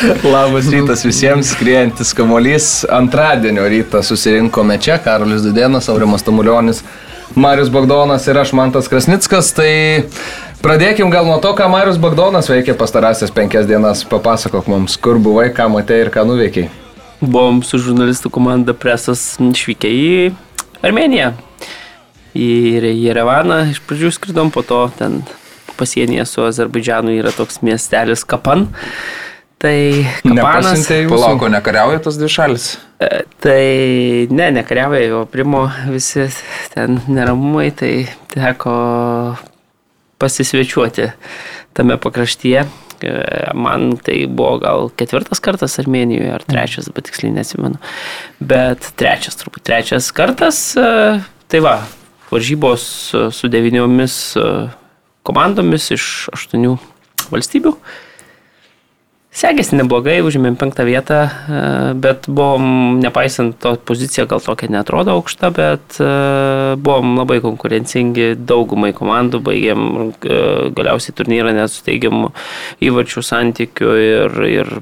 Labas rytas visiems, skriejantis kamuolys. Antradienio rytą susirinkome čia, Karolis Dudėnas, Aurimas Tamulionis, Marius Bagdonas ir aš, Mantas Krasnickas. Tai pradėkim gal nuo to, ką Marius Bagdonas veikė pastarąsias penkias dienas. Papasakok mums, kur buvai, ką matei ir ką nuveikiai. Buvom su žurnalistų komanda presas išvykę į Armeniją. Į Jerevaną iš pradžių skridom, po to ten pasienyje su Azerbaidžianu yra toks miestelis Kapan. Tai Kapanas. Palauko, nekariauja tos dvi šalis? E, tai ne, nekariauja, jo primo visi ten neramumai, tai teko pasisvečiuoti tame pakraštyje. E, man tai buvo gal ketvirtas kartas Armenijoje, ar trečias, bet tiksliai nesimenu. Bet trečias, turbūt trečias kartas. E, tai va, varžybos su devyniomis komandomis iš aštuonių valstybių. Sekėsi neblogai, užėmėm penktą vietą, e, bet buvom, nepaisant to pozicija gal tokia netrodo aukšta, bet e, buvom labai konkurencingi daugumai komandų, baigėm e, galiausiai turnyrą net su teigiamu įvarčių santykiu ir, ir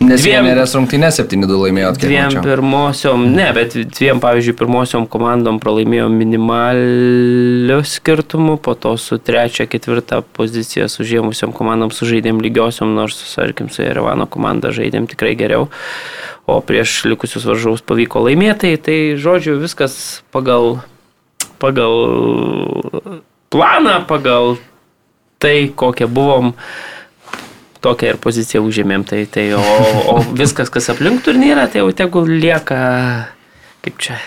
Nes dviem vienerės rungtynės 7-2 laimėjot. Dviem mačiau. pirmosiom, ne, bet dviem, pavyzdžiui, pirmosiom komandom pralaimėjo minimaliu skirtumu, po to su trečia, ketvirta pozicija sužėmusiom komandom sužaidėm lygiosiom, nors, tarkim, su Erevano komanda žaidėm tikrai geriau, o prieš likusius varžovus pavyko laimėti, tai, žodžiu, viskas pagal, pagal planą, pagal tai, kokie buvom tokią ir poziciją užėmėm. Tai, tai, o, o viskas, kas aplink turnyrą, tai jau tegul lieka, kaip čia,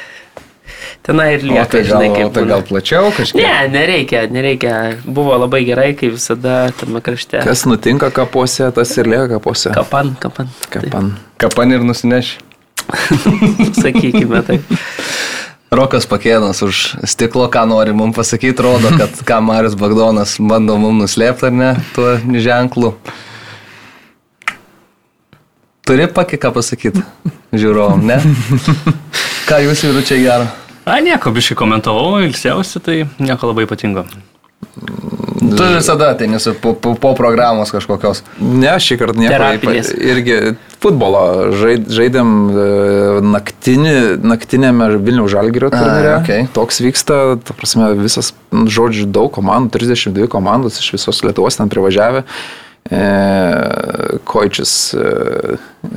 tenai ir lieka. O tai gal, žinai, kaip, tai gal plačiau kažkaip? Ne, nereikia, nereikia. Buvo labai gerai, kai visada tame krašte. Kas nutinka kapuose, tas ir lieka kapuose. Kapan, kapan. Kapan. Tai. Kapan ir nusineš. Sakykime taip. Rokas Pakėnas už stiklo, ką nori mums pasakyti, rodo, kad ką Marius Bagdonas bando mums nuslėpti ar ne, tuo ženklu. Turi pakį ką pasakyti žiūrovom, ne? Ką jūs vyručiai gero? A, nieko, biškai komentavau, ilsiausi, tai nieko labai ypatingo. Tu visada ateini su po, po, po programos kažkokios. Ne, šį kartą nieko. Terapinės. Irgi futbolo žaid, žaidėm e, naktinį, naktinėme Vilniaus Žalgirio turnyre. Okay. Toks vyksta, ta prasme, visas, žodžiu, daug komandų, 32 komandos iš visos Lietuvos ten privažiavę. E, Koičius e,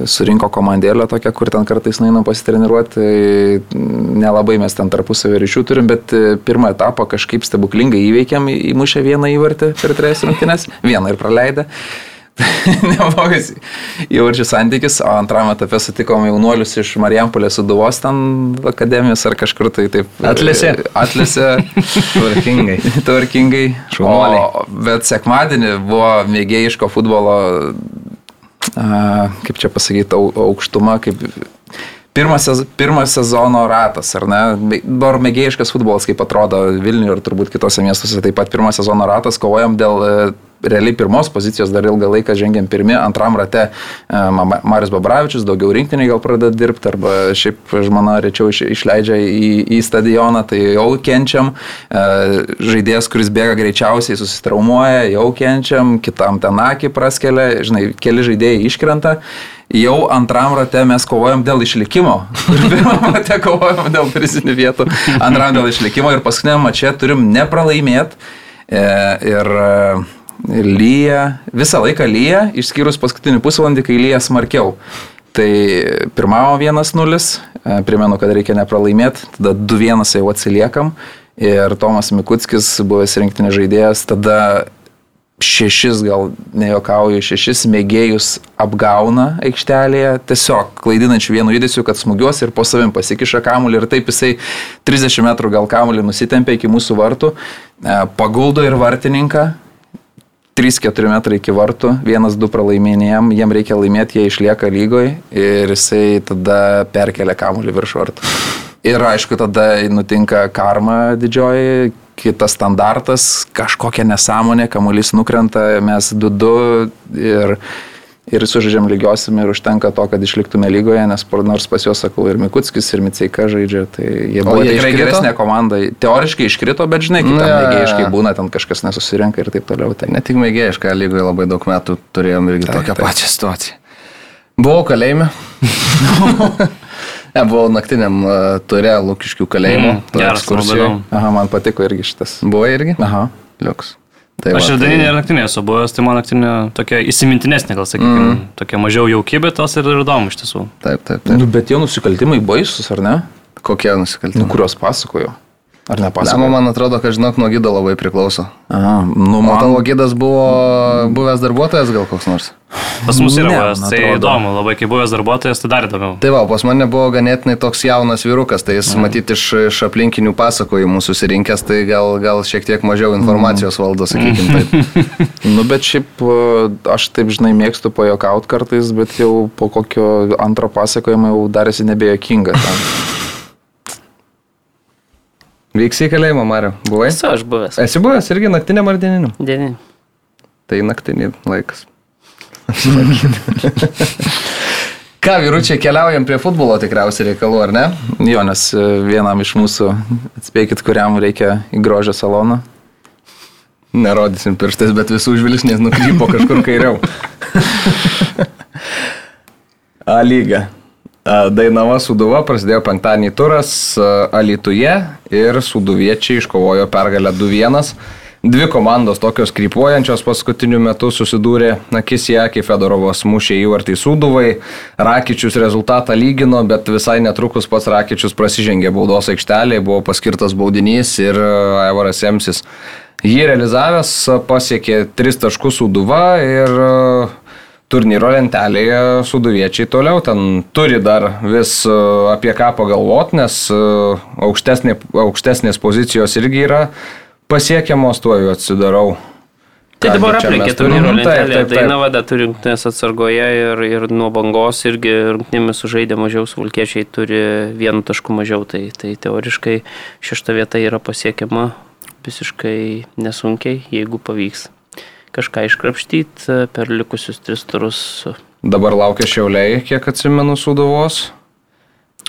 surinko komandėlę tokią, kur ten kartais nueinam pasitreniruoti, tai nelabai mes ten tarpusavį ryšių turim, bet e, pirmą etapą kažkaip stebuklingai įveikėm, įmušę vieną įvartį per trejas rungtynes, vieną ir praleidę. neblogas įvarčių santykis, o antrame etape sutikom jaunuolius iš Marijampolės Suduvos ten akademijos ar kažkur tai taip. Atlėse. Atlėse. Tvarkingai. Tvarkingai. Šaunuoliai. O, bet sekmadienį buvo mėgėjiško futbolo, a, kaip čia pasakyti, aukštuma, kaip pirmas, pirmas sezono ratas, ar ne? Dar mėgėjiškas futbolas, kaip atrodo Vilniuje ir turbūt kitose miestuose, taip pat pirmas sezono ratas, kovojam dėl realiai pirmos pozicijos dar ilgą laiką žengėm pirmi, antram rate e, Marius Babravičius daugiau rinktiniai gal pradeda dirbti, arba šiaip žmona rečiau iš, išleidžia į, į stadioną, tai jau kenčiam, e, žaidėjas, kuris bėga greičiausiai susitraumuoja, jau kenčiam, kitam ten akį praskelia, žinai, keli žaidėjai iškrenta jau antram rate mes kovojam dėl išlikimo. Pirmam rate kovojam dėl prizinių vietų, antram dėl išlikimo ir paskutiniam mače turim nepralaimėti. E, ir lyja, visą laiką lyja, išskyrus paskutinį pusvalandį, kai lyja smarkiau. Tai pirmavo 1-0, e, primenu, kad reikia nepralaimėti, tada 2-1 jau atsiliekam ir Tomas Mikutskis, buvęs rinktinės žaidėjas, tada šešis, gal nejokauju, šešis mėgėjus apgauna aikštelėje, tiesiog klaidinančių vienu judesiu, kad smūgiuos ir po savim pasikiša kamuolį ir taip jisai 30 metrų gal kamuolį nusitempia iki mūsų vartų, e, paguldo ir vartininką, 3-4 metrai iki vartų, 1-2 pralaimėjim, jiem reikia laimėti, jie išlieka lygoje ir jisai tada perkelia kamuolį virš vartų. Ir aišku, tada nutinka karma didžioji, kitas standartas, kažkokia nesąmonė, kamuolys nukrenta, mes 2-2 ir ir sužaidžiam lygiosim ir užtenka to, kad išliktume lygoje, nes nors pas juos, sakau, ir Mikutskis, ir Miceika žaidžia, tai jie buvo jie tikrai iškrito? geresnė komanda. Teoriškai iškrito, bet žinai, kaip mėgėjiškai būna, ten kažkas nesusirenka ir taip toliau. Tai Ne tik mėgėjišką lygoje labai daug metų turėjom irgi Taip, tokią taip. pačią situaciją. Buvau kalėjime. ne, buvau naktiniam uh, turė Lukiškių kalėjimo. Mm, geras, labai įdomu. Aha, man patiko irgi šitas. Buvo irgi? Aha. Liuks. Tai Aš ir daninė ir naktinė esu buvęs, tai man naktinė tokia įsimintinesnė, gal sakykime, mm. tokia mažiau jauki, bet tos ir įdomu iš tiesų. Taip, taip, taip. Nu, bet tie nusikaltimai baisus, ar ne? Kokie Nu, nusikaltimai? kuriuos pasakojo. Ar Pasamo, nepasakojo? man atrodo, kad žinok, nuo gydo labai priklauso. Aha, nu, O man tavo gydas buvo buvęs darbuotojas gal koks nors? Pas mus yra Ne, buvęs, tai įdomu, labai kai buvęs darbuotojas, tai dar įdomiau. Tai va, pas mane buvo ganėtinai toks jaunas vyrukas, tai jis mm. matyti iš, iš aplinkinių pasakojimų susirinkęs, tai gal, gal šiek tiek mažiau informacijos valdo, sakykime taip. Nu, bet šiaip e, aš taip, žinai, mėgstu pajokaut kartais, bet jau po kokio antro pasakojimo jau darėsi nebejokinga. Ten. Vyks į kalėjimą, Mario. Buvai? Esu aš buvęs. Esi buvęs irgi naktiniam ar dieniniam? Dienį. Tai naktinį laikas. Ką, vyručiai, keliaujam prie futbolo tikriausiai reikalų, ar ne? Jo, nes e, vienam iš mūsų, atspėkit, kuriam reikia į grožio saloną. Nerodysim pirštais, bet visų žvilgsnis nukrypo kažkur kairiau. A lyga. Dainava Suduva prasidėjo penktadienį turas Alituje ir Suduviečiai iškovojo pergalę 2-1. Dvi komandos tokios krypuojančios paskutiniu metu susidūrė akis į akį Fedorovas mušė įvartį Suduvai, Rakičius rezultatą lygino, bet visai netrukus pats Rakičius prasižengė baudos aikštelėje, buvo paskirtas baudinys ir Aivaras Semsis jį realizavęs pasiekė 3 taškus Suduva ir turnyro lentelėje suduviečiai toliau ten turi dar vis e, apie ką pagalvoti, nes e, aukštesnė, aukštesnės pozicijos irgi yra pasiekiamos, tuo jau atsidarau. Tai dabar aplinkė turnyro Mhm, taip, lentelę. taip, taip. Dainava dar turi rungtynės atsargoje ir, ir nuo bangos irgi rungtynėmis sužaidė mažiau, suvalkiečiai turi vienu tašku mažiau, tai, tai teoriškai šešta vieta yra pasiekiama visiškai nesunkiai, jeigu pavyks kažką iškrapštyti per likusius tris turus. Dabar laukia šiauliai, kiek atsimenu, suduvos.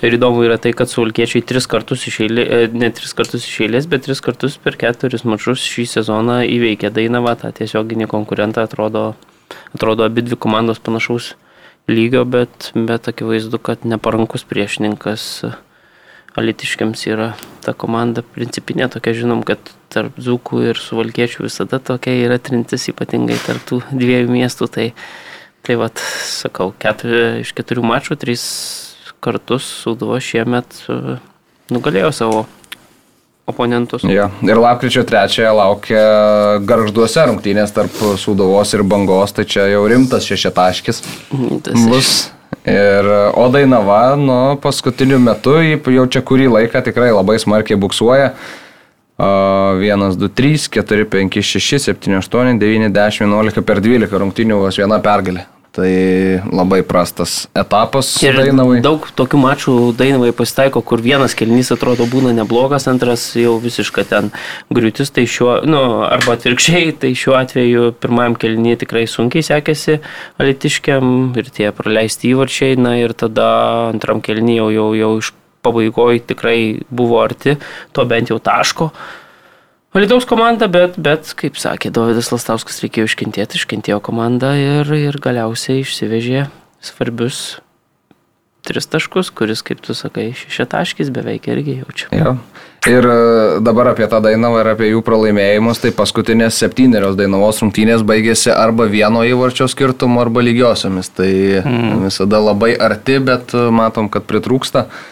Ir įdomu yra tai, kad suvalkiečiai tris kartus iš eilės, ne tris kartus iš eilės, bet tris kartus per keturis mačus šį sezoną įveikė Dainavą, tą tiesioginį konkurentą, atrodo, atrodo abi dvi komandos panašaus lygio, bet, bet akivaizdu, kad neparankus priešininkas Alitiškiams yra ta komanda principinė tokia, žinom, kad tarp Zukų ir Suvalkiečių visada tokia yra trintis, ypatingai tarp tų dviejų miestų, tai, tai vad, sakau, keturi, iš keturių mačų, trys kartus Sūduva šiemet e, nugalėjo savo oponentus. Ja. Ir lapkričio 3 laukia garžduose rungtynės tarp suduvos ir bangos, tai čia jau rimtas šešetaškis. Mhm, tas bus. Ir, o Dainava, nu, paskutiniu metu, jau čia kurį laiką tikrai labai smarkiai buksuoja. 1, 2, 3, 4, 5, 6, 7, 8, 9, 10, 11 per 12 rungtynių vos viena pergalė. Tai labai prastas etapas Ir Dainavai. daug tokių mačų Dainavai pasitaiko, kur vienas kelnys atrodo būna neblogas, antras jau visiškai ten griūtis, tai šiuo, nu, arba atvirkščiai, tai šiuo atveju pirmajam kelnį tikrai sunkiai sekėsi alitiškiam ir tie praleisti įvarčiai, na ir tada antram kelnį jau, jau, jau iš pabaigoje tikrai buvo arti to bent jau taško. Lietuvos komanda, bet, bet, kaip sakė Davidas Lastauskas, reikėjo iškentėti, iškentėjo komanda ir, ir galiausiai išsivežė svarbius tris taškus, kuris, kaip tu sakai, šešitaškis beveik irgi jaučia. Jo. Ir e, dabar apie tą Dainavą ir apie jų pralaimėjimus, tai paskutinės septynerios Dainavos rungtynės baigėsi arba vieno įvarčio skirtumu, arba lygiosiomis. Tai mm. visada labai arti, bet e, matom, kad pritrūksta. Uh,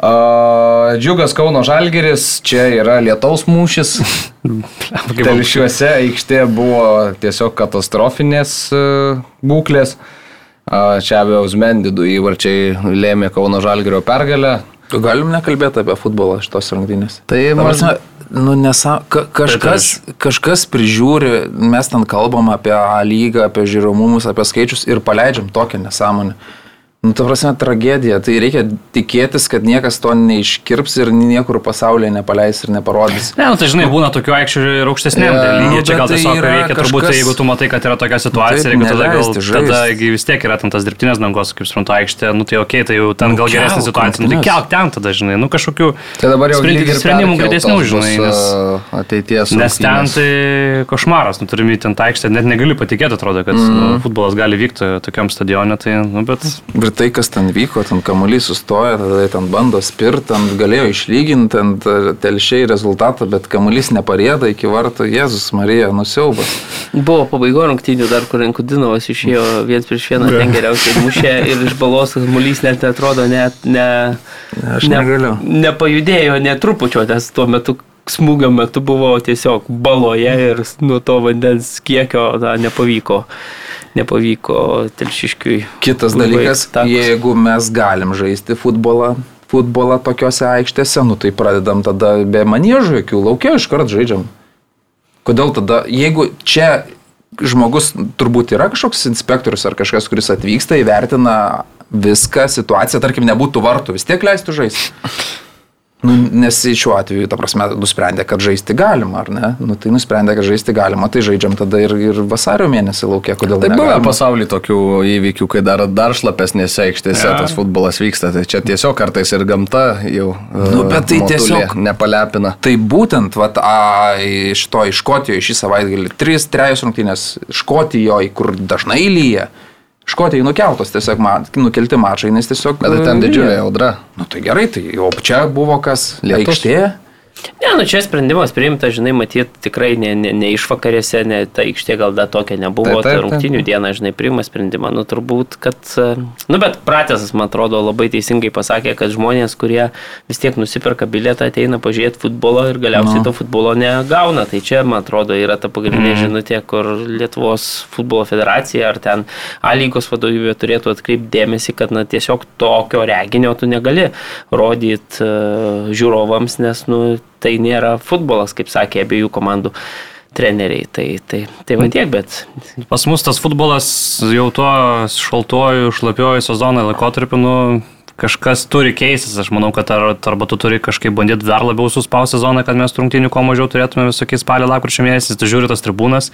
Džiugas Kauno Žalgeris, čia yra lietaus mūšis. Telšiuose aikštė buvo tiesiog katastrofinės uh, būklės. Čia abejo Uzmendidų įvarčiai lėmė Kauno Žalgerio pergalę. Galim nekalbėti apie futbolą šitos rungtynės. Tai Ta man nu, nesa, ka, kažkas, kažkas prižiūri, mes ten kalbam apie A lygą, apie žiūromumus, apie skaičius ir paleidžiam tokią nesąmonę. Nu, ta prasme, tragedija. Tai reikia tikėtis, kad niekas to neiškirps ir niekur pasaulyje nepaleis ir neparodys. Ne, nu, tai žinai, būna tokių aikščių ir aukštesnėm yeah, lygiai. Čia gal tai tiesiog yra reikia turbūt, kažkas- jeigu tu matai, kad yra tokia situacija, Taip, jeigu tada gal, žaist. tada vis tiek yra ten tas dirbtinės dangos, kaip suprantu, aikštė, nu tai ok, tai jau ten Nu, gal geresnė kelk situacija, nu tai kelk ten tada, žinai, nu kažkokių Tai sprendimų greitesnių, žinai, nes, a, ateities. nes ten tai košmaras, nu turime ten tą aikštę, net negali patikėti, atrodo, kad mm. futbolas gali vykti tokiam stadione, tai, nu bet... Ir tai, kas ten vyko, ten kamuolys sustoja, tada ten bando spirti, ten galėjo išlyginti, ten telšiai rezultatą, bet kamuolys neparėda iki vartų, Jėzus Marija, nusiaubas. Buvo pabaigo rungtynių dar, kur Enkudinovas išėjo viens prieš vieną, ten geriausiai mušė ir iš balos mulys net atrodo net ne, Ne, aš negaliu. nepajudėjo netrupučio, nes tuo metu smūgio metu buvo tiesiog baloje ir nuo to vandens kiekio na, nepavyko, nepavyko telšiškiui. Kitas dalykas, takos. jeigu mes galim žaisti futbolą, futbolą tokiuose aikštėse, nu tai pradedam tada be maniežų jokių, laukia iškart žaidžiam. Kodėl tada, jeigu čia žmogus turbūt yra kažkoks inspektorius ar kažkas, kuris atvyksta, įvertina viską, situaciją, tarkim, nebūtų vartų, vis tiek leistų žaisti. Nu, nes šiuo atveju, ta prasme, nusprendė, kad žaisti galima, ar ne? Nu, tai nusprendė, kad žaisti galima, tai žaidžiam tada ir, ir vasario mėnesį laukia, kodėl Tai buvo pasaulyje tokių įvykių, kai dar, dar šlapesnėse aikštėse Ja. tas futbolas vyksta. Tai čia tiesiog kartais ir gamta jau Nu, e, bet tai tiesiog- nepalepina. Tai būtent, vat, a, iš to iš Škotijoje šį savaitgalį, trys, trejos rungtynės Škotijoje, kur dažnai lyja. Škotijai nukeltos tiesiog, ma, nukelti mačai, nes tiesiog... Bet tai ten lyja. didžiulė audra. Nu tai gerai, tai o čia buvo kas? Lietus? Ne, nu čia sprendimas priimtas, žinai, matyt, tikrai ne, ne, ne išvakarėse, ne ta aikštė gal dar tokia nebuvo, Taip, taip, ta taip. rungtinių diena, žinai, priima sprendimą, nu turbūt, kad, e, nu bet pratęsas, man atrodo, labai teisingai pasakė, kad žmonės, kurie vis tiek nusiperka bilietą, ateina pažiūrėti futbolo ir galiausiai Nu. to futbolo negauna. Tai čia, man atrodo, yra ta pagrindinė mm. žinutė, kur Lietuvos futbolo federacija ar ten A lygos vadovybė turėtų atkreipti dėmesį, kad na, tiesiog tokio reginio tu negali rodyti uh, žiūrovams, nes nu, tai nėra futbolas, kaip sakė abiejų komandų treneriai. Tai, tai, tai va tiek, bet Pas mus tas futbolas jau tuo šaltuoju, šlapiuoju sezono laikotarpiu, nu, kažkas turi keistis. Aš manau, kad ar, arba tu turi kažkaip bandyti dar labiau suspausti sezoną, kad mes rungtynių kuo mažiau turėtume visokiais spalio lapkričio mėnesiais. Tu žiūri tas tribūnas,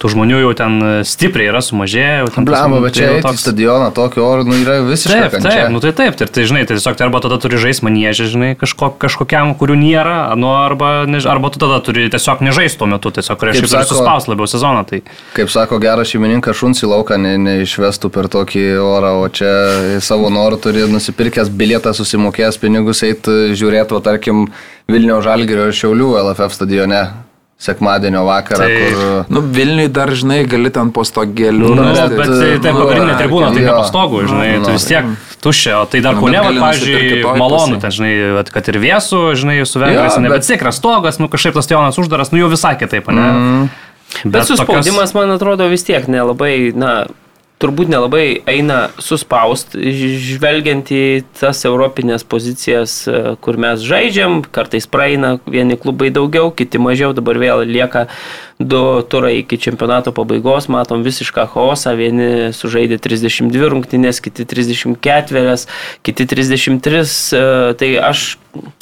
tų žmonių jau ten stipriai yra sumažėję. Blamba, bet tai čia į toks- stadioną tokio oro, nu yra visiškai Taip, taip, nu tai taip, tai, tai žinai, tai tiesiog tai arba tada turi žaisti manėžį, žinai, kažko, kažkokiam, kurių nėra, nu, arba, než, arba tu tada turi tiesiog nežaisti tuo metu, tiesiog reiškia, sako- suspausti labiau sezoną. Tai. Kaip sako geras šeimininkas, šuns į lauką ne, neišvestų per tokį orą, o čia savo norų turi nusipirkęs bilietą, susimokėjęs pinigus, eiti žiūrėti, o tarkim, Vilniaus Žalgirio ir Šiaulių LFF stadione sekmadienio vakarą, Tai- kur... Nu, Vilniui dar, žinai, gali ten po stogėlių. Nu, bet, bet tai, tai nu, pagrindinė tribūna, tai jo. be pastogų, žinai, Nu, tu vis tiek tuščia, o tai dar Nu, bet nusipirkt pavyzdžiui, malonu, ten, žinai, vat, kad ir vėsų, žinai, su vengrais, ne, bet- bet tikras stogas, nu kažkaip tas stadionas uždaras, nu jau visai kitaip, ne? Mm. Bet suspaudimas, man atrodo, vis tiek nelabai, na, turbūt nelabai eina suspaust, žvelgiant į tas europinės pozicijas, e, kur mes žaidžiam, kartais praeina vieni klubai daugiau, kiti mažiau, dabar vėl lieka du turai iki čempionato pabaigos, matom visišką chaosą, vieni sužaidė 32 rungtynės, kiti 34, kiti 33, e, tai aš,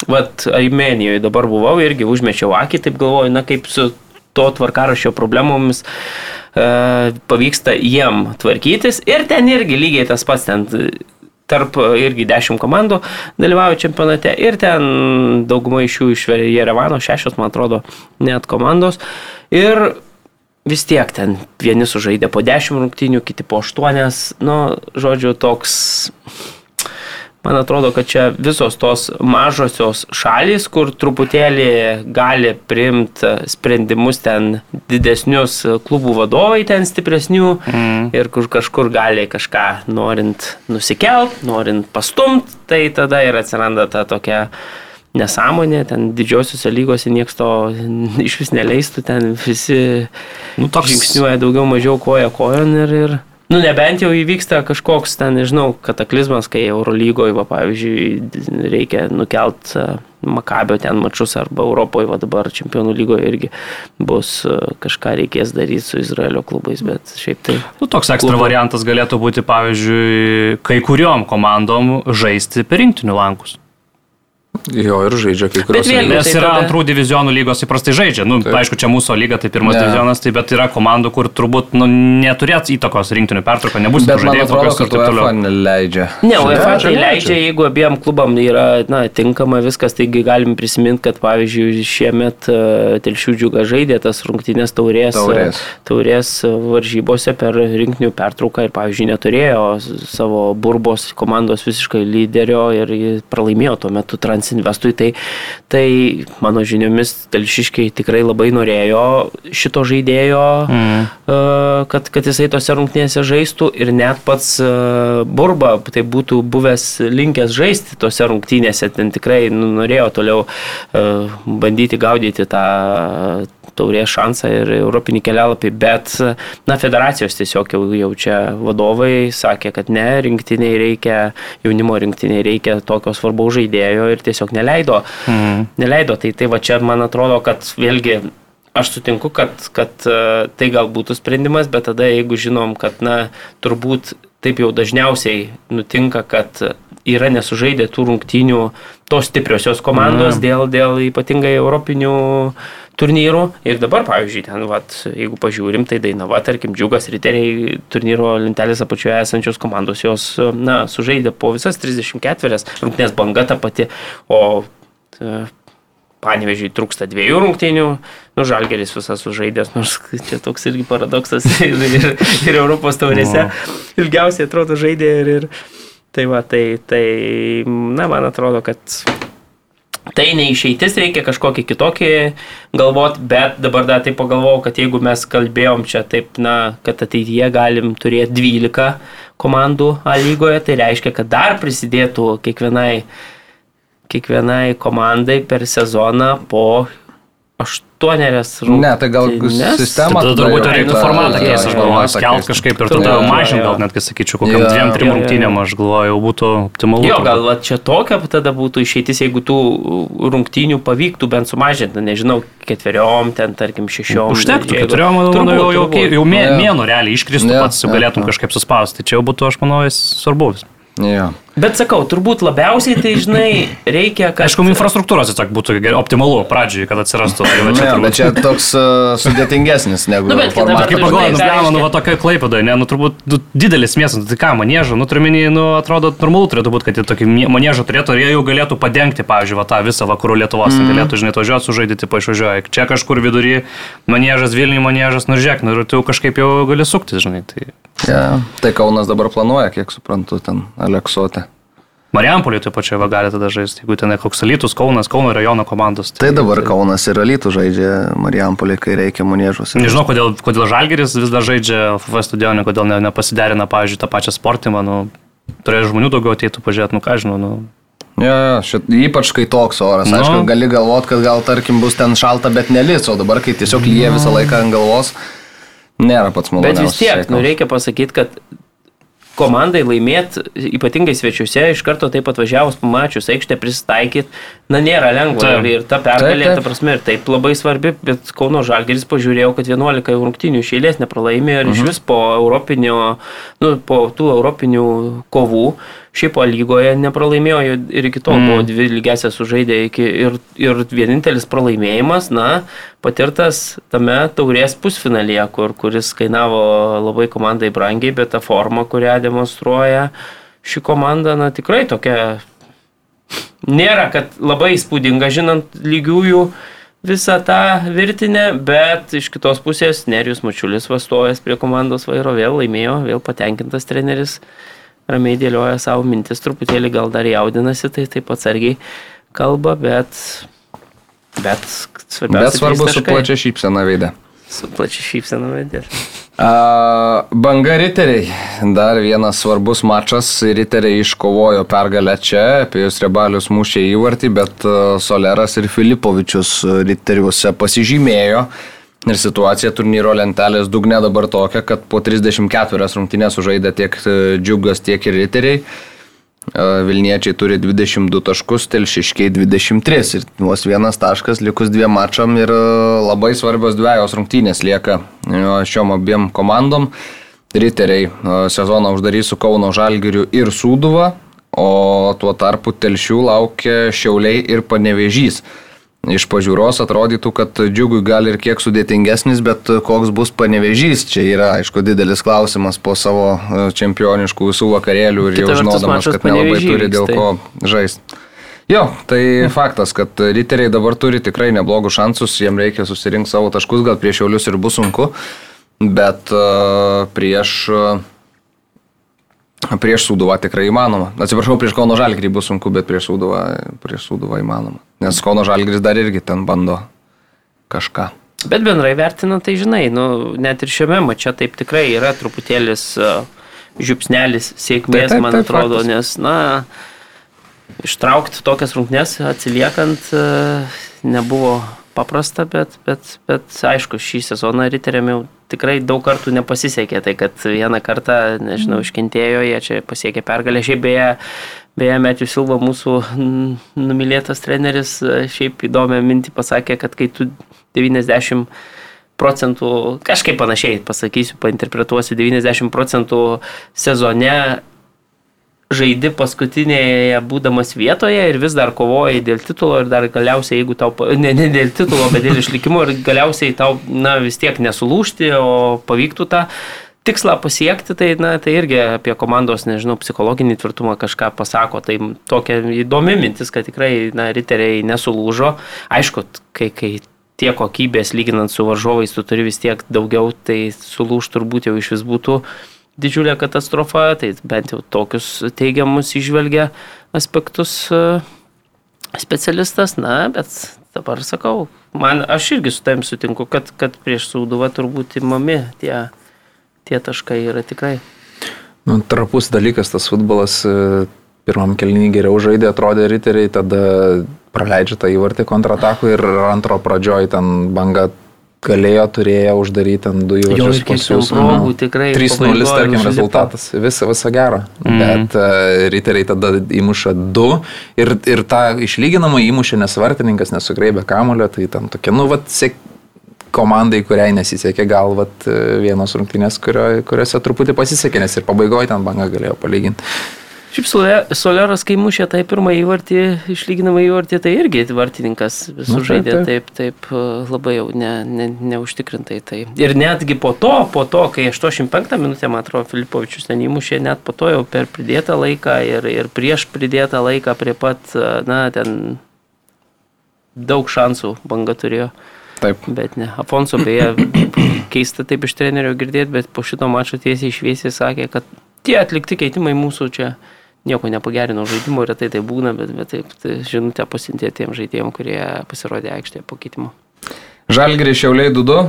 vat, Armenijoje dabar buvau irgi užmečiau akį, taip galvoju, na kaip su to tvarkaraščio problemomis e, pavyksta jiem tvarkytis. Ir ten irgi lygiai tas pats, ten tarp e, irgi dešimt komandų dalyvauja čempionate ir ten dauguma iš jų iš Jerevano, šešios, man atrodo, net komandos. Ir vis tiek ten vieni sužaidė po dešimt rungtynių, kiti po aštuonias. Nu, žodžiu, toks Man atrodo, kad čia visos tos mažosios šalys, kur truputėlį gali priimti sprendimus ten didesnius klubų vadovai, ten stipresnių mm. ir kur kažkur gali kažką norint nusikelt, norint pastumt, tai tada ir atsiranda ta tokia nesąmonė, ten didžiosiuose lygose niekas to iš vis neleistų, ten visi Nu, toks- žingsniuoja daugiau mažiau koja kojon ir, ir Nu, nebent jau įvyksta kažkoks ten, nežinau, kataklizmas, kai Eurolygoje, va, pavyzdžiui, reikia nukelt e, Makabio ten mačius arba Europoje, va dabar Čempionų lygoje irgi bus e, kažką reikės daryti su Izraelio klubais, bet šiaip tai. Nu, toks ekstra Klubo. variantas galėtų būti, pavyzdžiui, kai kuriuom komandom žaisti per rinktinių lankus. Jo, ir žaidžia kai kurios. Nes tai yra tada- antrų divizionų lygos įprastai žaidžia. Nu, Taip. aišku, čia mūsų lyga, tai pirmas Ne. divizionas, tai bet yra komandų, kur turbūt nu, neturėt įtakos rinktinių pertrauką, nebus žaidėjų tokios ir taip toliau. neleidžia. Ne, UEFA tai Leidžia, jeigu abiem klubam yra na, tinkama viskas, taigi galim prisiminti, kad pavyzdžiui šiemet uh, Telšių džiuga žaidė tas rungtynės taurės, Taurės. e, taurės e, varžybose per rinkinių pertrauką ir pavyzdžiui neturėjo savo burbos komandos visiškai lyderio ir pralaimėjo tuo metu Transinvestui. Tai, tai mano žiniomis Telšiškiai tikrai labai norėjo šito žaidėjo. Mm. E, kad, kad jisai tose rungtynėse žaistų ir net pats e, Burba tai būtų buvęs linkęs žaisti tose rungtynėse, ten tikrai nu, norėjo toliau e, bandyti gaudyti tą taurės šansą ir europinį kelialapį, bet na, federacijos tiesiog jau, jau čia vadovai sakė, kad ne, rinktiniai reikia, jaunimo rinktiniai reikia tokio svarbaus žaidėjo ir tiesiog neleido. Mm. Neleido, tai, tai va čia man atrodo, kad vėlgi aš sutinku, kad, kad e, tai gal būtų sprendimas, bet tada jeigu žinom, kad na, turbūt taip jau dažniausiai nutinka, kad yra nesužaidę tų rungtynių tos stipriosios komandos Na. dėl, dėl ypatingai europinių turnyrų. Ir dabar, pavyzdžiui, ten, vat, jeigu pažiūrim, tai Dainava, tarkim, džiugas riteriai turnyro lentelės apačioje esančios komandos, jos, na, sužaidė po visas 34 rungtynės banga ta pati, o e, Panevežiai trūksta dviejų rungtynių, nu Žalgeris visas sužaidęs, nors čia toks irgi paradoksas ir, ir, ir Europos taurėse ilgiausiai atrodo žaidė ir, ir tai va, tai, tai, na, man atrodo, kad tai neišeitis, reikia kažkokį kitokį galvot, bet dabar dar taip pagalvojau, kad jeigu mes kalbėjom čia taip, na, kad ateityje galim turėti 12 komandų A lygoje, tai reiškia, kad dar prisidėtų kiekvienai kiekvienai komandai per sezoną po aštuonerias rungtynes. Ne, tai gal sistema. Tada turbūt jau tą- formatą keisti, aš galvoju, skelt kažkaip ir tada jo, mažinti, gal net, kai sakyčiau, kokiam Jo, dviem, trim rungtynėm, aš galvoju, jau būtų optimalu. Jo, gal va, čia tokia tada būtų išeitis, jeigu tų rungtynių pavyktų bent sumažinti, nežinau, ketveriom, ten tarkim šešiom. Užtektų, keturiom, manau, jau, jau, jau Jo. mėnų realiai iškristų pats, jau galėtum kažkaip suspausti. Tai čia jau būtų, aš manau, svarbu. Jo. Bet sakau, turbūt labiausiai tai, žinai, reikia, kad... Aišku, infrastruktūros tiesiog būtų optimalu pradžiai, kad atsirastų. Tai va Ne, čia bet turbūt- čia toks uh, sudėtingesnis negu Nu, bet kita formatas. Aš kaip pagalvoju, nu, blemą, nu, va tokia klaipėda, ne, nu, turbūt nu, didelis miestas, tai ką, manėžą, nu, turiu minį, nu, atrodo, normalu turėtų būti, kad jie tokį manėžą turėtų ir jie jau galėtų padengti, pavyzdžiui, va, tą visą vakarų Lietuvos, mm. galėtų, žinai, važiuoti, sužaidyti, paaišvažiuoja. Čia kažkur vidury manėžas, Vilniui manėžas, nu, žiūrėk, nu, ir tu jau kažkaip jau gali suktis, žinai. Tai... Ja. Tai Kaunas dabar planuoja, kiek suprantu, ten Aleksote. Marijampolį taip pačiai va gali tada žaisti, jeigu ten koks Alytus, Kaunas, Kauno rajono komandos. Tai dabar Kaunas ir Alytų žaidžia Marijampolį, kai reikia manėžuose. Nežinau, kodėl, kodėl Žalgeris vis dar žaidžia FF stadionį, kodėl ne, nepasiderina, pavyzdžiui, tą pačią sportimą, nu, turėjo žmonių daugiau ateitų pažiūrėti, nu ką žinau, nu. Jo, šit, ypač kai toks oras. Nu. Aišku, gali galvot, kad gal tarkim bus ten šalta, bet nelis, o dabar, kai tiesiog lyja visą laiką ant galvos, nėra pats maloniausias. Bet vis tiek, nu, reikalas. reikia pasakyti, kad komandai laimėti, ypatingai svečiuose, iš karto taip atvažiavus, pamačius aikštę prisitaikyti, na nėra lengva. Taip. Ir, ta pergalė, ta prasme, ir taip labai svarbi, bet Kauno Žalgeris pažiūrėjau, kad 11 jau rungtynių iš eilės nepralaimėjo ir iš vis po, europinio, nu, po tų europinių kovų, šiaip po lygoje nepralaimėjo ir iki tol mm. buvo dvi lygiasias sužaidė iki, ir, ir vienintelis pralaimėjimas, na, patirtas tame taurės pusfinalyje, kur, kuris kainavo labai komandai brangiai, bet ta forma, kurią demonstruoja ši komanda, na, tikrai tokia nėra, kad labai įspūdinga, žinant lygiųjų visą tą virtinę, bet iš kitos pusės Nerius Mačiulis vastovęs prie komandos vairo vėl laimėjo, vėl patenkintas treneris, ramiai dėlioja savo mintis, truputėlį gal dar jaudinasi, tai taip atsargiai kalba, bet, bet svarbiausia. Bet svarbu su plačia šypsena veidė. Su plačia šypsena vedės. A, Banga riteriai. Dar vienas svarbus mačas. Riteriai iškovojo pergalę čia. Jūs rebalius mušė įvartį, bet a, Soleras ir Filipovičius riteriuose pasižymėjo. Ir situacija turnyro lentelės dugne dabar tokia, kad po 34 rungtynės sužaidė tiek e, džiugas, tiek ir riteriai. E, Vilniečiai turi 22 taškus, telšiškiai 23 ir vos vienas taškas likus dviem mačam ir e, labai svarbios dviejos rungtynės lieka šiom abiem komandom. Riteriai sezoną uždarys su Kauno Žalgiriu ir Sūduva, o tuo tarpu telšių laukia Šiauliai ir Panevežys. Iš pažiūros atrodytų, kad džiugui gal ir kiek sudėtingesnis, bet koks bus panevežys, čia yra, aišku, didelis klausimas po savo e, čempioniškų visų vakarėlių ir Kita jau žinodamas, kad nelabai turi dėl tai- ko žaisti. Jo, tai faktas, kad riteriai dabar turi tikrai neblogus šansus, jiem reikia susirinkti savo taškus, gal prieš jaulius ir bus sunku, bet uh, prieš, uh, prieš Sūduvą tikrai įmanoma. Atsiprašau, prieš Kauno Žalgrį bus sunku, bet prieš Sūduvą, prieš Sūduvą įmanoma. Nes Kauno Žalgris dar irgi ten bando kažką. Bet bendrai vertinant, tai žinai, nu, net ir šiame mače taip tikrai yra truputėlis uh, žiupsnelis sėkmės, Taip, taip, man taip, atrodo, faktas. nes, na, ištraukti tokias rungtynes atsiliekant uh, nebuvo paprasta, bet, bet, bet aišku, šį sezoną riteriam jau tikrai daug kartų nepasisekė, tai kad vieną kartą, nežinau, iškentėjo, jie čia pasiekė pergalę, šiaip beje, beje, Metijų Silva, mūsų numylėtas treneris, šiaip įdomią mintį pasakė, kad kai tu 90 procentų, kažkaip panašiai pasakysiu, painterpretuosiu, 90 procentų sezone žaidi paskutinėje būdamas vietoje ir vis dar kovoji dėl titulo ir dar galiausiai, jeigu tau, ne, ne dėl titulo, bet dėl išlikimo ir galiausiai tau, na, vis tiek nesulūšti, o pavyktų tą tikslą pasiekti, tai, na, tai irgi apie komandos, nežinau, psichologinį tvirtumą kažką pasako. Tai tokia įdomi mintis, kad tikrai, na, riteriai nesulūžo. Aišku, kai, kai tie kokybės lyginant su varžovais, tu turi vis tiek daugiau, tai sulūž turbūt jau iš vis būtų didžiulė katastrofa, tai bent jau tokius teigiamus išvelgia aspektus e, specialistas, na, bet dabar sakau, man aš irgi su tavim sutinku, kad, kad prieš Sauduvą turbūt įmami tie, tie taškai yra tikrai. Nu, trapus dalykas tas futbolas. e, Pirmam kelnį geriau žaidė, atrodė riteriai, tada praleidžia tą įvartį kontratakų ir antro pradžioj ten banga galėjo, turėjo uždaryti ten du Jo, įvarčius ir kiek ten jūs. progų tikrai 3-0 pabaigoj tarkim rezultatas. Visa, visa. Mhm. Mm. Bet uh, riteriai tada įmuša du ir, ir tą išlyginamą įmušė nesvartininkas, nesugraibė kamulio, tai tam tokia, nu, vat, sėk, komandai, kuriai nesisekė gal vat, e, vienos rungtynės, kurio, kuriuose truputį pasisekė, nes ir pabaigoje ten banga galėjo palyginti. Šiaip Sole- Soleras, kai mušė tą pirmą įvartį, išlyginamą įvartį, tai irgi vartininkas Nu, sužaidė taip, taip, taip, e, labai jau ne, ne, neužtikrintai. Tai. Ir netgi po to, po to, kai 85 minutę, man atrodo, Filipovičius ten įmušė, net po to jau per pridėtą laiką ir, ir prieš pridėtą laiką prie pat, na, ten daug šansų banga turėjo. Taip. Bet ne, Afonso beje, keista taip iš trenerio girdėti, bet po šito mačo tiesiai išviesiai sakė, kad tie atlikti keitimai mūsų čia nieko nepagerino žaidimo, retai tai būna, bet, bet taip, tai žinutę pasintė tiem žaidėjim, kurie pasirodė aikštėje po keitimo. Žalgirį Šiauliai 2-2.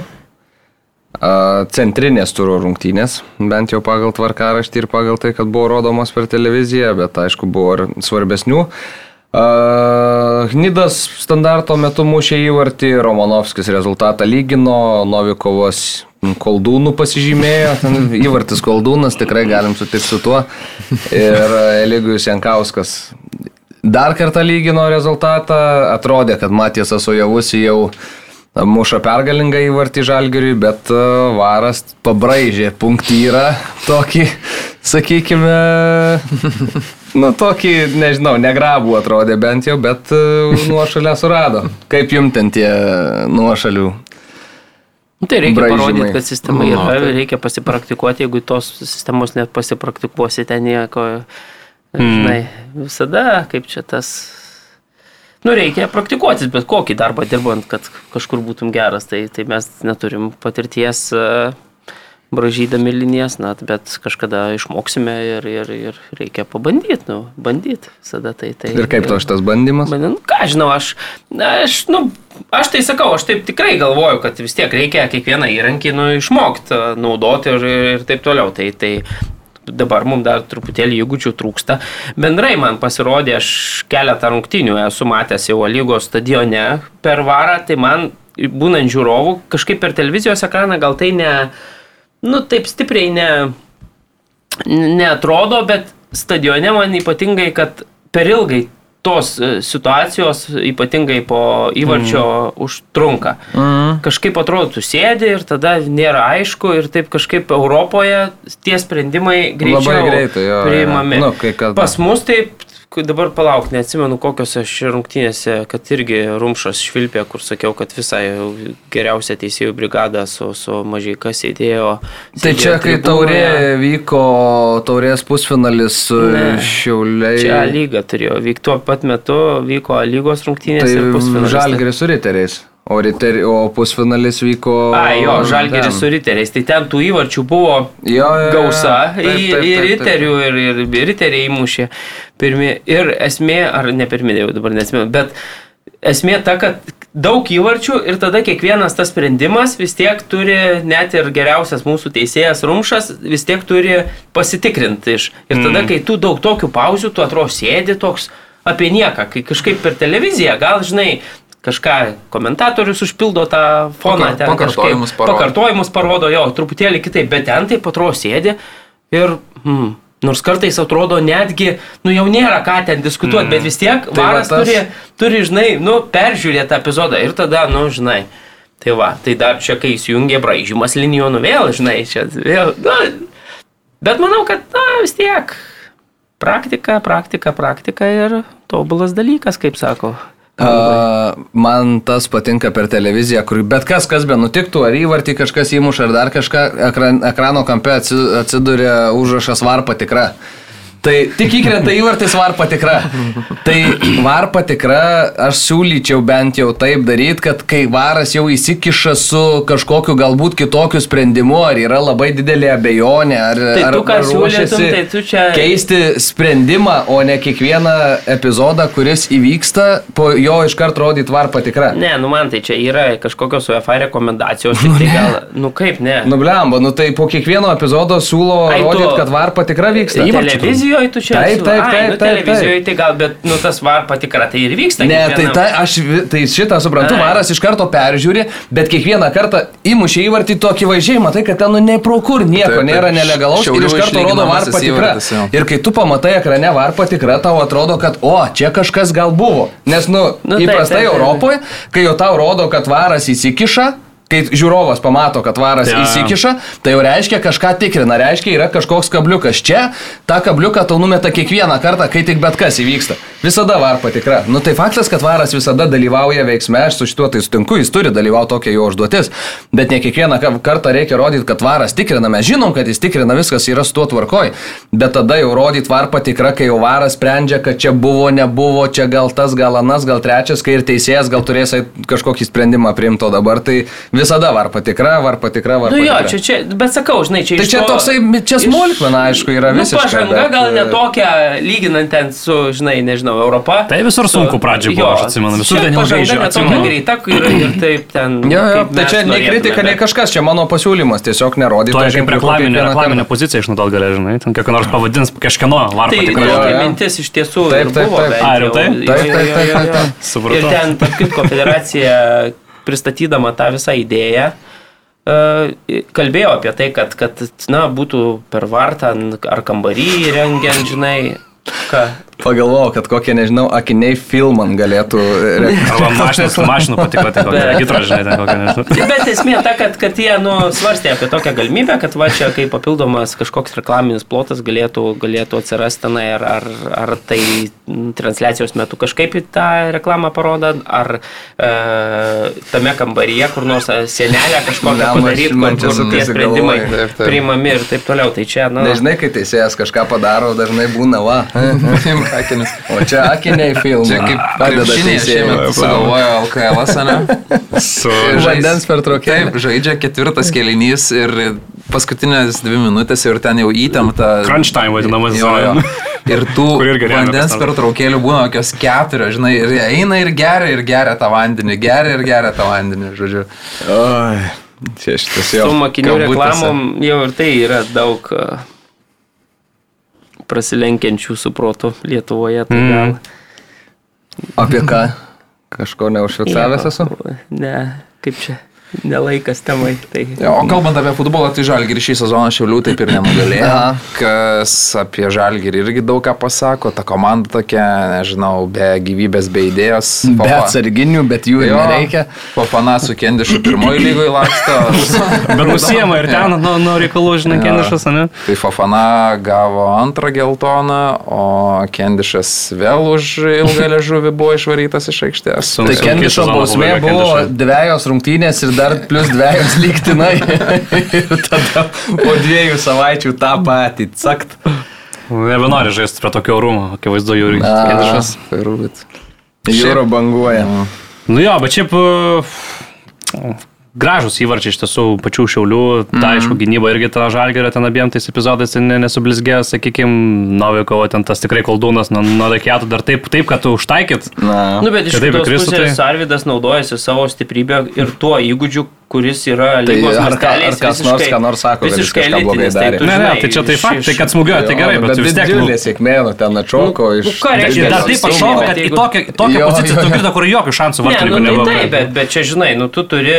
A, Centrinės turo rungtynės, bent jau pagal tvarkaraštį ir pagal tai, kad buvo rodomos per televiziją, bet aišku buvo ir svarbesnių. Gnidas standarto metu mušė įvartį, Romanovskis rezultatą lygino, Novikovas koldūnų pasižymėjo, įvartis koldūnas, tikrai galim sutikti su tuo. Ir Eligijus Jankauskas dar kartą lygino rezultatą, atrodė, kad Matijas Asojavus jau muša pergalingą įvartį žalgiriui, bet e, varas pabraižė punktyrą tokį, sakykime, nu tokį, nežinau, negrabų atrodė bent jau, bet e, nuošalę surado. Kaip jum ten tie nuošalių? Nu, tai reikia Braižymai. parodyti, kad sistema Nu, yra, tai- reikia pasipraktikuoti, jeigu tos sistemos net pasipraktikuosi ten nieko, žinai, visada, kaip čia tas Nu, reikia praktikuotis, bet kokį darbą dirbant, kad kažkur būtum geras, tai, tai mes neturim patirties e, bražydami linijas, na, bet kažkada išmoksime ir, ir, ir reikia pabandyti, nu, bandyti visada tai. tai Ir kaip to šitas bandymas? Man, nu, ką žinau, aš, na, aš, nu, aš tai sakau, aš taip tikrai galvoju, kad vis tiek reikia kiekvieną įrankį nu, išmokti, naudoti ir, ir taip toliau. Tai, tai dabar mums dar truputėlį įgūdžių trūksta. Bendrai man pasirodė, aš keletą rungtinių esu matęs jau lygos stadione per varą, tai man būnant žiūrovų, kažkaip per televizijos ekraną gal tai ne, nu taip stipriai ne, neatrodo, bet stadione man ypatingai, kad per ilgai tos e, situacijos, ypatingai po įvarčio, mm. užtrunka. Mm. Kažkaip atrodo, tu sėdi ir tada nėra aišku ir taip kažkaip Europoje tie sprendimai greičiau greitai, jo, priimami. jo. Nu, kai kad- Pas mus taip, dabar palauk, neatsimenu kokios aš rungtynėse, kad irgi Rumšas švilpė, kur sakiau, kad visai geriausia teisėjų brigada su, su mažai sėdėjo. Tai čia, kai tribūnoje. taurė vyko, taurės pusfinalis Ne. šiauliai. Čia lyga turėjo vykti. Tuo pat metu vyko lygos rungtynės ir Tai pusfinalis. žalgeris su riteriais. O, riteri, o pusfinalis vyko... A, jo, žalgeris su riteriais. Tai ten tų įvarčių buvo Jo, jo, jo. gausa Taip, taip, taip, riterių ir, ir, ir riteriai įmušė. Pirmi, ir esmė, ar ne pirmie, jau dabar nesimenu, bet esmė ta, kad daug įvarčių ir tada kiekvienas tas sprendimas vis tiek turi, net ir geriausias mūsų teisėjas Rumšas, vis tiek turi pasitikrinti iš. Ir tada, kai tu daug tokių pauzių, tu atrodo sėdi toks apie nieką, kai kažkaip per televiziją, gal žinai, kažką komentatorius užpildo tą foną, Pakar- ten pakartojimus parodo. pakartojimus parodo, jo, truputėlį kitaip, bet ten taip atrodo sėdi ir, hmm, nors kartais atrodo netgi, nu jau nėra ką ten diskutuoti, mm. bet vis tiek Tai va varas tas- turi, turi, žinai, nu, peržiūrėti tą epizodą ir tada, nu, žinai. Tai va, tai dar čia, kai įsijungia braižymas linijonų vėl, žinai, čia vėl, na, bet manau, kad, na, vis tiek, praktika, praktika, praktika ir tobulas dalykas, kaip sako. A, man tas patinka per televiziją, kur bet kas, kas be nutiktų, ar įvartį kažkas įmuša, ar dar kažką, ekran, ekrano kampe atsi- atsiduria užrašas var patikra. Tai tik įkrenta įvartis var patikra. Tai var patikra, aš siūlyčiau bent jau taip daryti, kad kai varas jau įsikiša su kažkokiu galbūt kitokiu sprendimu, ar yra labai didelė abejonė, ar, Tai ar tu ruošiasi siūlytum, tai tu čia- keisti sprendimą, o ne kiekvieną epizodą, kuris įvyksta, po jo iškart rodyti var patikra. Ne, nu man tai čia yra kažkokios UEFA rekomendacijos, tik tai gal, nu kaip ne. Nu blemba, nu tai po kiekvieno epizodo siūlo rodyti, kad var patikra vyksta. Televizijoje tu čia Taip, siūlai- taip, Ai, taip, nu, taip, taip. Televizijoje tai gal, bet nu, tas var patikra tai ir vyksta. Ne, tai, kiekvienam. ta, aš tai šitą suprantu, Ai. varas iš karto peržiūri, bet kiekvieną kartą įmušė įvartį tokį vaizdžiai, matai, kad ten nu ne pro kur nieko Taip, taip. nėra nelegalaus ir iš karto rodo var patikra. Ir kai tu pamatai ekrane var patikra, tau atrodo, kad o, čia kažkas gal buvo. Nes, nu, Nu, taip, įprastai taip, taip. Europoje, kai jau tau rodo, kad varas įsikiša, kai žiūrovas pamato, kad varas ja. įsikiša, tai jau reiškia kažką tikrina, reiškia yra kažkoks kabliukas. Čia tą kabliuką tau numeta kiekvieną kartą, kai tik bet kas įvyksta. Visada var patikra. Nu tai faktas, kad varas visada dalyvauja veiksme, aš su šituo tai sutinku, jis turi dalyvauti tokia jo užduotis. Bet ne kiekvieną ka- kartą reikia rodyti, kad varas tikrina. Mes žinom, kad jis tikrina, viskas yra su tuo tvarkoj. Bet tada jau rodyti var patikra, kai jau varas sprendžia, kad čia buvo, nebuvo, čia gal tas, gal anas, gal trečias, kai ir teisėjas gal turės kažkokį sprendimą priimto dabar. Tai visada var patikra, var patikra, var Nu jo, patikra. čia, čia, bet sakau, žinai, čia Tai čia to- toksai- čia smulkmena, aišku, yra nu, visiška, Pažanga bet, gal e, tokia, lyginant ten su, žinai, nežinau, Europa. Tai visur Su- sunku pradžioj buvo, jo, aš atsimenu, visur ten ilgai žiūrėjau, ne tokia atsimenu. greita ir, ir taip ten. Jo, jo, tai čia nei kritika, nei kažkas, čia mano pasiūlymas, tiesiog nerodyti. To to kaip reklaminė, reklaminė pozicija išnaudot gali, žinai, ten kiek nors pavadins kažkieno Tai jo, tokia jo. mintis iš tiesų Taip, ir taip, buvo. taip. Ar jau jau. taip? Taip, taip. Supratau. Ir ten, tarp kitko, federacija pristatydama tą visą idėją, e, kalbėjo apie tai, kad, kad na, būtų per vartą ar kambarį rengiant, žinai, ką. Pagalvojau, kad kokie, nežinau, akiniai filman galėtų. re- Arba mašinos, mašinų patikra, tai kokia gitra, žinai, ten kokia, nežinau. Bet esmė ta, kad, kad jie nu, svarstė apie tokią galimybę, kad va čia kaip papildomas kažkoks reklaminis plotas galėtų, galėtų atsirasti tenai, ar, ar, ar tai transliacijos metu kažkaip tą reklamą parodo, ar e, tame kambaryje kur nors e, sienelę kažkokią padaryti, man čia kur tie sprendimai. Taip, taip. priimami ir taip toliau. Tai čia, nu, Nežinai, kai teisėjas kažką padaro, dažnai būna va. Akinis. O čia akiniai filmai. Čia kaip padeda teisėjai. sugalvojo LKL, ne? Su... Vandens pertraukėlė. Taip, žaidžia ketvirtas kelinys ir paskutinės dvi minutės ir ten jau įtempta. Crunch time vadinamas. Jo, jo. Ir tų vandens pertraukėlių būna kokios keturios, žinai, ir eina ir geria, ir geria tą vandenį, geria ir geria tą vandenį, žodžiu. Oi, čia šitas jau. su mokinių reklamom jau ir tai yra daug e, prasilenkiančių su protu Lietuvoje. Tai Mm. gal Apie ką? Kažko neužfiksavęs esu? Ne. kaip čia, nelaikas temai. Tai... Jo, o kalbant apie futbolą, tai Žalgirį šį sezoną Šiaulių taip ir nenugalėjo. Kas apie Žalgirį irgi daug ką pasako. Ta komanda tokia, nežinau, be gyvybės, be idėjos. Be atsarginių, bet jų ir nereikia. Papana su Kendišu pirmoji lygoje laksto. Bet nusiema ir ten nuo, nuo reikalų, žinai, Kendišas, ne? Tai Fofana gavo antrą geltoną, o Kendišas vėl už ilgą ležuvį buvo išvarytas iš aikštės. Tai Kendišo bausmė buvo dviejos rungtynės ir dar plus dviejos lygtinai. ir tada po dviejų savaičių tą patį. Cakt. Nebenori žaisti prie tokio rūmo, akivaizdu, jų Kendišas. Rūbit. Jūro banguoja. Nu jo, bet šiaip uh, gražus įvarčiai iš tiesų pačių šiaulių, mm. ta aišku gynyba irgi ta žalgerio ten abiem tais epizodais ten ne- nesublizgėjo, sakykime, Novikovo ten tas tikrai koldūnas nuo, nuo dakėtų dar taip, taip, kad tu užtaikyt. Na. Nu, bet iš kitos pusės tai- Arvidas naudojasi savo stiprybę ir tuo įgūdžiu, kuris yra Tai lygos ar ką- ar masteliais kas nors ką nors sako, kad jis visiškai blogai elitinis, darė. tu Ne, ne, tai čia tai faktai, iš- kad smūgiuoja, tai gerai, bet vis tiek. nu, Didžiulė sėkmė, nu ten atšoko iš... nu, ką reiškia, dar taip bet kad į jeigu- tokią, į tokią Jo, poziciją jo. tu krito, kur jokių šansų vartininkų nu, nebuvo. tai taip, bet, bet čia žinai, nu tu turi,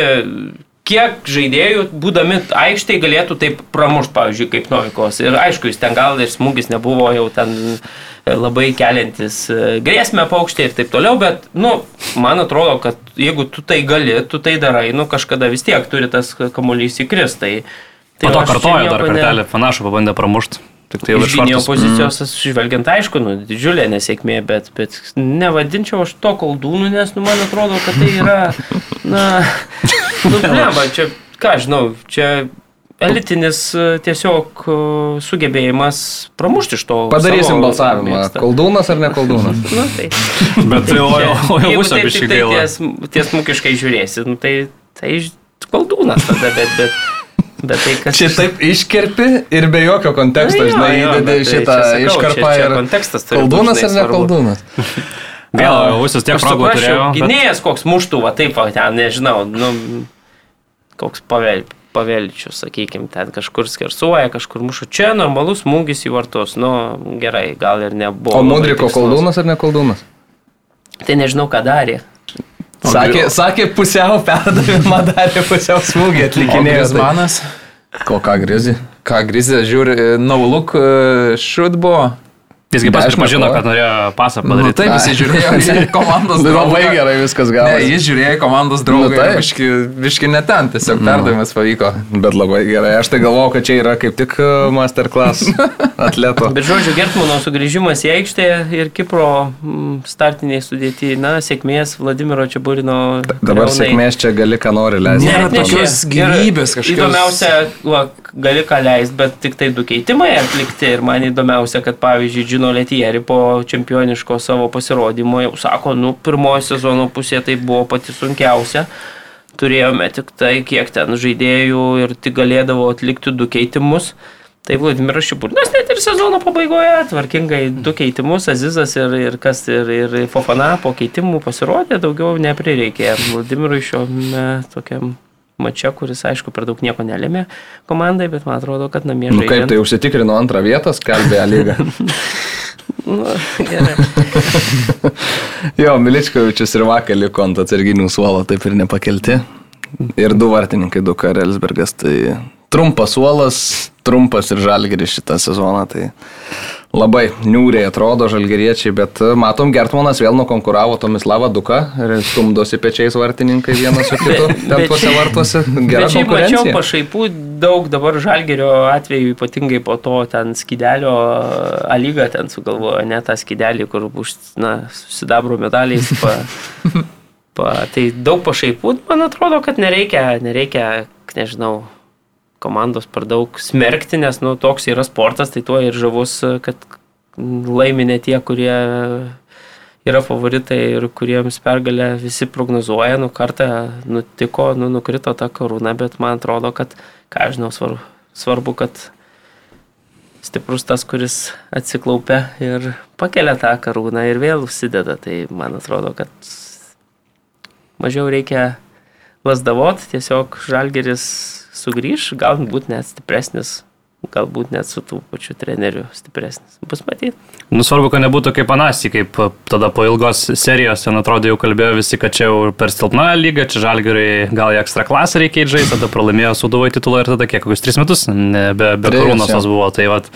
kiek žaidėjų, būdami aikštėje, galėtų taip pramušti, pavyzdžiui, kaip Novikovas. Ir aišku, jis ten gal ir smūgis nebuvo jau ten e, labai keliantis e, grėsmę paukštė ir taip toliau, bet, nu, man atrodo, kad jeigu tu tai gali, tu tai darai, nu, kažkada vis tiek turi tas kamuolys įkris. Tai, Po to kartojo dar nieko ne- kartelį, panašu, pabandė pramušti. Tik tai Iš gynėjo vartus. pozicijos, mm. žvelgiant, aišku, nu, didžiulė nesėkmė, bet, bet nevadinčiau aš to koldūnų, nes, nu, man atrodo, kad tai yra, na, nu, bleba, čia, ką žinau, čia elitinis e, tiesiog e, sugebėjimas pramušti iš to. Padarysim savo balsavimą. mėgstą. Koldūnas ar ne koldūnas? Nu, tai. Bet tai, o, jau bus apie tik šį gailą. ties, tiesmukiškai žiūrėsi, nu, tai, tai koldūnas tada, bet, bet, bet tai kas... Čia taip iškerpi ir be jokio konteksto, Na jo, žinai, įdedi tai šitą iškarpą ir... kontekstas turi būt, Koldūnas ar ne koldūnas? Jau visus tiek suprasčiau, turėjo. bet- Gynėjas koks muštų, va taip, ten, nežinau, nu, koks pavel, pavelčius, sakykime, ten kažkur skersuoja, kažkur muša. Čia normalus smūgis į vartus, nu, gerai, gal ir nebuvo. O Mudriko koldūnas ar ne koldūnas? Tai nežinau, ką darė. Sakė, sakė pusiau perdavimą, darė pusiau smūgį, atlikinėjo. tai- Grismanas. Ko ką grizi? Ką Grizė žiūri, no look uh, shoot buvo. Jisgi Be pats pripažino, kad norėjo pasą Nu, padaryti. taip, jis žiūrėjo į komandos draugą. Labai gerai viskas Ne, gavosi. jis žiūrėjo į komandos draugą. Nu, Nu, taip. viški, viški ne ten, tiesiog perdavimas pavyko. Bet labai gerai. Aš tai galvojau, kad čia yra kaip tik uh, masterclass atleto. Bet žodžiu, Gertmano sugrįžimas į aikštę ir Kipro mm, startiniai sudėti, na, sėkmės Vladimiro Čiaburino. Dabar kariaunai. sėkmės čia gali ką nori leisti. Nėra tokios gyvybės kažkokios. Įdomiausia, va, gali ką leisti, bet tik tai du keitimai atlikti. Ir man įdomiausia, kad pavyzdžiui, Džino Letieri po čempioniško savo pasirodymo jau sako, nu, pirmoji sezono pusė tai buvo pati sunkiausia. Turėjome tik tai, kiek ten žaidėjų ir tik galėdavo atlikti du keitimus. Tai Vladimiras Šiburnas net ir sezono pabaigoje tvarkingai du keitimus, Azizas ir, ir kas ir, ir Fofana po keitimų pasirodė, daugiau neprireikė. Vladimirui šiame tokiam mače, kuris aišku per daug nieko nelėmė komandai, bet man atrodo, kad namie Nu kaip tai užsitikrino antrą vietą, skalbė lygą. Nu, jo, Miličkovičius ir vakar liko ant atsarginių suolo, taip ir nepakelti. Ir du vartininkai, du Karelsbergas. Tai trumpas suolas, trumpas ir žalgeris šitą sezoną. Tai labai niūriai atrodo žalgeriečiai, bet matom, Gertmanas vėl nukonkuravo Tomislavą Duką ir stumdosi pečiais vartininkai vienas su kitu ten tuose vartuose. Gera Bet šiaip mačiau pašaipų daug dabar žalgerio atveju, ypatingai po to ten skidelio alyga ten sugalvojo, ne tą skidelį, kur už, na, susidabro medaliais. Pa, pa, tai daug pašaipų, man atrodo, kad nereikia, nereikia, nežinau, komandos per daug smerkti, nes, nu, toks yra sportas, tai tuo ir žavus, kad laimi ne tie, kurie yra favoritai ir kuriems pergalę visi prognozuoja, nu kartą nutiko, nu nukrito ta karūna, bet man atrodo, kad, ką žinau, svarbu, svarbu, kad stiprus tas, kuris atsiklaupia ir pakelia tą karūną ir vėl užsideda, tai man atrodo, kad mažiau reikia lasdavot, tiesiog žalgeris sugrįž, galbūt net stipresnis galbūt net su tų pačiu treneriu stipresnis. Bus matyti. Nu, svarbu, kad nebūtų kaip Anasi, kaip e, tada po ilgos serijos, ten atrodo jau kalbėjo visi, kad čia jau per silpną lygą, čia žalgeriai gal į ekstra klasę reikia žaisti, tada pralaimėjo suduvai titulą ir tada kiek, kokius tris metus, ne, be, be karūnos buvo. Tai vat,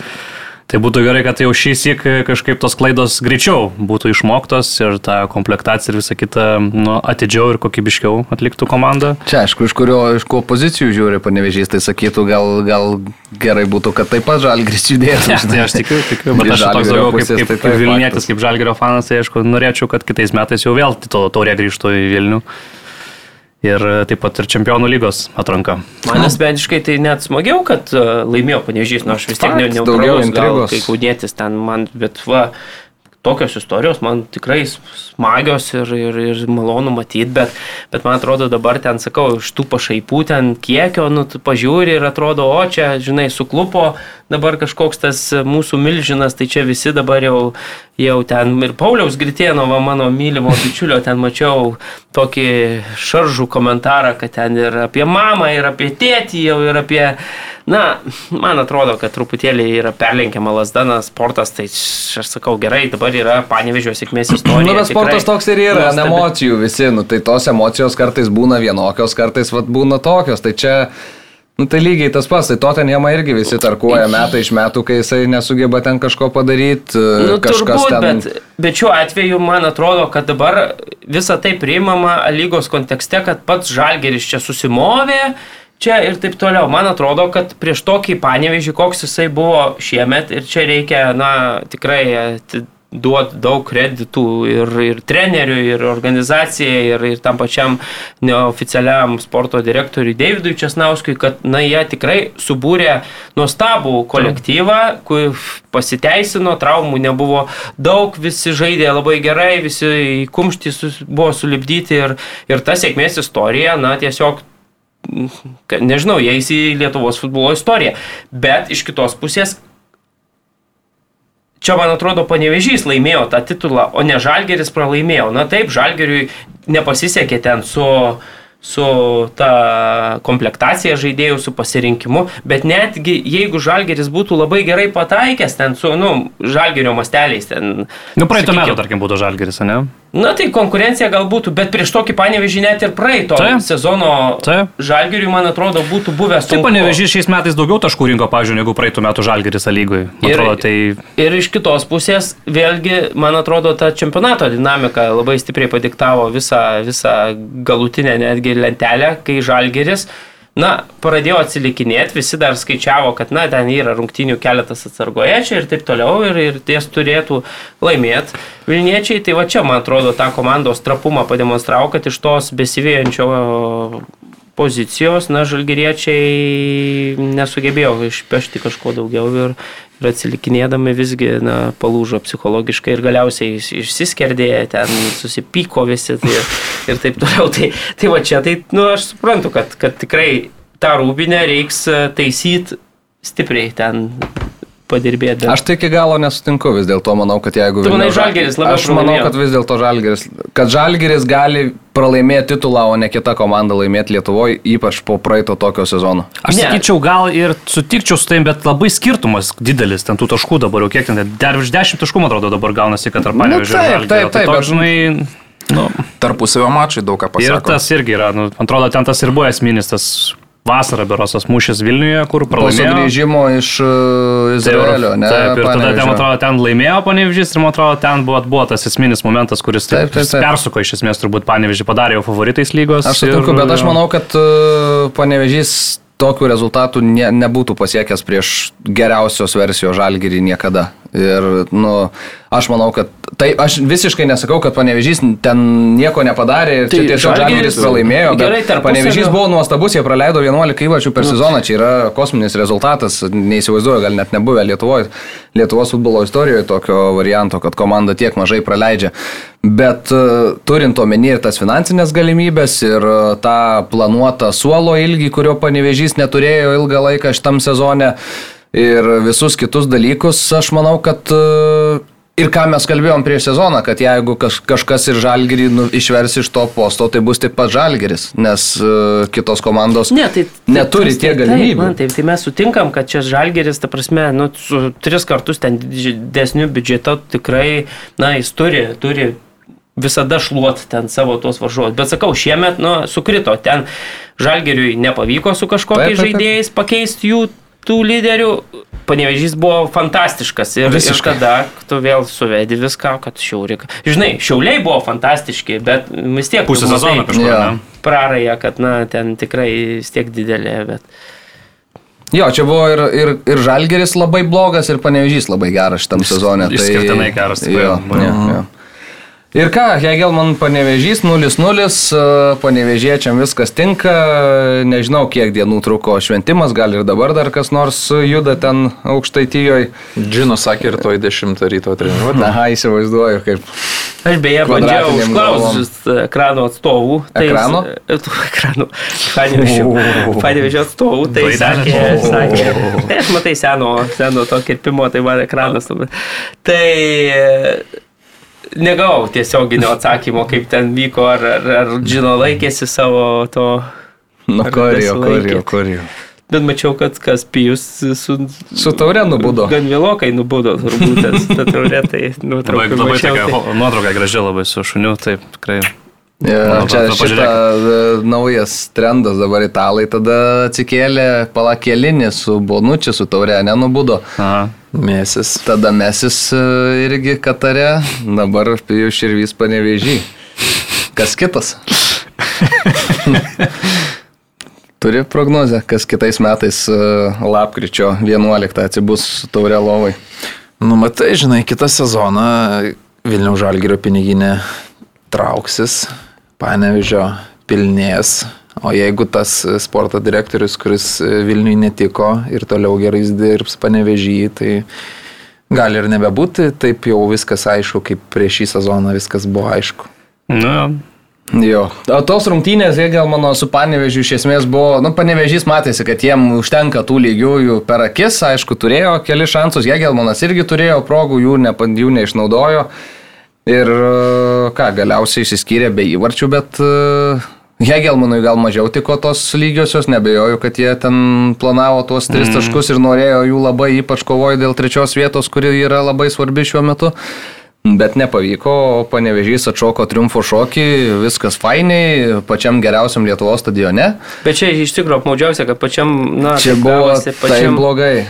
Tai būtų gerai, kad jau šį sėk kažkaip tos klaidos greičiau būtų išmoktos ir ta komplektacija ir visa kita nu, atidžiau ir kokybiškiau atliktų komanda. Čia aišku, iš kurio, iš ko pozicijų žiūri panevežys, tai sakytų, gal, gal gerai būtų, kad taip pat žalgris judėtų. Ne, tai aš tikiu, tikiu, bet aš toks daugiau kaip, kaip, kaip Vilnietis, kaip Žalgerio fanas, tai aišku, norėčiau, kad kitais metais jau vėl taurė grįžtų į Vilnių. Ir e, taip pat ir čempionų lygos atranka. Man asmeniškai tai net smagiau, kad uh, laimėjo panežys, nors aš vis tiek ne, neutralus, gal intrigos. kai kaudėtis ten man, bet va, tokios istorijos man tikrai smagios ir, ir, ir malonu matyti, bet, bet man atrodo dabar ten, sakau, iš tų pašaipų ten kiekio, nu, tu pažiūri ir atrodo, o čia, žinai, suklupo dabar kažkoks tas mūsų milžinas, tai čia visi dabar jau, jau ten ir Pauliaus Gritėnovo, mano mylimo bičiulio, ten mačiau tokį šaržų komentarą, kad ten ir apie mamą, ir apie tėtį, jau ir apie, na, man atrodo, kad truputėlį yra perlenkiama lasdana sportas, tai aš sakau, gerai, dabar yra panevežio sėkmės istorija. Nu, bet sportas tikrai toks ir yra, nuostabi. emocijų visi, nu, tai tos emocijos kartais būna vienokios, kartais vat, būna tokios, tai čia, nu, tai lygiai tas pats, tai Tottenhamą irgi visi tarkuoja metai iš metų, kai jisai nesugeba ten kažko padaryti, Nu, kažkas turbūt, ten... bet, bet šiuo atveju man atrodo, kad dabar visa tai priimama lygos kontekste, kad pats Žalgeris čia susimovė. Čia ir taip toliau. Man atrodo, kad prieš tokį panevežį, koks jisai buvo šiemet, ir čia reikia, na, tikrai duoti daug kreditų ir, ir treneriui, ir organizacijai, ir, ir tam pačiam neoficialiam sporto direktoriui Davidui Česnauskui, kad, na, jie tikrai subūrė nuostabų kolektyvą, kur pasiteisino, traumų nebuvo daug, visi žaidė labai gerai, visi į kumštį sus- buvo sulibdyti ir, ir ta sėkmės istorija, na, tiesiog nežinau, jie įsi Lietuvos futbolo istoriją. Bet iš kitos pusės, čia man atrodo panevežys laimėjo tą titulą, o ne Žalgeris pralaimėjo. Na taip, Žalgeriui nepasisekė ten su, su ta komplektacija žaidėjų, su pasirinkimu, bet netgi jeigu Žalgeris būtų labai gerai pataikęs ten su, nu, Žalgerio masteliais ten. Nu, praeito sakykim, metų, tarkim, būtų Žalgeris, ne? Na tai konkurencija gal būtų, bet prieš tokį panevežį net ir praeito Taip. sezono Taip. žalgiriui, man atrodo, būtų buvęs Taip, sunku. panevežys šiais metais daugiau taškų rinko, pavyzdžiui, negu praeitų metų Žalgeris. Man Ir- atrodo, tai Ir iš kitos pusės, vėlgi, man atrodo, ta čempionato dinamika labai stipriai padiktavo visą, visą galutinę netgi lentelę, kai žalgeris, na, pradėjo atsilikinėti, visi dar skaičiavo, kad, na, ten yra rungtinių keletas atsargoje čia ir taip toliau, ir, ir ties turėtų laimėti Vilniečiai. Tai va čia, man atrodo, tą komandos trapumą pademonstravo, kad iš tos besivėjančio pozicijos, na, žalgeriečiai nesugebėjo išpešti kažko daugiau ir, ir atsilikinėdami visgi, na, palūžo psichologiškai ir galiausiai iš- išsiskerdė, ten susipyko visi tai, ir taip toliau. Tai, tai va čia, tai, nu, aš suprantu, kad, kad tikrai tą rūbinę reiks taisyti stipriai ten padirbėti. Aš tai iki galo nesutinku vis dėlto, manau, kad jeigu... Tu manai, Žalgiris labiau Aš manau, pralaimėjo? kad vis dėlto Žalgeris, kad Žalgeris gali pralaimėti titulą, o ne kita komanda laimėti Lietuvoje, ypač po praeito tokio sezono. Aš Ne. sakyčiau, gal ir sutikčiau su tai, bet labai skirtumas didelis, ten tų taškų dabar jau kiek ten, dar virš 10 taškų, man atrodo, dabar gaunasi, kad tarp Nu, Panevežio taip, ir taip, Tai taip, toks, bet- žinai, nu, Tarpusavio mačai daug ką ir pasako. tas irgi yra, nu, atrodo, ten tas ir buvo esminis, tas vasarą berosas mūšis Vilniuje, kur Po pralaimėjo. sugrįžimo iš uh, Izraelio, ne? Taip, ir tada, ten, atrodo, ten laimėjo Panevežys ir, man atrodo, ten buvo, buvo tas esminis momentas, kuris taip, Taip, taip, taip. persuko iš esmės, turbūt Panevežį padarė jau favoritais lygos. Aš sutinku, bet aš manau, kad uh, panevežys tokių rezultatų ne, nebūtų pasiekęs prieš geriausios versijos žalgyrį niekada. Ir, nu, aš manau, kad tai aš visiškai nesakau, kad panevežys ten nieko nepadarė ir Tai tai tiesiog žalgyris pralaimėjo. Gerai, tarpusavio- Panevežys buvo nuostabus, jie praleido 11 įvačių per sezoną, čia yra kosminis rezultatas, neįsivaizduoju, gal net nebuvę Lietuvoje, Lietuvos futbolo istorijoje tokio varianto, kad komanda tiek mažai praleidžia. Bet e, turint omeny ir tas finansinės galimybės ir e, tą planuotą suolo ilgį, kurio panevežys neturėjo ilgą laiką šitam sezone ir visus kitus dalykus, aš manau, kad e, Ir ką mes kalbėjom prieš sezoną, kad jeigu kaž, kažkas ir žalgerį nu, išvers iš to posto, tai bus tik pats žalgeris, nes uh, kitos komandos Ne, tai, neturi tai, tiek taip, galimybių. man Taip, tai mes sutinkam, kad čia žalgeris, ta prasme, nu, su tris kartus ten didesniu biudžetu tikrai, na, jis turi, turi visada šluot ten savo tuos varžovus. Bet sakau, šiemet, nu, sukrito, ten žalgeriui nepavyko su Taip, kažkokiais taip, taip. žaidėjais pakeisti jų tų lyderių. Panevežys buvo fantastiškas ir, ir Visiškai. tada tu vėl suvedi viską, kad šiaurė. Žinai, šiauliai buvo fantastiški, bet vis tiek Pusę sezono kažkur. Ne? Praraja, kad, na, ten tikrai vis tiek didelė, bet... Jo, čia buvo ir, ir, ir žalgeris labai blogas, ir panevežys labai geras šitam sezone. išskirtinai geras, tikrai. Jo, jo, jo. Ir ką, Hegelman panevežys 0-0, panevežiečiam viskas tinka, nežinau kiek dienų truko šventimas, gal ir dabar dar kas nors juda ten aukštaitijoje. Džino sakė ir toj 10 ryto treniruotė. Na, įsivaizduoju, kaip. Aš beje bandžiau Kvadratinėm užklausus ekrano atstovų. Ekrano? e, tų Ekranų. Panevežio, panevežio atstovų. Tai sakė, sakė. Tai aš matai seno, seno to kirpimo, tai man ekranas. Tai e, negavau tiesioginio atsakymo, kaip ten vyko, ar, ar, ar Džino laikėsi savo to. Nu, korijo, korijo, korijo. Bet mačiau, kad kas pijus su... Su taure nubudo. Gan vėlokai nubudo, turbūt, ta taurė, tai Labai, nuotraukai labai mačiau. tokia tai- nuotrauka graži labai su šuniu, taip, tikrai. Ja, Na, čia va, šita e, naujas trendas dabar italai tada atsikėlė palakėlinį su Bonučiu, su taure, nenubudo. Aha. Mėsis. Tada mesis e, irgi Katare, dabar Pijus Širvys panevežį. Kas kitas? Turi prognozę, kas kitais metais e, lapkričio 11 atsibus taurė lovai. Nu, matai, žinai, kitą sezoną Vilniaus Žalgirio piniginė trauksis, panevižio pilnės. O jeigu tas sporto direktorius, kuris Vilniui netiko ir toliau gerai dirbs panevežį, tai gali ir nebebūti, taip jau viskas aišku, kaip prieš šį sezoną viskas buvo aišku. Jo. Jo. O tos rungtynės, jie gal mano su panevežiu iš esmės buvo, nu, panevežys matėsi, kad jiem užtenka tų lygiųjų per akis, aišku, turėjo keli šansus, jie gal manas irgi turėjo progų, jų, ne, jų neišnaudojo. Ir e, ką, galiausiai išsiskyrė be įvarčių, bet uh, Hegelmanui gal mažiau tiko tos lygiosios, nebejoju, kad jie ten planavo tuos tris taškus ir norėjo jų labai, ypač kovojo dėl trečios vietos, kuri yra labai svarbi šiuo metu. Bet nepavyko, panevežys atšoko triumfo šokį, viskas fainiai, pačiam geriausiam Lietuvos stadione. Bet čia iš tikrųjų apmaudžiausia, kad pačiam, na, Čia buvo pačiam, blogai.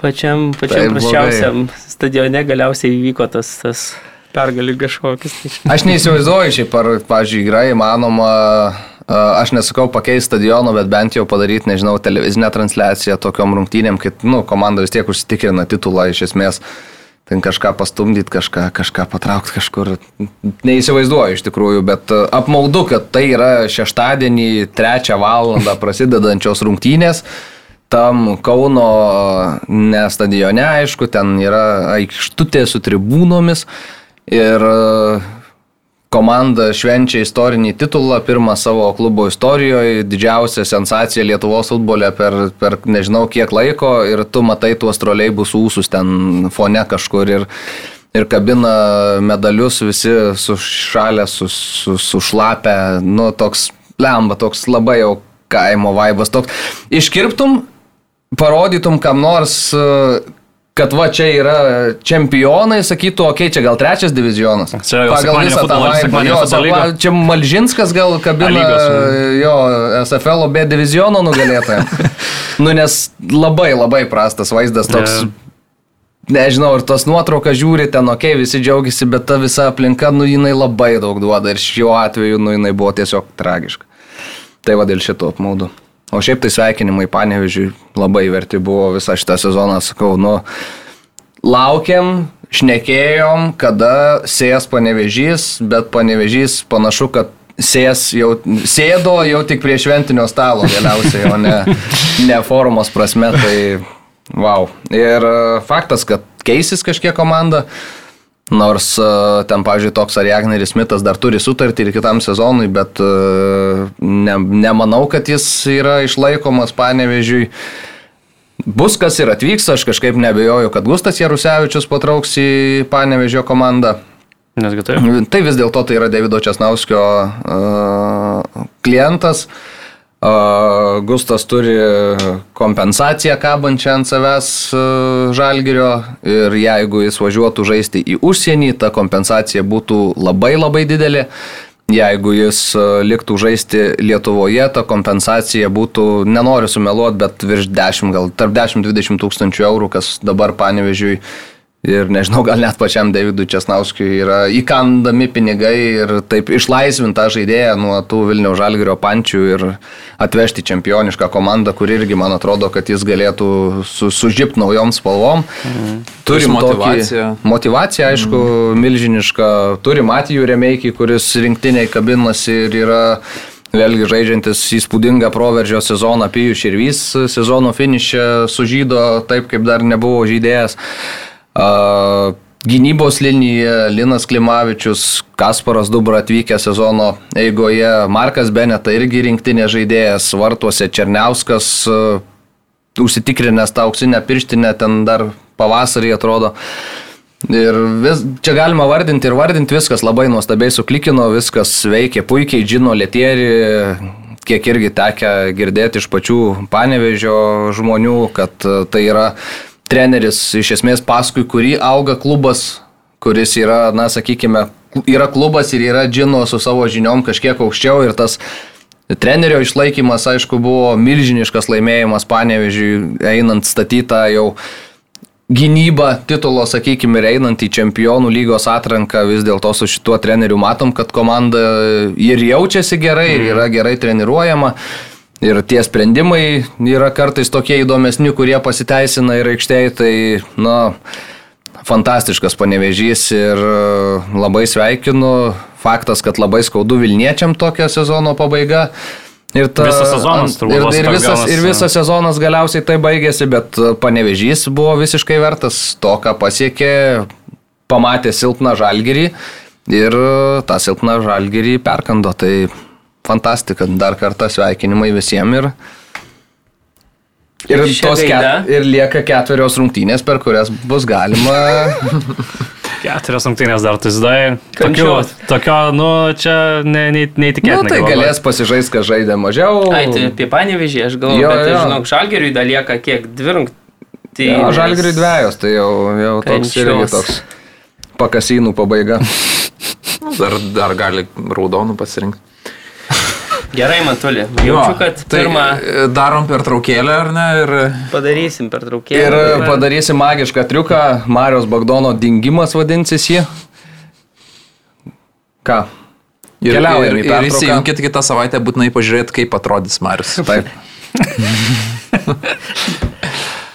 pačiam, pačiam blogai. praščiausiam stadione galiausiai įvyko tas, tas pergalingas šokis. Tai Aš neįsivaizduoju šiaip, ar, pažiūrėjau, yra įmanoma, aš nesakau pakeisti stadiono, bet bent jau padaryti, nežinau, televizinę transliaciją tokiom rungtynėm, kad, nu, komanda vis tiek užsitikrina titulą iš esmės. Ten kažką pastumdyti, kažką, kažką patraukti kažkur. Neįsivaizduoju iš tikrųjų, bet apmaudu, kad tai yra šeštadienį, trečią valandą prasidedančios rungtynės. Tam Kauno ne stadione, aišku, ten yra aikštutė su tribūnomis. Ir e, komanda švenčia istorinį titulą, pirmą savo klubo istorijoje, didžiausia sensacija Lietuvos futbole per, per nežinau kiek laiko ir tu matai tuos troliai bus ūsus ten fone kažkur ir, ir kabina medalius visi sušalę, su, su, sušlapę, nu toks lemba, toks labai jau kaimo vaibas, toks iškirptum, parodytum kam nors e, kad va čia yra čempionai, sakytų, okei, okay, čia gal trečias divizionas. Čia jau Pagal visą tą sekmadienio Jo, lyga. čia Malžinskas gal kabina jo SFL B diviziono nugalėtoją. nu, nes labai labai prastas vaizdas toks. Ne. Nežinau, ir tos nuotraukas žiūri ten, okay, visi džiaugiasi, bet ta visa aplinka, nu, jinai labai daug duoda ir šiuo atveju, nu, jinai buvo tiesiog tragiška. Tai va dėl šito apmaudu. O šiaip tai sveikinimai, panevižiui, labai verti buvo visą šitą sezoną, sakau, nu, laukiam, šnekėjom, kada sės panevežys, bet panevežys panašu, kad sės jau, sėdo jau tik prie šventinio stalo galiausiai, o ne, ne formos prasme, tai wow. Ir faktas, kad keisis kažkiek komanda. Nors e, ten, pavyzdžiui, toks Ariagneris Smithas dar turi sutartį ir kitam sezonui, bet e, ne, nemanau, kad jis yra išlaikomas panevežiui. bus kas ir atvyks, aš kažkaip nebejoju, kad Gustas Jarusevičius patrauks į Panevežio komandą. Nesgi taip. Tai vis dėlto tai yra Davido Česnauskio uh, klientas. Uh, Gustas turi kompensaciją kabančią ant savęs uh, žalgerio ir jeigu jis važiuotų žaisti į užsienį, ta kompensacija būtų labai labai didelė. Jeigu jis uh, liktų žaisti Lietuvoje, ta kompensacija būtų, nenoriu sumeluoti, bet virš 10, gal tarp 10-20 tūkstančių eurų, kas dabar panevežiui Ir nežinau, gal net pačiam Davidui Česnauskijui yra įkandami pinigai ir taip išlaisvinta žaidėja nuo tų Vilnių Žalgirio pančių ir atvežti čempionišką komandą, kur irgi man atrodo, kad jis galėtų su, sužipti naujom spalvom. Mhm. Turim motivaciją. Motivacija, aišku, mhm. milžiniška. Turim Matijų Remeikį, kuris rinktiniai kabinasi ir yra Vėlgi žaidžiantis įspūdingą proveržio sezoną, Pijus Širvys sezono finišę sužydo taip, kaip dar nebuvo žydėjęs. Gynybos linija Linas Klimavičius, Kasparas Dubra atvykę sezono eigoje, Markas Beneta irgi rinktinė žaidėjas, Vartuose Černiauskas, užsitikrinęs tą auksinę pirštinę, ten dar pavasarį atrodo. Ir vis, čia galima vardinti ir vardinti viskas labai nuostabiai suklikino, viskas veikia puikiai, žino Lietierį, kiek irgi tekia girdėti iš pačių panevežio žmonių, kad tai yra treneris iš esmės paskui kurį auga klubas, kuris yra, na, sakykime, yra klubas ir yra džino su savo žiniom kažkiek aukščiau ir tas trenerio išlaikymas, aišku, buvo milžiniškas laimėjimas, panevežiui, einant statytą jau gynybą titulo, sakykime, ir einant į čempionų lygos atranką, vis dėlto su šituo treneriu matom, kad komanda ir jaučiasi gerai, ir yra gerai treniruojama. Ir tie sprendimai yra kartais tokie įdomesni, kurie pasiteisina ir aikštėje, tai, na, fantastiškas panevežys ir e, labai sveikinu. Faktas, kad labai skaudu Vilniečiam tokia sezono pabaiga. Ir ta, visas sezonas turbūt. Ir, ir, visas, ir visas sezonas galiausiai tai baigėsi, bet panevežys buvo visiškai vertas to, ką pasiekė, pamatė silpną žalgerį ir tą silpną žalgerį perkando. Tai fantastika, dar kartą sveikinimai visiems ir, ir, ket, ir lieka ketverios rungtynės, per kurias bus galima. Keturios rungtynės dar tai zdai. Tokio, tokio, nu, čia ne, ne, neįtikėtina. Nu, tai galės pasižaisti, kad žaidė mažiau. Ai, tai apie panevežį, aš galvoju, jo, bet, jo. žinok, žalgeriui dar lieka kiek dvi rungtynės. Jo, žalgeriui dviejos, tai jau, jau toks irgi toks pakasinų pabaiga. dar, dar gali raudonų pasirinkti. Gerai, Matuli. Jaučiu, kad tai pirmą. Darom per traukėlę, ar ne? Ir... Padarysim per traukėlę. Ir padarysim magišką triuką. Marijos Bagdono dingimas vadinsis jį. Ką? Ir, ir, ir, ir įsijunkit kitą savaitę būtinai pažiūrėti, kaip atrodys Marius. Taip.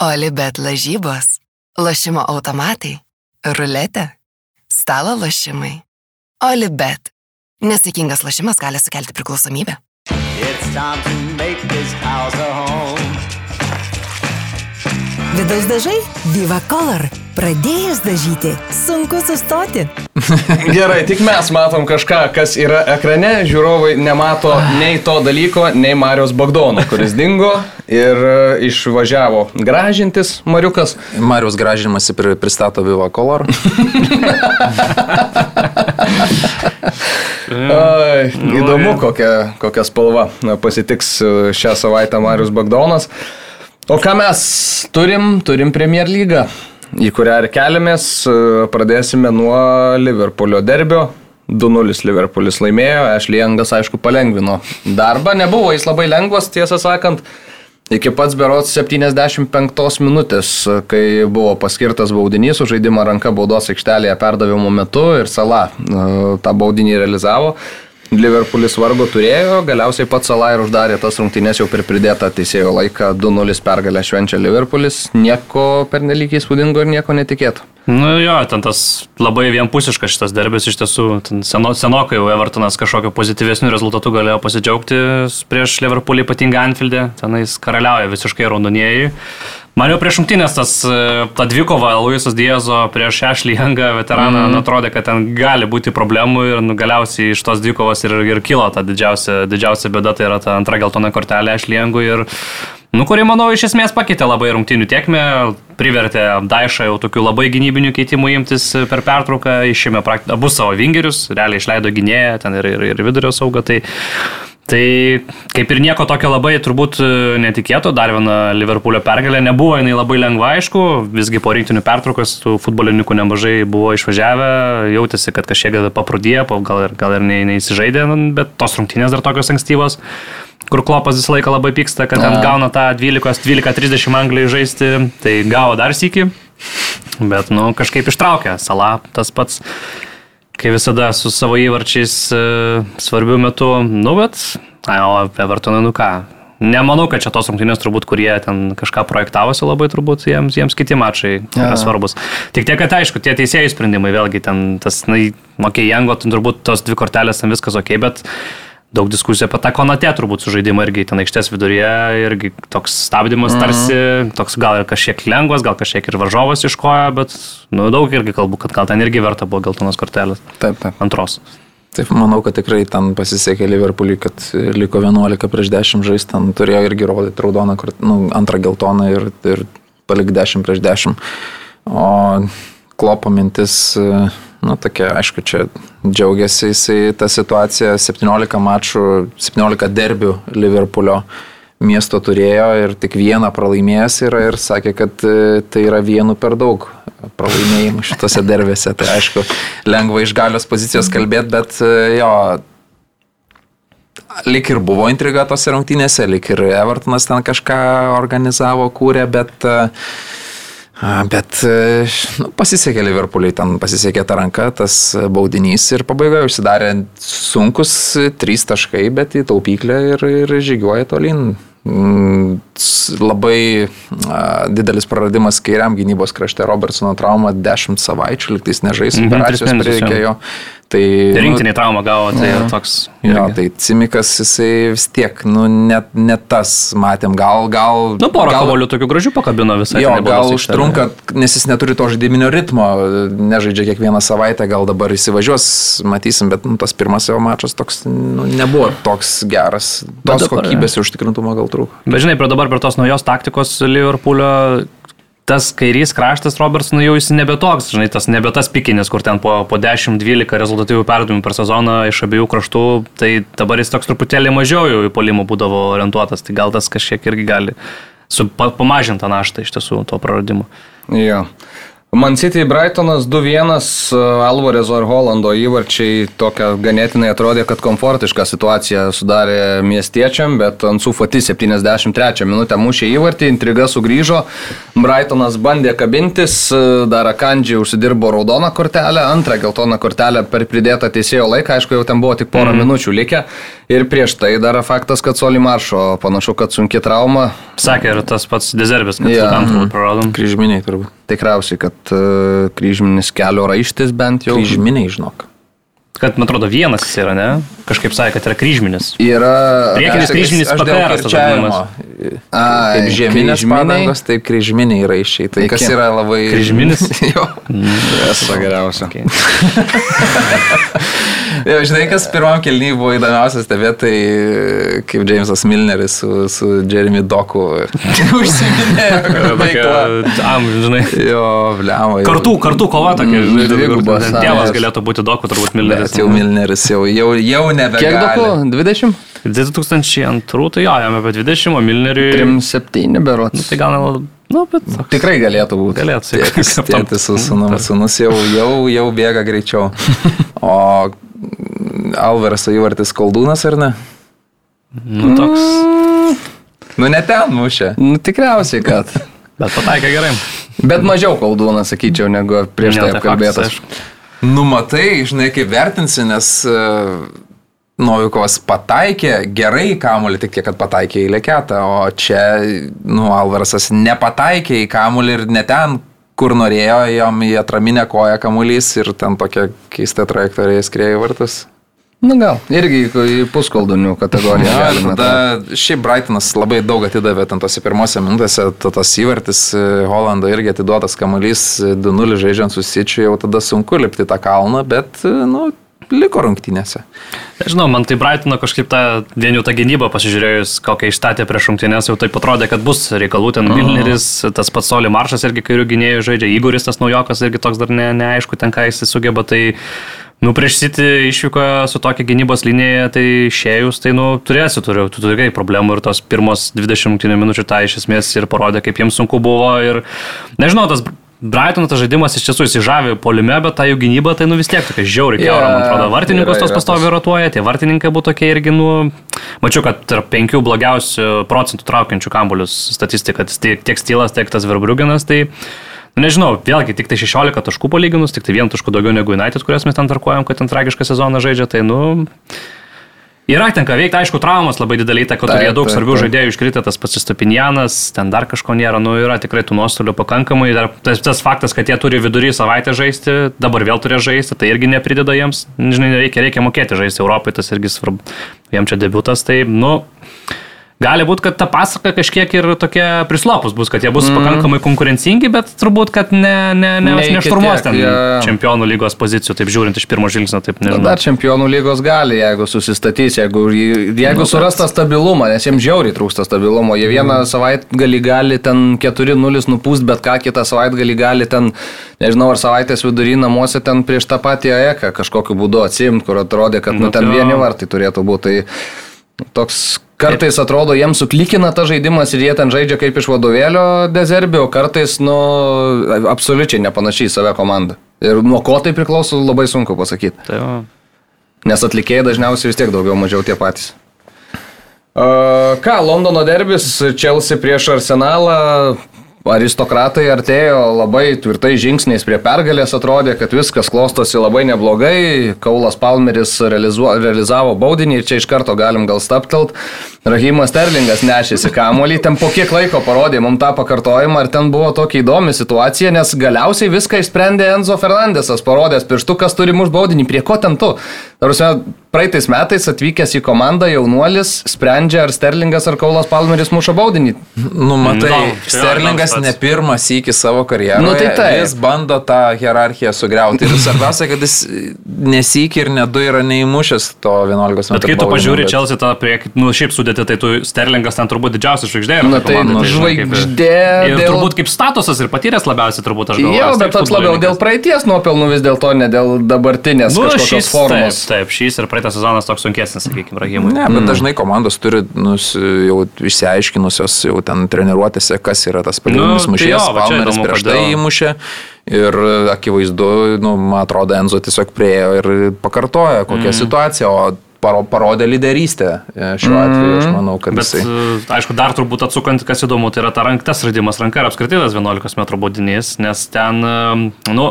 Olibet lažybos, lašimo automatai, ruletė, stalo lašimai. Olibet. Nesaikingas lašimas gali sukelti priklausomybę. Vidaus dažai Viva Color. Pradėjus dažyti, sunku sustoti. Gerai, tik mes matom kažką, kas yra ekrane, žiūrovai nemato nei to dalyko, nei Marijos Bagdono, kuris dingo ir e, išvažiavo gražintis Mariukas. Marijos gražinimasi pristato Viva Color. Ai, įdomu, kokia, kokia spalva pasitiks e, šią savaitę Marius Bagdonas. O ką mes turim? Turim Premier lygą, į kurią ir keliamės. E, pradėsime nuo Liverpoolio derbio. 2-0 Liverpoolis laimėjo, Ešliengas aišku palengvino darbą, nebuvo jis labai lengvas, tiesą sakant. Iki pats berots 75 minutės, kai buvo paskirtas baudinys, už žaidimą ranka baudos aikštelėje perdavimo metu ir sala e, tą baudinį realizavo. Liverpoolis vargo turėjo, galiausiai pats Salah ir uždarė tas rungtynės jau per pridėtą teisėjo laiką 2-0 pergalę švenčia Liverpoolis. Nieko pernelyg įspūdingo ir nieko netikėto. Nu jo, ten tas labai vienpusiškas šitas derbis iš tiesų, seno, senokai jau Evertonas kažkokio pozityvesnių rezultatų galėjo pasidžiaugti prieš Liverpoolį ypatingą Anfieldę, tenais karaliauja visiškai raudonieji. Man jau prieš šimtinės tas, e, ta dvikova Luisas Diezo prieš Ashley Youngą veteraną mm. atrodė, kad ten gali būti problemų ir nu, galiausiai iš tos dvikovos ir, ir kilo ta didžiausia, didžiausia bėda, tai yra ta antra geltona kortelė Ashley Youngui ir Nu, kurį, manau, iš esmės pakeitė labai rungtinių tiekmę, privertė Daišą jau tokių labai gynybinių keitimų imtis per pertrauką, išėmė prakt... abu savo vingerius, realiai išleido gynėją, ten ir, ir, ir vidurio saugą. Tai, tai kaip ir nieko tokio labai turbūt netikėto, dar viena Liverpoolio pergalė, nebuvo jinai labai lengva, aišku, visgi po rinktinių pertraukos tų futbolininkų nemažai buvo išvažiavę, jautėsi, kad kažkiek paprudėjo, gal ir, gal ir ne, neįsižaidė, nu, bet tos rungtynės dar tokios ankstyvos kur klopas visą laiką labai pyksta, kad ten gauna tą 12-12-30 angliai žaisti, tai gavo dar sėki, bet, nu, kažkaip ištraukė. Sala tas pats, kai visada su savo įvarčiais e, svarbiu metu, nu, bet, ai, o Evertonui, nu ką. Nemanau, kad čia tos rungtynės turbūt, kurie ten kažką projektavosi labai turbūt, jiems, jiems kiti mačai yra svarbus. Tik tiek, kad aišku, tie teisėjų sprendimai, vėlgi ten tas, na, okei, okay, Jango, turbūt tos dvi kortelės, ten viskas ok, bet daug diskusijų apie tą konatę turbūt sužaidimą irgi ten aikštės viduryje, irgi toks stabdymas mhm. tarsi, toks gal ir kažkiek lengvas, gal kažkiek ir varžovas iškoja, bet nu, daug irgi kalbu, kad gal ten irgi verta buvo geltonos kortelės. Taip, taip. Antros. Taip, manau, kad tikrai ten pasisekė Liverpoolį, kad liko 11 prieš 10 žaisti, ten turėjo irgi rodyti raudoną, nu, antrą geltoną ir, ir palik 10 prieš 10. O klopo mintis nu, tokia, aišku, čia džiaugiasi jisai tą situaciją, 17 mačų, 17 derbių Liverpoolio miesto turėjo ir tik vieną pralaimėjęs yra ir sakė, kad e, tai yra vienu per daug pralaimėjimų šitose derbėse. Tai aišku, lengva iš galios pozicijos kalbėti, bet e, jo, lik ir buvo intriga tose rungtynėse, lik ir Evertonas ten kažką organizavo, kūrė, bet uh, Bet e, nu, pasisekė Liverpooliai, ten pasisekė ta ranka, tas baudinys ir pabaigoje užsidarė sunkus trys taškai, bet į taupyklę ir, ir žygiuoja tolyn. Mm, labai a, didelis praradimas kairiam gynybos krašte. Robertsono trauma 10 savaičių, liktais nežais, Mhm, operacijos tris Tai, Rinktiniai traumą gavo, tai Jo. toks. Jo, irgi. tai Cimikas jisai vis tiek, nu, net ne tas matėm, gal, gal... Nu, porą kavolių tokių gražių pakabino visai. Jo, nebuvo gal užtrunka, nes jis neturi to žaidiminio ritmo, nežaidžia kiekvieną savaitę, gal dabar įsivažiuos, matysim, bet nu, tas pirmas jo mačas toks nu, nebuvo toks geras. Tos dabar- kokybės ir užtikrintumo gal trūko. Bet žinai, prie dabar prie tos naujos taktikos Liverpoolio tas kairys kraštas Roberts, nu jau jis nebe toks, žinai, tas nebe tas pikinis, kur ten po, po 10-12 rezultatyvių perdavimų per sezoną iš abiejų kraštų, tai dabar jis toks truputėlį mažiau jau į polimų būdavo orientuotas, tai gal tas kažkiek irgi gali su, pa, pamažinti tą naštą iš tiesų to praradimo. Jo. Man City Brightonas 2-1, Alvarezo ir Holando įvarčiai tokia ganėtinai atrodė, kad komfortišką situaciją sudarė miestiečiam, bet Ansu Fati 73 minutę mušė įvartį, intriga sugrįžo, Brightonas bandė kabintis, dar Akandžiai užsidirbo raudoną kortelę, antrą geltoną kortelę per pridėtą teisėjo laiką, aišku, jau ten buvo tik porą mm. minučių likę ir prieš tai dar faktas, kad Soli Maršo panašu, kad sunki trauma, Sakė ir tas pats Dezerbis, kad Jo. yeah. antrų praradom. Kryžminiai turbūt. tikriausiai, kad uh, kryžminis kelio raištis bent jau. Kryžminiai, žinok. Kad, man atrodo, vienas jis yra, ne? Kažkaip sakė, kad yra kryžminis. Yra. Priekinis kryžminis Kaip žieminės kryžminiai. padangos, taip kryžminiai raiščiai. Tai kas yra labai... Kryžminis? jo. Esu geriausia. Okay. jo. Žinai, kas pirmam kelnyje buvo įdomiausias stebėti, tai kaip Jamesas Milneris su, su Jeremy Doku užsiminėjo. Am, žinai. Jo, bliamo. jau- Kartų, kartų kova tokia. Mm, Tėvas galėtų būti doku, turbūt Milleris. Bet jau Milneris jau, jau, jau nebegali. Kiek daug? 20? 2002, tai jo, jam apie 20, o Milneriui... 3-7 berots. Tai gal nu, bet toks Tikrai galėtų būti. galėtų Tėtis, sakyti. tėtis su sūnum, sūnus jau, jau, jau bėga greičiau. O Alvaras įvartis Koldūnas ar ne? Nu, toks. Nu, ne ten mušė. Nu, tikriausiai, kad. Bet pataikė gerai. Bet mažiau koldūną, sakyčiau, negu prieš tai faktas, apkalbėtas. aišku. Nu, matai, žinai, kaip vertinsi, nes uh, Novikovas pataikė gerai kamuolį, tik tiek, kad pataikė į leketą, o čia, nu, Alvarasas nepataikė į kamuolį ir ne ten, kur norėjo, jam į atraminę koją kamuolys ir ten tokia keista trajektorija skriejo į vartus. Nu gal, irgi į- puskoldūnių kategoriją Ja, galime. tada šiaip Brightonas labai daug atidavė ten tose pirmose minutėse, ta- tas įvartis e, Holando irgi atiduotas kamuolys e, 2-0 žaidžiant su Sičiu, jau tada sunku lipti tą kalną, bet, e, nu, liko rungtynėse. Žinau, man tai Brightono kažkaip ta vienių ta gynyba pasižiūrėjus, kokią išstatė prieš rungtynės, jau taip atrodė, kad bus reikalų ten Milneris, tas pats Soli Maršas irgi kairių gynėjų žaidžia, Igoris tas naujokas irgi toks dar ne, neaišku, ten ką jis sugeba, tai Nu, prieš City išvyko su tokia gynybos linija, tai išėjus, tai, nu, turėsi, turiu, tu turi problemų ir tos pirmos 20 minučių tą iš esmės ir parodė, kaip jiems sunku buvo ir, nežinau, tas Brightono tas žaidimas iš tiesų įsižavė polime, bet ta jų gynyba tai nu vis tiek tokia žiauri Jo, keura, man atrodo. Vartininkus tos pastovi rotuoja, tie vartininkai buvo tokie irgi, nu, mačiau, kad tarp penkių blogiausių procentų traukiančių kambulius statistika, tiek, tiek Stilas, tiek tas Verbriuginas, tai, nu, nežinau, vėlgi tik tai 16 taškų palyginus, tik tai vien taškų daugiau negu United, kurias mes ten tarkuojam, kad ten tragišką sezoną žaidžia, tai, nu, Yra ten ką veikti, aišku, traumas labai didelį įtaką turėjo daug svarbių žaidėjų, iškritę tas pats Stupinjanas, ten dar kažko nėra, nu yra tikrai tų nuostolių pakankamai. Dar tas, tas faktas, kad jie turi vidury savaitę žaisti, dabar vėl turės žaisti, tai irgi neprideda jiems, žinai, reikia, reikia mokėti žaisti Europai, tas irgi svarbu, jiem čia debutas, tai, nu, Gali būti, kad ta pasaka kažkiek ir tokia prislopus bus, kad jie bus mm. pakankamai konkurencingi, bet turbūt, kad ne, ne, ne, Ne nešturmuos ten jie- čempionų lygos pozicijų, taip žiūrint iš pirmo žvilgsnio, taip Na, nežinau. Dar čempionų lygos gali, jeigu susistatys, jeigu, jeigu suras tą stabilumą, nes jiems žiauriai trūksta stabilumo. Jie vieną savaitgalį gali ten 4-0 nupūst, bet ką kitą savaitgalį gali ten, nežinau, ar savaitės vidury namuose ten prieš tą patį AEK kažkokiu būdu atsimti, kur atrodė, kad nu, Nu, ten vieni vartai turėtų būti. Tai toks kartais atrodo, jiems suklikina ta žaidimas ir jie ten žaidžia kaip iš vadovėlio dezerbio, kartais, nu, absoliučiai nepanašiai į save komandą. Ir nuo ko tai priklauso, labai sunku pasakyti. Tai va. Nes atlikėjai dažniausiai vis tiek daugiau mažiau tie patys. Uh, ką, Londono derbis, Chelsea prieš Arsenalą, aristokratai artėjo labai tvirtai žingsniais prie pergalės, atrodė, kad viskas klostosi labai neblogai, Kaulas Palmeris realizuo, realizavo baudinį ir čia iš karto galim gal staptelt. Rahimas Sterlingas nešėsi kamuolį, ten po kiek laiko parodė mums tą pakartojimą ir ten buvo tokia įdomi situacija, nes galiausiai viską išsprendė Enzo Fernandesas, parodęs pirštu, kas turi mūsų baudinį, prie ko ten tu. Tarsi, praeitais metais atvykęs į komandą jaunuolis sprendžia, ar Sterlingas ar Kaulas Palmeris muša baudinį. Nu, matai, Įdomu, tai jo, Sterlingas ne pirmas iki savo karjeros. Nu, tai taip. Jis bando tą hierarchiją sugriauti. Ir svarbiausia, kad jis nesik ir nedu yra neįmušęs to 11 metų. Bet kai tu pažiūri bet- Chelsea, tą prie, nu šiaip sudėti, tai tu Sterlingas ten turbūt didžiausias žvaigždė. Na, tai kaip- žvaigždė Ir dėl- turbūt kaip statusas ir patyręs labiausiai turbūt aš galvoju. Tiek bet toks labiau dėl praeities nuopelnų vis dėlto, ne dėl dabartinės Nu, kažkokios šis, formos. taip, taip, šis ir praeitas sezonas toks sunkesnis, sakykime, Rahimui. Ne, bet dažnai komandos turi nus, jau išsiaiškinusios jau ten treniruotėse, kas yra tas pagrindinis Nu, tai jo, mušėjas. čia Palmeris prieš tai įmušė. Ir akivaizdu, nu, man atrodo, Enzo tiesiog priejo ir pakartojo, kokia mm. situacija, o paro- parodė lyderystę e, šiuo atveju. Aš manau, kad Bet, jisai... e, aišku, dar turbūt atsukant, kas įdomu, tai yra ta rank, tas žaidimas ranka ir apskritai tas 11 m baudinys, nes ten, e, nu,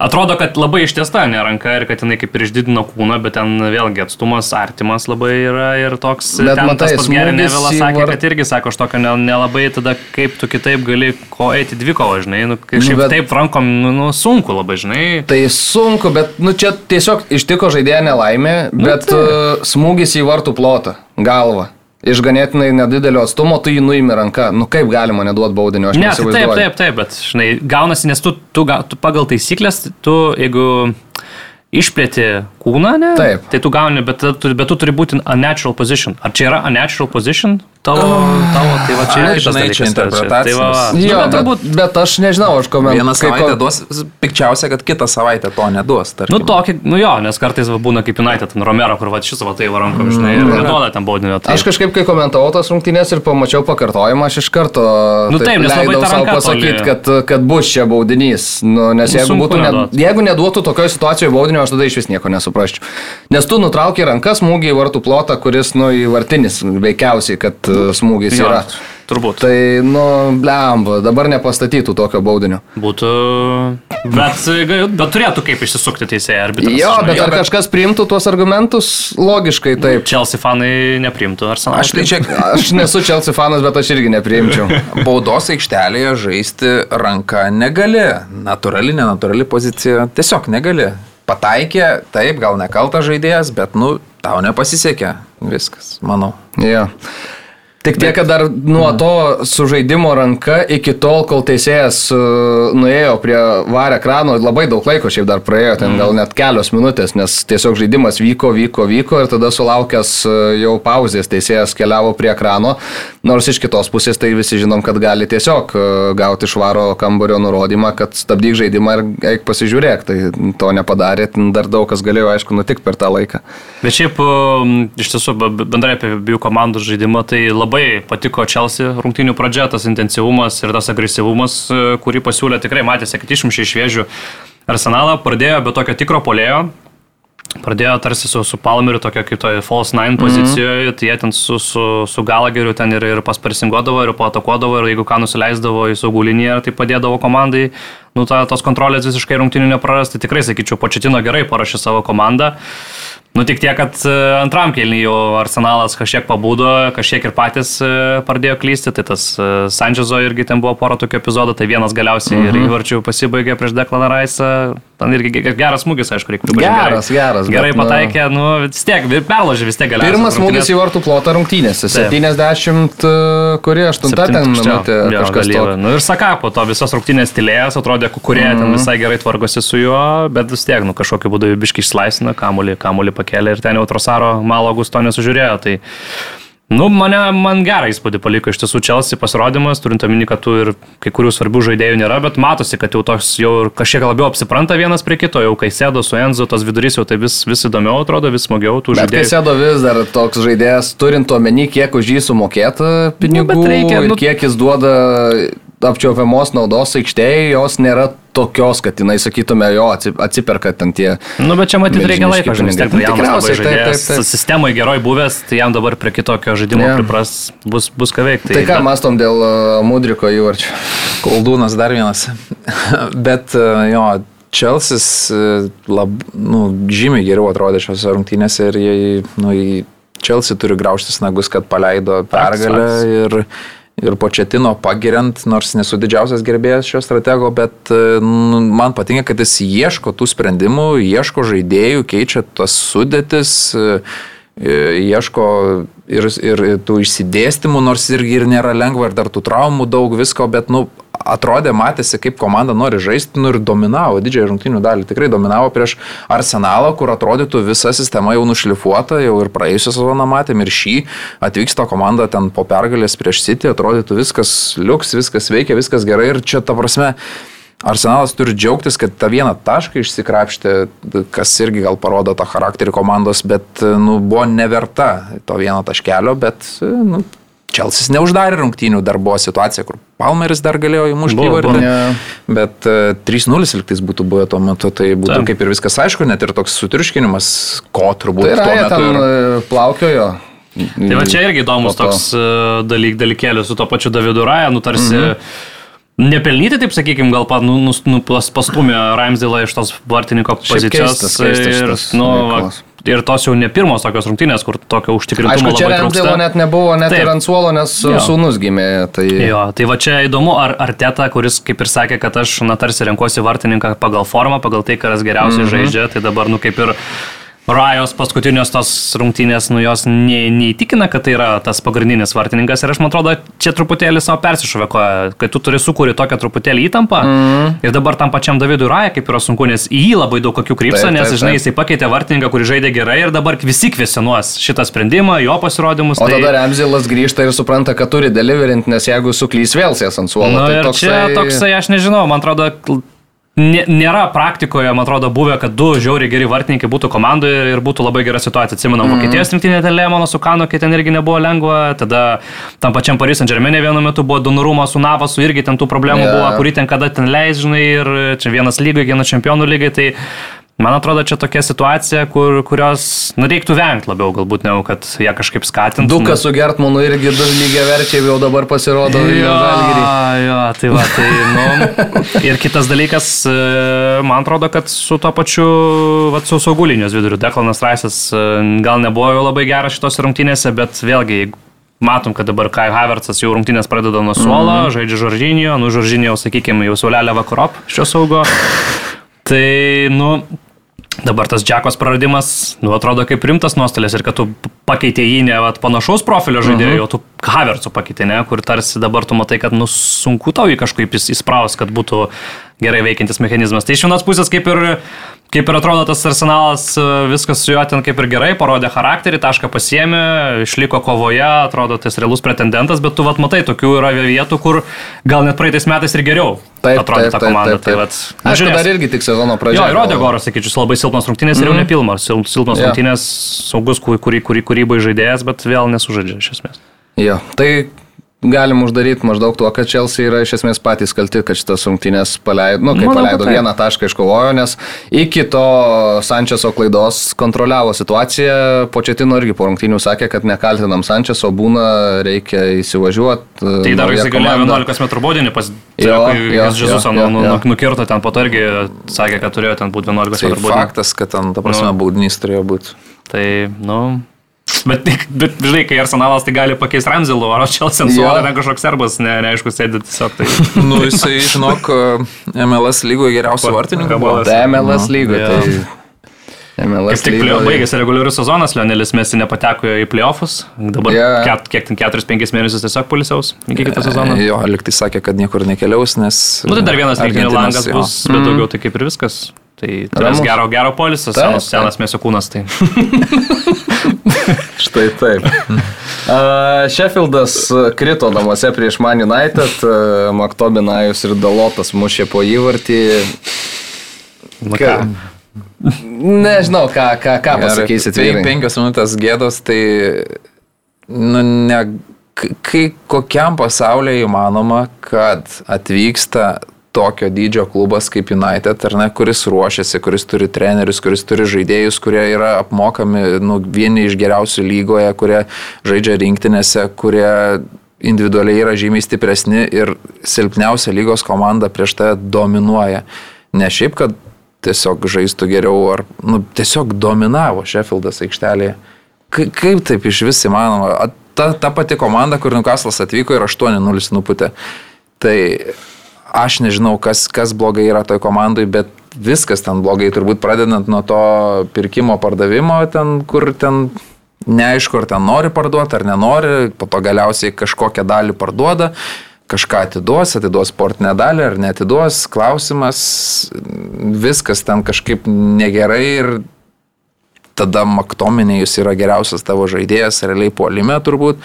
atrodo, kad labai ištiesta ne ranka ir kad jinai kaip ir išdidino kūną, bet ten vėlgi atstumas artimas labai yra ir toks, Bet ten matai, tas nevilas į sakė, var- kad irgi sako, aš tokio ne- nelabai tada kaip tu kitaip gali ko eiti dvikovą, žinai, nu, Nu, šiaip bet- taip rankom, nu, nu, sunku labai, žinai. Tai sunku, bet nu, čia tiesiog ištiko žaidėją nelaimė, bet uh, smūgis į vartų plotą, galvą. Iš ganėtinai nedidelio atstumo tu jį nuimi ranką. Nu kaip galima neduoti baudinio, aš Ne, tai taip, neįsivaizduoju. taip, taip, bet, žinai, gaunasi, nes tu, tu, tu pagal taisyklės, tu, jeigu išplėti kūną, ne? Taip. Tai tu gauni, bet, tu- bet tu turi būti unnatural position. Ar čia yra unnatural position? Tavo, tavo, tai va čia yra žinai, čia interpretacinis. Tai va, va. Jo, Nu, bet bet, turbūt, bet aš nežinau, aš komentuoju. Vieną savaitę duos, pikčiausia, kad kitą savaitę to neduos. Tarkim. nu, tokį, nu jo, nes kartais va, būna kaip United, ten Romero, kur va šis va tai va rankom, žinai, ir neduoda ten baudinio. Tai... Aš kažkaip, kai komentavau tas rungtynės ir pamačiau pakartojimą, aš iš karto Nu taip, nes labai leidau savo pasakyti, kad, kad bus čia baudinys. Nu, nes Nu, jeigu, būtų, ne, jeigu neduotų tokioje situacijoje baudinio, aš tada iš vis nieko nesuprasčiau. Nes tu nutraukė rankas smūgį į vartų plotą, kuris, nu, į vartinis veikiausiai, kad uh, smūgis Jo, yra. Turbūt. Tai, nu, blemba, dabar nepastatytų tokio baudinio. Būtų. Bet, bet turėtų kaip išsisukti teisėjai arbitrai. Jo, bet ar kažkas priimtų tuos argumentus? Logiškai taip. Chelsea fanai neprimtų, ar senai? Aš tai čia Aš nesu Chelsea fanas, bet aš irgi nepriimčiau. baudos aikštelėje žaisti ranką negali. Naturali, nenaturali pozicija tiesiog negali. Pataikė, taip, gal nekaltas žaidėjas, bet, nu, tau nepasisekė. Viskas, manau. Jo. Tik tiek, kad dar nuo to sužaidimo ranka iki tol, kol teisėjas uh, nuėjo prie varę ekrano, labai daug laiko šiaip dar praėjo, ten gal net kelios minutės, nes tiesiog žaidimas vyko, vyko, vyko ir tada sulaukęs uh, jau pauzės teisėjas keliavo prie ekrano, nors iš kitos pusės tai visi žinom, kad gali tiesiog uh, gauti švaro kambario nurodymą, kad stabdyk žaidimą ir eik pasižiūrėk, tai to nepadarė, ten dar daug kas galėjo aišku nutikti per tą laiką. Bet šiaip um, iš tiesų be- bendrai apie abiejų komandų žaidimą, tai labai patiko Chelsea rungtynių pradžia, tas intensyvumas ir tas agresyvumas, e, kurį pasiūlė, tikrai matėsi, kad išmušė iš vėžių arsenalą, pradėjo be tokio tikro polėjo. Pradėjo tarsi su, su Palmeriu, tokia kaip toje false nine pozicijoje, mm -hmm. tai jie ten su, su, su Galageriu ten ir, ir pasparsingodavo, ir patakuodavo, ir jeigu ką nusileisdavo į saugų liniją, tai padėdavo komandai, nu, ta, tos kontrolės visiškai rungtynių neprarasti. Tikrai, sakyčiau, Početino gerai parašė savo komandą. Nu tik tiek, kad e, antram kelnyje jau arsenalas kažkiek pabūdo, kažkiek ir patys e, pradėjo klysti, tai tas e, Sančezo irgi ten buvo pora tokių epizodų, tai vienas galiausiai -hmm. ir įvarčių pasibaigė prieš Deklaną Raisą, ten irgi ge- geras smūgis, aišku, reikia pripažinti. Geras, gerai, geras, bet, Gerai nu- pataikė, nu vis tiek, perložė vis tiek galiausiai. Pirmas smūgis į vartų plotą rungtynėse. Taip. 70, uh, kuri 8 ten minutė kažkas to. Nu ir Saka, po to visas rungtynės tylėjęs, atrodė, kurie mm Mhm. -hmm. ten visai gerai tvarkosi su juo, bet vis tiek, nu kažkokiu būdu biškai išlaisvina, kamuolį, kamuolį pakėlė ir ten jau Trosaro malo Augusto nesužiūrėjo. Tai, nu, mane, man gerą įspūdį paliko iš tiesų Chelsea pasirodymas, turint omeny, kad tų ir kai kurių svarbių žaidėjų nėra, bet matosi, kad jau toks jau ir kažkiek labiau apsipranta vienas prie kito, jau kai sėdo su Enzo, tas vidurys jau tai vis, vis įdomiau atrodo, vis smagiau tų Bet kai žaidėjų. sėdo vis dar toks žaidėjas, turint omeny, kiek už jį sumokėta pinigų, bet reikia, nu- kiek jis duoda apčiopiamos naudos aikštėje, jos nėra tokios, kad jinai, sakytume, jo atsi- atsiperka ten tie. Nu, bet čia matyti reikia laiko, žinai, tiek tikriausiai, taip, taip, taip. sistemoje geroj buvęs, tai jam dabar prie kitokio žaidimo Jo. pripras, bus, bus ką veikti. Tai ką mastom dėl uh, Mudriko įvarčio? Koldūnas dar vienas. Bet e, jo, Čelsis lab, nu, žymiai geriau atrodė šiose rungtynėse ir jie, nu, Čelsi turi graužtis nagus, kad paleido pergalę faktas. ir, ir početino pagiriant, nors nesu didžiausias gerbėjas šio stratego, bet e, nu, man patinka, kad jis ieško tų sprendimų, ieško žaidėjų, keičia tas sudėtis. e, e, ieško ir, ir tų išsidėstymų, nors irgi ir nėra lengva, ir dar tų traumų daug visko, bet, nu, atrodė, matėsi, kaip komanda nori žaisti, nu ir dominavo didžiąją rungtynių dalį. Tikrai dominavo prieš Arsenalą, kur atrodytų visa sistema jau nušlifuota, jau ir praėjusią sezoną matėm, ir šį atvyksta komanda ten po pergalės prieš City, atrodytų viskas liuks, viskas veikia, viskas gerai ir čia ta prasme. Arsenalas turi džiaugtis, kad tą vieną tašką išsikrapštė, kas irgi gal parodo tą charakterį komandos, bet nu, buvo neverta to vieno taškelio, bet nu, Čelsis neuždarė rungtynių, dar buvo situacija, kur Palmeris dar galėjo įmušti įvartį, bet e, 3-0 liktais būtų buvę tuo metu, tai būtų Taip. kaip ir viskas aišku, net ir toks sutriuškinimas, ko turbūt Tai tuo Raja metu. ir- uh, plaukiojo. Tai va čia irgi įdomus to. toks e, dalyk, dalykėlis su to pačiu Davidu Raja, nu tarsi mhm. nepelnyti, taip sakykime, gal pa, nu, nu, nu, pas- pastumė Ramsdėlą iš tos vartininko pozicijos. keistas, keistas ir, nu, va. Ir tos jau ne pirmos tokios rungtynės, kur tokio užtikrintumo Aišku, čia labai trūksta. net nebuvo, net Taip. ir ant suolo, nes Jo. sūnus gimė. Tai... Jo, tai va čia įdomu, ar Arteta, kuris kaip ir sakė, kad aš, na, tarsi renkuosi vartininką pagal formą, pagal tai, kas geriausiai mm -hmm. žaidžia, tai dabar, nu, kaip ir Rajos paskutinios tos rungtynės, nu, jos ne, neįtikina, kad tai yra tas pagrindinis vartininkas ir aš, man atrodo, čia truputėlį savo persišovė, kai tu turi sukūri tokią truputėlį įtampą mm ir dabar tam pačiam Davidui Raja, kaip yra sunku, nes į jį labai daug kokių krypsta, Taip, nes, žinai, jisai pakeitė vartininką, kuris žaidė gerai ir dabar visi kvesionuos šitą sprendimą, jo pasirodymus. O tai... tada Remzilas grįžta ir supranta, kad turi deliverint, nes jeigu suklys vėl sės ant suolo. Na tai toksai... čia toksai, aš nežinau, man atrodo, nėra praktikoje, man atrodo, buvę, kad du žiauriai geri vartininkai būtų komandoje ir būtų labai gera situacija. Atsimenu, mm. Vokietijos rinktinė dėl Lemono su Kanu, kai ten irgi nebuvo lengva, tada tam pačiam Paris Saint Germain vienu metu buvo Donorumo su Navasu, irgi ten tų problemų yeah. buvo, kurį ten kada ten leis, žinai, ir čia vienas lygai, vienas čempionų lygai, tai Man atrodo, čia tokia situacija, kur, kurios nu, reiktų vengti labiau, galbūt negu kad ją kažkaip skatinti. Dukas su Gertmanu irgi du lygiai verčiai jau dabar pasirodo. Jo, jo, tai va, tai, nu. Ir kitas dalykas, e, man atrodo, kad su to pačiu, va, su saugulinės viduriu, Deklanas Raisas e, gal nebuvo jau labai geras šitos rungtynėse, bet vėlgi, Matom, kad dabar Kai Havertzas jau rungtynės pradeda nuo suolo, mm -hmm. žaidžia Žoržinio, nu Žoržinio, sakykime, jau saulelė vakarop šio saugo. Tai, nu, Dabar tas Džekos praradimas, nu, atrodo kaip rimtas nuostolis ir kad tu pakeitė jį ne vat, panašaus profilio žaidėjo, uh -huh. o tu Havertzų pakeitė, ne, kur tarsi dabar tu matai, kad nu, sunku tau jį kažkaip įs- įspraus, kad būtų gerai veikiantis mechanizmas. Tai iš vienos pusės kaip ir, kaip ir atrodo tas arsenalas, e, viskas su juo ten kaip ir gerai, parodė charakterį, tašką pasiemė, išliko kovoje, atrodo tas realus pretendentas, bet tu vat matai, tokių yra vietų, kur gal net praeitais metais ir geriau atrodė ta komanda. Tai, vat, nu, Aišku, žiūrėsim. dar irgi tik sezono Jo, pradžioje. įrodė Goras, sakyčiau, labai silpnas rungtynės ir jau nepilmas. Sil- Silpnas Jo. rungtynės, saugus, kurį kūrybai žaidėjas, bet vėl nesužaidžia iš esmės. Jo, tai galim uždaryti maždaug tuo, kad Chelsea yra iš esmės patys kalti, kad šitas rungtynės paleido, nu, kai Manau, paleido taip. vieną tašką iškovojo, nes iki to Sančeso klaidos kontroliavo situaciją, Početino irgi po rungtynių sakė, kad nekaltinam Sančeso, būna, reikia įsivažiuoti. Tai dar jis galėjo 11 m baudinį pas jo, nu, nu, jo. nukirto ten po irgi sakė, kad turėjo ten būti 11 Tai m baudinį. faktas, kad ten, ta prasme, Nu. baudinys turėjo būti. Tai, nu. Bet, bet, žinai, kai arsenalas tai gali pakeisti Ramzilų, ar Čelsen Jo. suolė, ten kažkoks serbas, ne, neaišku, sėdi tiesiog. Tai, Nu, jisai, žinok, MLS lygoje geriausių vartininkų buvo. Tai MLS lygo, Jo. tai MLS Kaip tik play- baigėsi reguliarius sezonas, Leonelis Mesi nepateko į playoffs. Dabar Jo. ket, kiek ten 4-5 mėnesius tiesiog polisiaus iki kito sezono. Jo, liktai sakė, kad niekur nekeliaus, nes... Nu tai dar vienas Argentinos, langas jo. bus, bet daugiau tai kaip ir viskas. Tai Ramus. gero, gero polisas, Taip, senas, senas mėsio kūnas. Tai. Štai taip. Uh, Sheffieldas uh, krito namuose prieš Man United, uh, Maktobinajus ir Dalotas mušė po įvartį. Ką? Nežinau, ką, ką, ką pasakysit. tai penkios minutės gėdos, tai... Nu, ne, k- kai kokiam pasaulyje įmanoma, kad atvyksta tokio dydžio klubas kaip United, ar ne, kuris ruošiasi, kuris turi trenerius, kuris turi žaidėjus, kurie yra apmokami nu, vieni iš geriausių lygoje, kurie žaidžia rinktinėse, kurie individualiai yra žymiai stipresni ir silpniausia lygos komanda prieš tai dominuoja. Ne šiaip, kad tiesiog žaistų geriau, ar nu, tiesiog dominavo Sheffieldas aikštelėje. Ka- Kaip taip iš vis įmanoma? Ta, ta pati komanda, kur Nukaslas atvyko ir 8-0 nuputė. Tai aš nežinau, kas, kas blogai yra toj komandai, bet viskas ten blogai, turbūt pradedant nuo to pirkimo pardavimo, ten, kur ten neaišku, ar ten nori parduoti, ar nenori, po to galiausiai kažkokią dalį parduoda, kažką atiduos, atiduos sportinę dalį ar netiduos, klausimas, viskas ten kažkaip negerai ir tada Maktominėjus yra geriausias tavo žaidėjas, realiai puolime turbūt,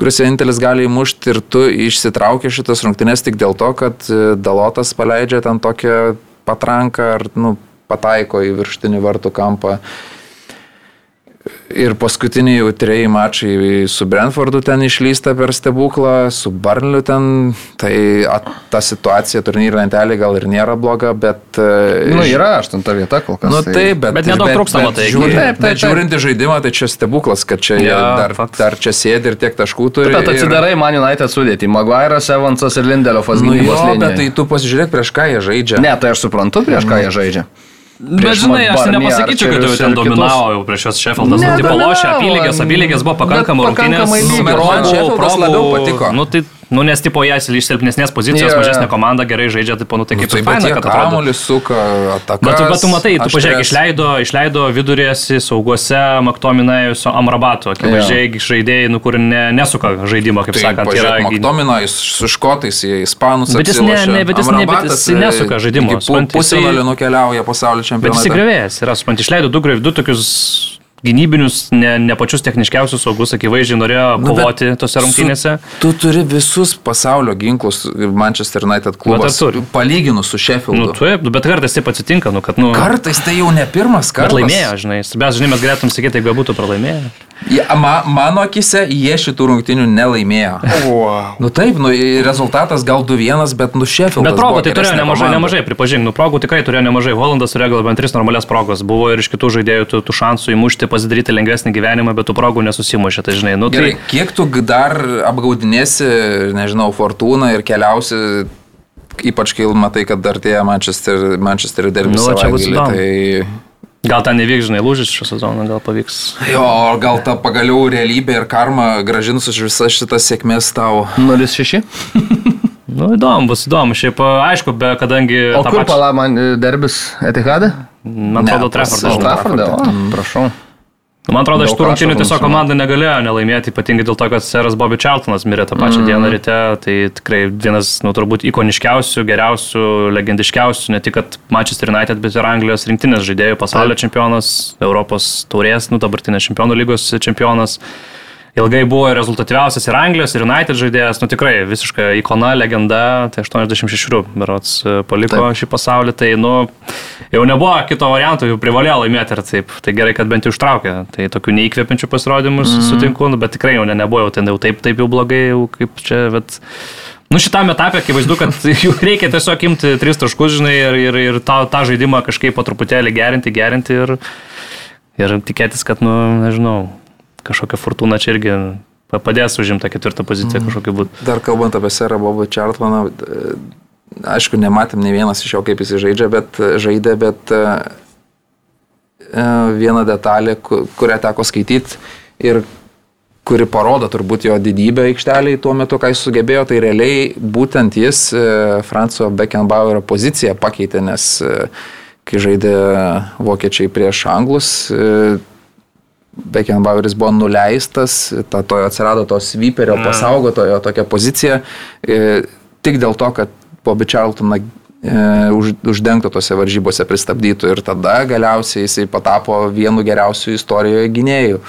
kuris vienintelis gali įmušti ir tu išsitrauki šitas rungtynes tik dėl to, kad e, Dalotas paleidžia ten tokią patranką ar nu, pataiko į virštinį vartų kampą. Ir paskutiniai jau treji mačai su Brentfordu ten išlysta per stebuklą, su Barnliu ten, tai at, ta situacija turnyro lentelė gal ir nėra bloga, bet... e, Nu, yra aštunta vieta kol kas. Nu taip, bet, Bet nedaug trūksta, matai, Žiūrint, taip, Taip, taip, žiūrint į žaidimą, tai čia stebuklas, kad čia jie dar, faktas. dar čia sėdi ir tiek taškų turi. Bet atsidarai Man United sudėti. Maguire'as, Evansas ir Lindelofas Ir, nu, jo, bet tai tu pasižiūrėk, prieš ką jie žaidžia. Ne, tai aš suprantu, prieš ką jie žaidžia. Bet žinai, aš nepasakyčiau, kad jau ten dominavo jau prieš šios Sheffieldas. Nu, tipo lošia, apylygės, apylygės buvo pakankamai rungtynės. pakankamai Nu, progų- Sheffieldas progų- labiau patiko. Nu, tai, nu, nes tipo jas iš silpnesnės pozicijos, Jo, jo. mažesnė komanda gerai žaidžia, tai nu, tai Nu, kaip tai ir bet faina, kad kamuolį suka, ataką. Bet, bet tu matai, tu pažiūrėk, išleido, išleido vidurėsi sauguose Maktominajus Amrabato, akivaizdžiai žaidėjai, nu, kur ne, nesuka žaidimo, kaip Tai sakant, pažiūrėk, yra. Maktomina, jis su škotais ispanus. Bet jis ne- ne- bet jis ne- bet jisai nesuka žaidimo, iki pu- supranti, jisai- Pusfinalio nukeliauja pasaulio Bet čempionate. jis įgrevėjęs yra, supranti, išleido du, du tokius gynybinius, ne, ne pačius techniškiausius saugus, akivaizdžiai norėjo Nu, bet kovoti tose rungtynėse. Su, tu turi visus pasaulio ginklus Manchester United klubas. Bet turi? Palyginus su Sheffieldu. Nu, taip, bet kartais taip atsitinka, nu, kad, nu, Kartais tai jau ne pirmas bet kartas. laimėjo, žinai. Bet, žinai, mes galėtum sakyti, jeigu būtų pralaimėję. Ja, ma, mano akise jie šitų rungtynių nelaimėjo. Wow. Nu taip, nu, rezultatas gal 2-1, bet nu Sheffieldas. Bet progų tai turėjo nemažai, komanda. nemažai, pripažink, nu progų tikrai turėjo nemažai. Holandas turėjo gal bent tris normalias progos. Buvo ir iš kitų žaidėjų tų, tų šansų įmušti, pasidaryti lengvesnį gyvenimą, bet tų progų nesusimušė. Tai žinai, nu Gerai, tai... kiek tu dar apgaudinėsi, nežinau, fortūną ir keliausi, ypač kai matai, kad artėja Manchester, Manchester derbis. Nu, čia bus įdomu. Tai... Gal ten nevyks, žinai, lūžis šio sezono, gal pavyks. Jo, gal ta pagaliau realybė ir karma gražins už visas šitas sėkmės tau. 0-6. Nu, įdomu, bus įdomu. Šiaip, aišku, be, kadangi... O kur pačią- pala man e, derbis Etihade? Man atrodo. Trafforde, o, prašau. Nu, Man atrodo, iš tų rungtynių tiesiog komanda negalėjo nelaimėti, ypatingai dėl to, kad seras Bobby Charltonas mirė tą pačią mm. dieną ryte. Tai tikrai vienas, nu, turbūt ikoniškiausių, geriausių, legendiškiausių, ne tik Manchester United, bet ir Anglijos rinktinės žaidėjų, pasaulio čempionas, Europos taurės, nu, dabartinės čempionų lygos čempionas. Ilgai buvo rezultatyviausias ir Anglijos, ir United žaidėjas, nu tikrai visiška ikona, legenda, tai 86 berots e, paliko Taip. šį pasaulį, tai nu jau nebuvo kito varianto, jau privalėjo laimėti ir taip, tai gerai, kad bent jau užtraukė, tai tokių neįkvepiančių pasirodymų mm. sutinku, nu, bet tikrai jau ne, nebuvo jau ten jau taip, taip jau blogai, jau kaip čia, bet... Nu šitame etape akivaizdu, kad jų reikia tiesiog imti tris taškus, žinai, ir, ir, ir tą, tą žaidimą kažkaip po truputėlį gerinti, gerinti ir, ir tikėtis, kad, nu, nežinau, kažkokia fortuna čia irgi pa- padės užimti tą ketvirtą poziciją kažkokiu būdu. Dar kalbant apie Serą Bobą Čartlaną, e, aišku, nematėm ne vienas iš jo, kaip jis žaidžia, bet žaidė, bet e, e, viena detalė, ku- kurią teko skaityti ir kuri parodo turbūt jo didybę aikšteliai tuo metu, ką jis sugebėjo, tai realiai būtent jis e, Franco Beckenbauerio poziciją pakeitė, nes e, kai žaidė vokiečiai prieš anglus, e, Beckenbaueris buvo nuleistas, ta, to atsirado tos vyperio pasaugotojo tokia pozicija, e, tik dėl to, kad Bobby Charltoną e, už, uždengtų tose varžybose pristabdytų ir tada galiausiai jisai patapo vienu geriausių istorijoje gynėjų.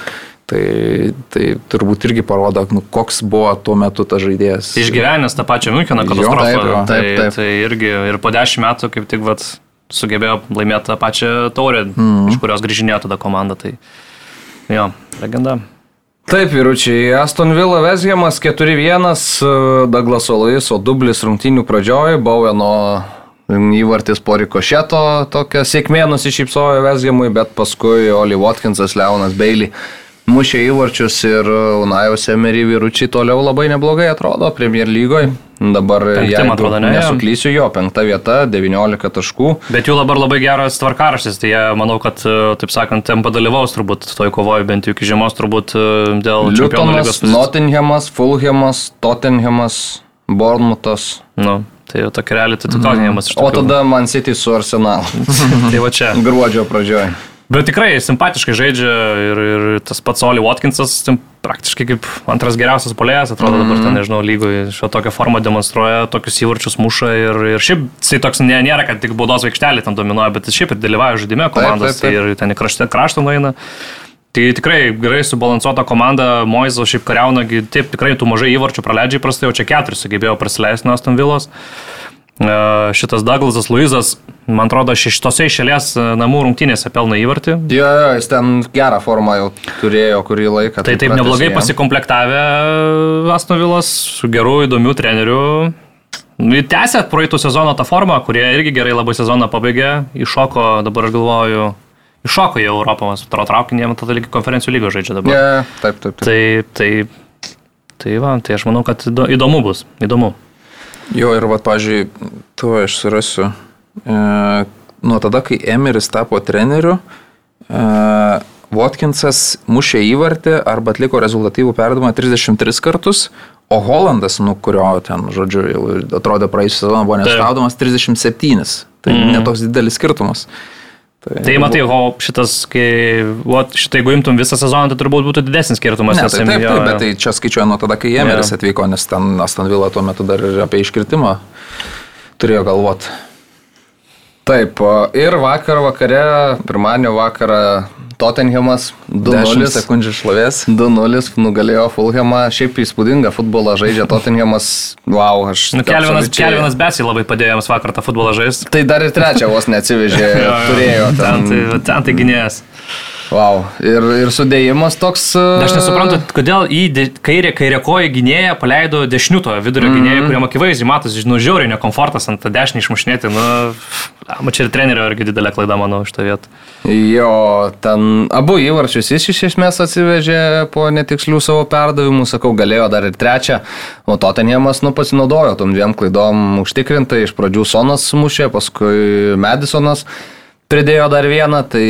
Tai, tai turbūt irgi parodo, nu, koks buvo tuo metu tas žaidėjas. Išgyvenęs tą pačią Müncheną Jo, katastrofą. taip, jo, tai, taip, taip. tai irgi ir po dešimt metų kaip tik vat, sugebėjo laimėti tą pačią taurę, mm. iš kurios grįžinėjo tada komanda. Tai jo, legenda. Taip, vyručiai, Aston Villa Vesgiamas 4-1, e, Douglaso Luiso dublis rungtynių pradžioj, Baueno įvartis po rikošeto, tokia sėkmė nusišypsojo Vesgiamui, bet paskui Oli Watkinsas, Leonas Bailey mušė įvarčius ir Unajaus Emery vyručiai toliau labai neblogai atrodo Premier lygoje. Dabar, jeigu atrodo, ne? nesuklysiu, jo, penkta vieta, 19 taškų. Bet jų dabar labai geras tvarkaraštis, tai jie, manau, kad, e, taip sakant, ten padalyvaus turbūt toj kovoje, bent jau iki žiemos turbūt e, dėl Liutonas. Nottinghamas, Fulhamas, Tottenhamas, Bournemouthas. Nu, tai jau tokia realiai tai Tottenhamas iš O tikrųjų. tada Man City su Arsenal. Tai va čia. Gruodžio pradžioje. Bet tikrai simpatiškai žaidžia ir, ir tas pats Oli Watkinsas praktiškai kaip antras geriausias polėjas, atrodo dabar Mhm. ten, nežinau, lygoje šio tokią formą demonstruoja, tokius įvarčius muša ir, ir šiaip jisai toks nė, nėra, kad tik baudos vaikštelį ten dominuoja, bet jis šiaip ir dalyvauja žaidime komandos taip, taip. tai ir ten į kraštą, kraštą nueina. Tai tikrai gerai subalansuota komanda, Moizo šiaip kariauna, taip tikrai tų mažai įvarčių praleidžia įprastai, o čia keturis sugebėjo prasileisti nuo Aston Villos. E, Šitas Douglasas Luizas, man atrodo, šeštose išėlės e, namų rungtynėse pelno įvartį. Jo, jo, jis ten gerą formą jau turėjo kurį laiką. Tai taip pratęsė neblogai jam. pasikomplektavę Asnovilas su geru, įdomiu treneriu. Nu, Tęsė praeitų sezono tą formą, kurie irgi gerai labai sezoną pabaigė, iššoko, dabar aš galvoju, iššoko į Europą, mes atrodo traukinį, jie tada lygi konferencijų lygos žaidžia dabar. Jo, jo, taip, taip, taip. Tai, tai, tai, va, tai aš manau, kad įdo- įdomu bus, įdomu. Jo, ir va, pažiūrėjau, tu aš surasiu. E, nuo tada, kai Emeris tapo treneriu, e, Watkinsas mušė įvartį arba atliko rezultatyvų perdavimą 33 kartus, o Hollandas, nu kurio ten, žodžiu, jau atrodė praėjusią sezoną buvo nestabdomas 37. Tai mm. netoks didelis skirtumas. Tai matai, o šitas, kai, o šitą jeigu imtum visą sezoną, tai turbūt būtų didesnis skirtumas. Ne, tai taip, taip, jo. bet tai čia skaičiuoja nuo tada, kai Emeris Jo. atvyko, nes ten Aston Villa tuo metu dar ir apie iškritimą turėjo galvoti. Taip, o ir vakar vakare, pirmadienio vakarą Tottenhamas 10 2-0. sekundžių šlovės. 2-0 nugalėjo Fulhamą, šiaip įspūdingą futbolą žaidžia Tottenhamas, wow, aš... Nu, Kelvinas, absoliučiai- Kelvinas Besi labai padėjo jiems vakar tą futbolą žaisti. Tai dar ir trečią vos neatsivežė, turėjo ten. ten. Tai, ten tai gynėjas. Wow, ir, ir sudėjimas toks... Aš nesuprantu, kodėl į de- kairę, kairę koją gynėją paleido dešiniuto vidurio mm. gynėją, kuriam akivaizdžiai matosi, žinau, žiauriai nekomfortas ant dešinį išmušnėti. Nu, ma čia ir trenerio irgi didelė klaida, manau, šitą vietą. Jo, ten abu įvarčius jis iš esmės atsivežė po netikslių savo perdavimų, sakau, galėjo dar ir trečią, o Tottenhamas nu, pasinaudojo tom dviem klaidom užtikrintai, iš pradžių Sonas mušė, paskui Madisonas pridėjo dar vieną, tai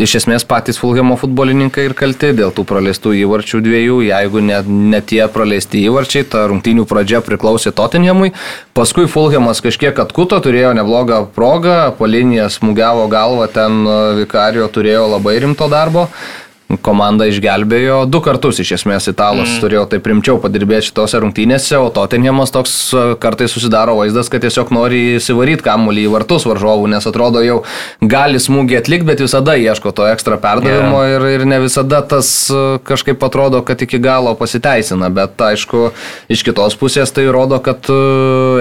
iš esmės patys Fulhamo futbolininkai ir kalti dėl tų praleistų įvarčių dviejų. Jeigu net ne tie praleisti įvarčiai, ta rungtynių pradžia priklausė Tottenhamui. Paskui Fulhamas kažkiek atkuto, turėjo neblogą progą, po liniją smūgiavo galvą, ten e, Vikario turėjo labai rimto darbo komanda išgelbėjo du kartus iš esmės italas mm. turėjo taip rimčiau padirbėti šitose rungtynėse, o Tottenhamas toks e, kartais susidaro vaizdas, kad tiesiog nori įsivaryti kamuolį į vartus varžovų, nes atrodo jau gali smūgį atlikti, bet visada ieško to ekstra perdavimo yeah. ir, ir ne visada tas e, kažkaip atrodo, kad iki galo pasiteisina, bet aišku, iš kitos pusės tai rodo, kad e,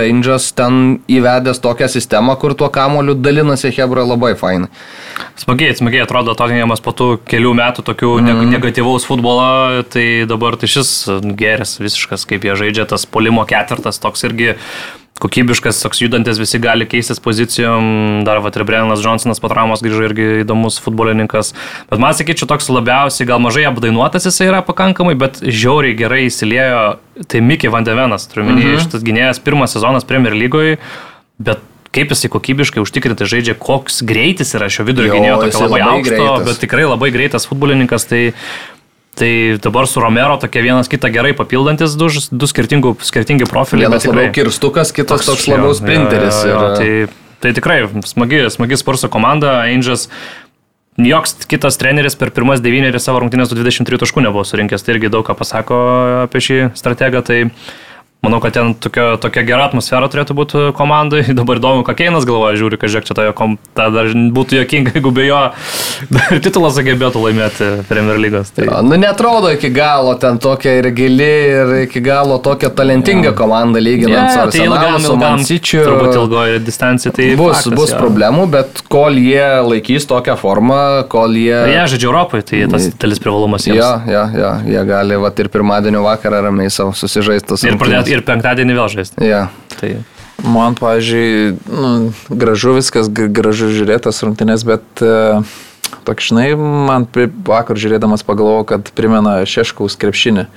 Angels ten įvedęs tokią sistemą, kur tuo kamuoliu dalinasi Hebra labai fainai. Smagiai, smagiai atrodo Tottenhamas po tų kelių metų tokių mm. negatyvaus futbolo, tai dabar tai šis geras visiškas, kaip jie žaidžia, tas polimo ketvirtas toks irgi kokybiškas, toks judantis, visi gali keistis pozicijom, dar va ir Brennas Johnsonas po traumos grįžo irgi įdomus futbolininkas, bet man sakyčiau, toks labiausiai, gal mažai apdainuotas jisai yra pakankamai, bet žiauriai gerai įsiliejo, tai Mikė Vandevenas, turiu minėti, -hmm. šitas gynėjas pirmas sezonas Premier lygoje, bet kaip jisai kokybiškai užtikrintai žaidžia, koks greitis yra šio vidurio gynėjo, tokio labai, labai aukšto, greitas. bet tikrai labai greitas futbolininkas. Tai, tai dabar su Romero tokie vienas kitą gerai papildantis du, du skirtingų, skirtingi profiliai. Vienas labiau kirstukas, kitas toks, toks labiau sprinteris. Jo, jo, jo, tai, tai tikrai smagi, smagi Spurso komanda, Angels. Joks kitas treneris per pirmas devynerius savo rungtynės su 23 taškų nebuvo surinkęs, tai irgi daug ką pasako apie šį strategą. Tai Manau, kad ten tokia, tokia gera atmosfera turėtų būti komandai. Dabar įdomu, ką Keinas galvoja, žiūri, kad žiūrėk, čia ta, kom, ta dar būtų jokinga, jeigu be jo dar titulą sugebėtų laimėti Premier lygos. Tai... Ja, nu, netrodo iki galo ten tokia ir gili, ir iki galo tokia talentinga ja. komanda lyginant ja, su Arsenalu, tai ilgam, su Mansičiu. Turbūt ilgoje distancijoje tai bus, faktas, bus ja. problemų, bet kol jie laikys tokią formą, kol jie... Jie ja, žaidžia Europoje, tai tas didelis privalumas jiems. Ja, ja, ja, jie gali va, ir pirmadienio vakarą ramiai savo susižaistus. Ir pradėti ir penktadienį vėl žaisti. Ja. Tai. Man, pavyzdžiui, nu, gražu viskas, gražu žiūrėtas rungtynės, bet uh, e, tokšnai, man vakar žiūrėdamas pagalvojau, kad primena Šeškaus krepšinį.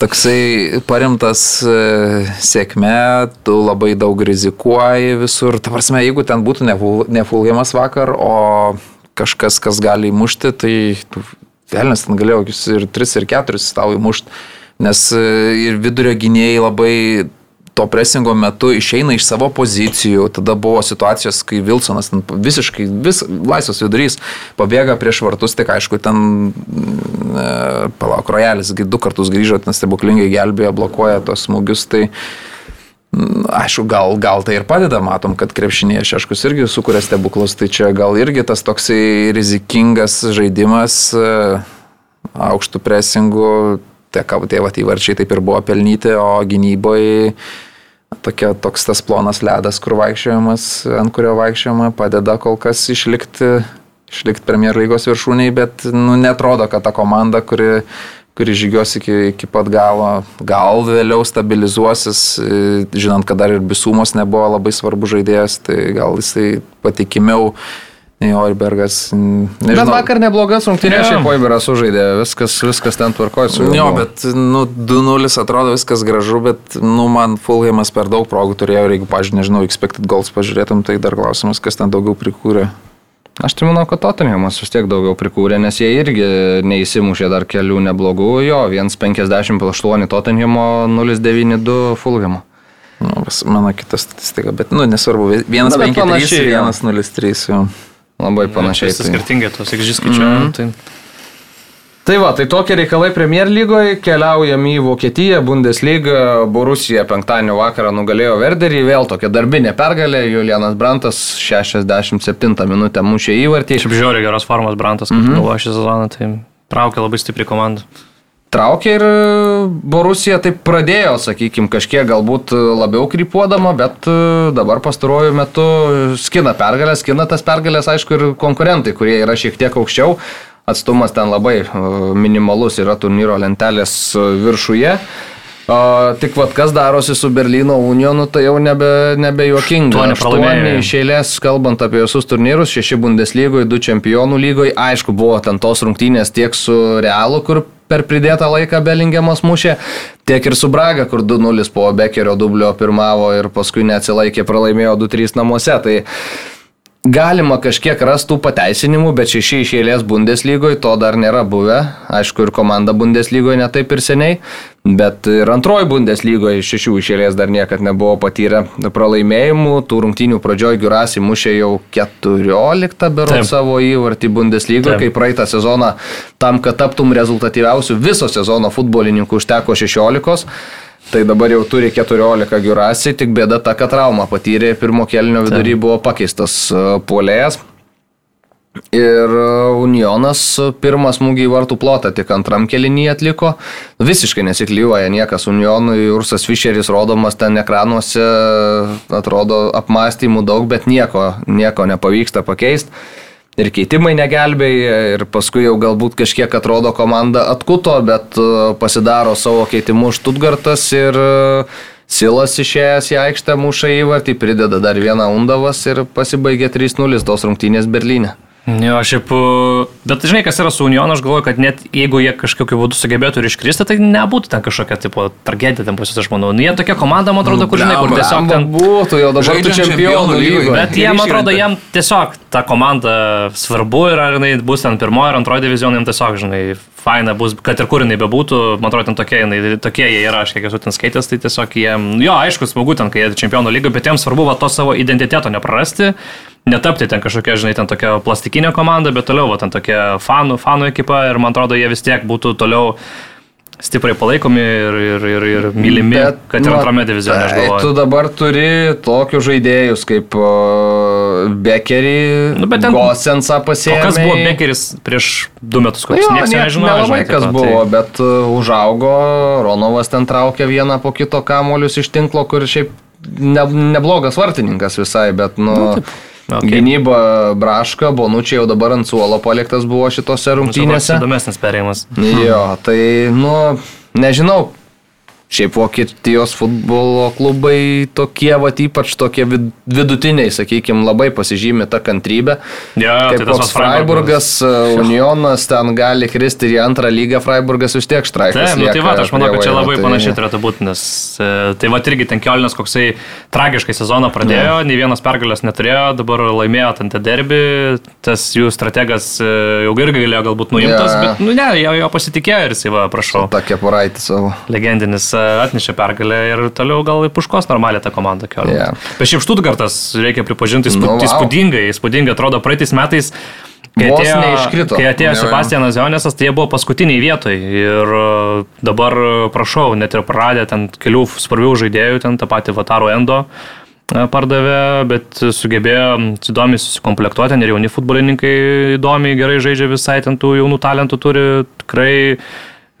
Toksai parimtas uh, sėkme, tu labai daug rizikuoji visur. Ta prasme, jeigu ten būtų nefulgiamas vakar, o kažkas, kas gali įmušti, tai velnas ten galėjo ir 3 ir 4 tau įmušti nes e, ir vidurio gynėjai labai to presingo metu išeina iš savo pozicijų, tada buvo situacijos, kai Wilsonas visiškai vis, laisvas vidurys pabėga prieš vartus, tik aišku, ten, e, palauk, rojalis du kartus grįžo, ten stebuklingai gelbėjo, blokuoja tos smūgius, tai mm, aišku, gal, gal tai ir padeda, matom, kad krepšinėje Šeškus irgi sukuria stebuklus, tai čia gal irgi tas toksai rizikingas žaidimas e, aukštų presingų tie, tie vat, įvarčiai taip ir buvo pelnyti, o gynyboje tokia, toks tas plonas ledas, kur vaikščiojimas, ant kurio vaikščiojama, padeda kol kas išlikti, išlikti Premier lygos viršūniai, bet nu, netrodo, kad ta komanda, kuri, kuri žygios iki, iki pat galo, gal vėliau stabilizuosis, žinant, kad dar ir Bisumos nebuvo labai svarbu žaidėjas, tai gal jisai patikimiau Oibergas. Nežinau. Bet vakar neblogas rungtynės, šiaip Oiberas sužaidė, viskas, viskas ten tvarkoja su juo. Jo, bet nu, 2-0 atrodo viskas gražu, bet nu, man Fulhamas per daug progų turėjo ir jeigu, pažiūrėjau, nežinau, expected goals pažiūrėtum, tai dar klausimas, kas ten daugiau prikūrė. Aš tai manau, kad Tottenhamas vis tiek daugiau prikūrė, nes jie irgi neįsimušė dar kelių neblogų, jo, 1,58 Tottenhamo, 0,92 Fulhamo. Nu, mano kita statistika, bet, nu, nesvarbu, 1,53 ir 1,03. Labai panašiai. Tai skirtingai tos XG skaičiuojam. Mm -hmm. tai... Tai va, tai tokie reikalai Premier lygoje, keliaujam į Vokietiją, Bundesliga, Borusija penktadienio vakarą nugalėjo Verderį, vėl tokia darbinė pergalė, Julianas Brantas 67 minutę mušė įvartį. Šiaip žiūri geros formos Brantas, kaip mm -hmm. buvo šį sezoną, tai traukia labai stipri komanda traukė ir e, Borusija taip pradėjo, sakykime, kažkiek galbūt labiau krypuodama, bet e, dabar pastaruoju metu skina pergalės, skina tas pergalės, aišku, ir konkurentai, kurie yra šiek tiek aukščiau. Atstumas ten labai e, minimalus yra turnyro lentelės viršuje. O, tik vad kas darosi su Berlyno Unionu, tai jau nebe, nebe juokinga. Aštuoni iš eilės, kalbant apie visus turnyrus, šeši Bundeslygoje, du čempionų lygoje. Aišku, buvo ten tos rungtynės tiek su Realu, kur per pridėtą laiką Belingiamas mušė, tiek ir su Braga, kur 2-0 po Bekerio dublio pirmavo ir paskui neatsilaikė, pralaimėjo 2-3 namuose. Tai Galima kažkiek rastų pateisinimų, bet šeši iš eilės Bundeslygoje to dar nėra buvę. Aišku, ir komanda Bundeslygoje netaip ir seniai, bet ir antroji Bundeslygoje šešių iš eilės dar niekad nebuvo patyrę pralaimėjimų. Tų rungtynių pradžioj Giurasi mušė jau 14 berot savo įvartį Bundeslygoje, kai praeitą sezoną tam, kad taptum rezultatyviausiu viso sezono futbolininkų užteko 16. Tai dabar jau turi 14 giurasi, tik bėda ta, kad traumą patyrė, pirmo kelnio vidury buvo pakeistas e, puolėjas. Ir e, Unionas pirmą smūgį į vartų plotą tik antram kelinį atliko. Visiškai nesiklyvoja niekas Unionui. Ursas Fischeris rodomas ten ekranuose, atrodo apmąstymų daug, bet nieko, nieko nepavyksta pakeisti ir keitimai negelbėja ir paskui jau galbūt kažkiek atrodo komanda atkuto, bet e, pasidaro savo keitimus Štutgartas ir e, Silas išėjęs į aikštę muša įvartį, prideda dar vieną Undavas ir pasibaigė 3-0 tos rungtynės Berlyne. Jo, šiaip, bet žinai, kas yra su Unionu, aš galvoju, kad net jeigu jie kažkokiu būdu sugebėtų ir iškristi, tai nebūtų ten kažkokia tipo tragedija ten pusės, aš manau. Nu, jie tokia komanda, man atrodo, kur žinai, kur tiesiog ten būtų, jau dabar tu čempionų lygoje. Bet jie, man atrodo, jiem tiesiog ta komanda svarbu ir ar jinai bus ten pirmojo ar antrojo diviziono, jiem tiesiog, žinai, faina bus, kad ir kur jinai bebūtų, man atrodo, ten tokie, jinai, tokie jie yra, aš kiek esu ten skaitęs, tai tiesiog jiem, jo, aišku, smagu ten, kai jie čempionų lygoje, bet jiems svarbu va, to savo identiteto neprarasti netapti ten kažkokia, žinai, ten tokia plastikinė komanda, bet toliau, va, ten tokia fanų, fanų ekipa ir man atrodo, jie vis tiek būtų toliau stipriai palaikomi ir, ir, ir, ir mylimi, Bet, kad ir antrame divizione. Tai, tu dabar turi tokius žaidėjus kaip uh, Bekerį, nu, Gosensą pasiekti. O kas buvo Bekeris prieš du metus, koks nu, niekas nežino. Nelabai kas tai- buvo, bet uh, užaugo, Ronovas ten traukė vieną po kito kamolius iš tinklo, kur šiaip ne, neblogas vartininkas visai, bet nu... nu taip Okay. Gynyba Braška, Bonučiai jau dabar ant suolo paliktas buvo šitose rungtynėse. Įdomesnis perėjimas. Jo, tai, nu, nežinau, Šiaip Vokietijos futbolo klubai tokie, va, ypač tokie vidutiniai, sakykime, labai pasižymė tą kantrybę. Ja, Kaip tai koks Freiburgas, Unionas ten gali kristi ir į antrą lygą, Freiburgas vis tiek štraikas. Taip, nu, tai va, aš manau, kad čia labai tai... panašiai turėtų būti, nes e, tai va irgi ten Kiolinas koksai tragiškai sezoną pradėjo, ja. nei vienas pergalės neturėjo, dabar laimėjo ten tą derbį, tas jų strategas e, jau irgi galėjo galbūt nuimtas, ja. bet, nu ne, jo, jo pasitikėjo ir jisai, va, prašau. Tokia poraitė savo. Legendinis e, atnešė pergalę ir toliau gal puškos normaliai tą komandą kelio. Yeah. Bet šiaip Štutgartas, reikia pripažinti, įspūd, nu, wow. įspūdingai, įspūdingai atrodo praeitais metais. Kai Vos atėjo, neiškrito. kai atėjo Sebastianas Jonesas, tai jie buvo paskutiniai vietoj. Ir e, dabar, prašau, net ir praradė ten kelių svarbių žaidėjų, ten tą patį Vataro Endo e, pardavė, bet sugebėjo įdomiai susikomplektuoti, ir jauni futbolininkai įdomiai gerai žaidžia visai, ten tų jaunų talentų turi tikrai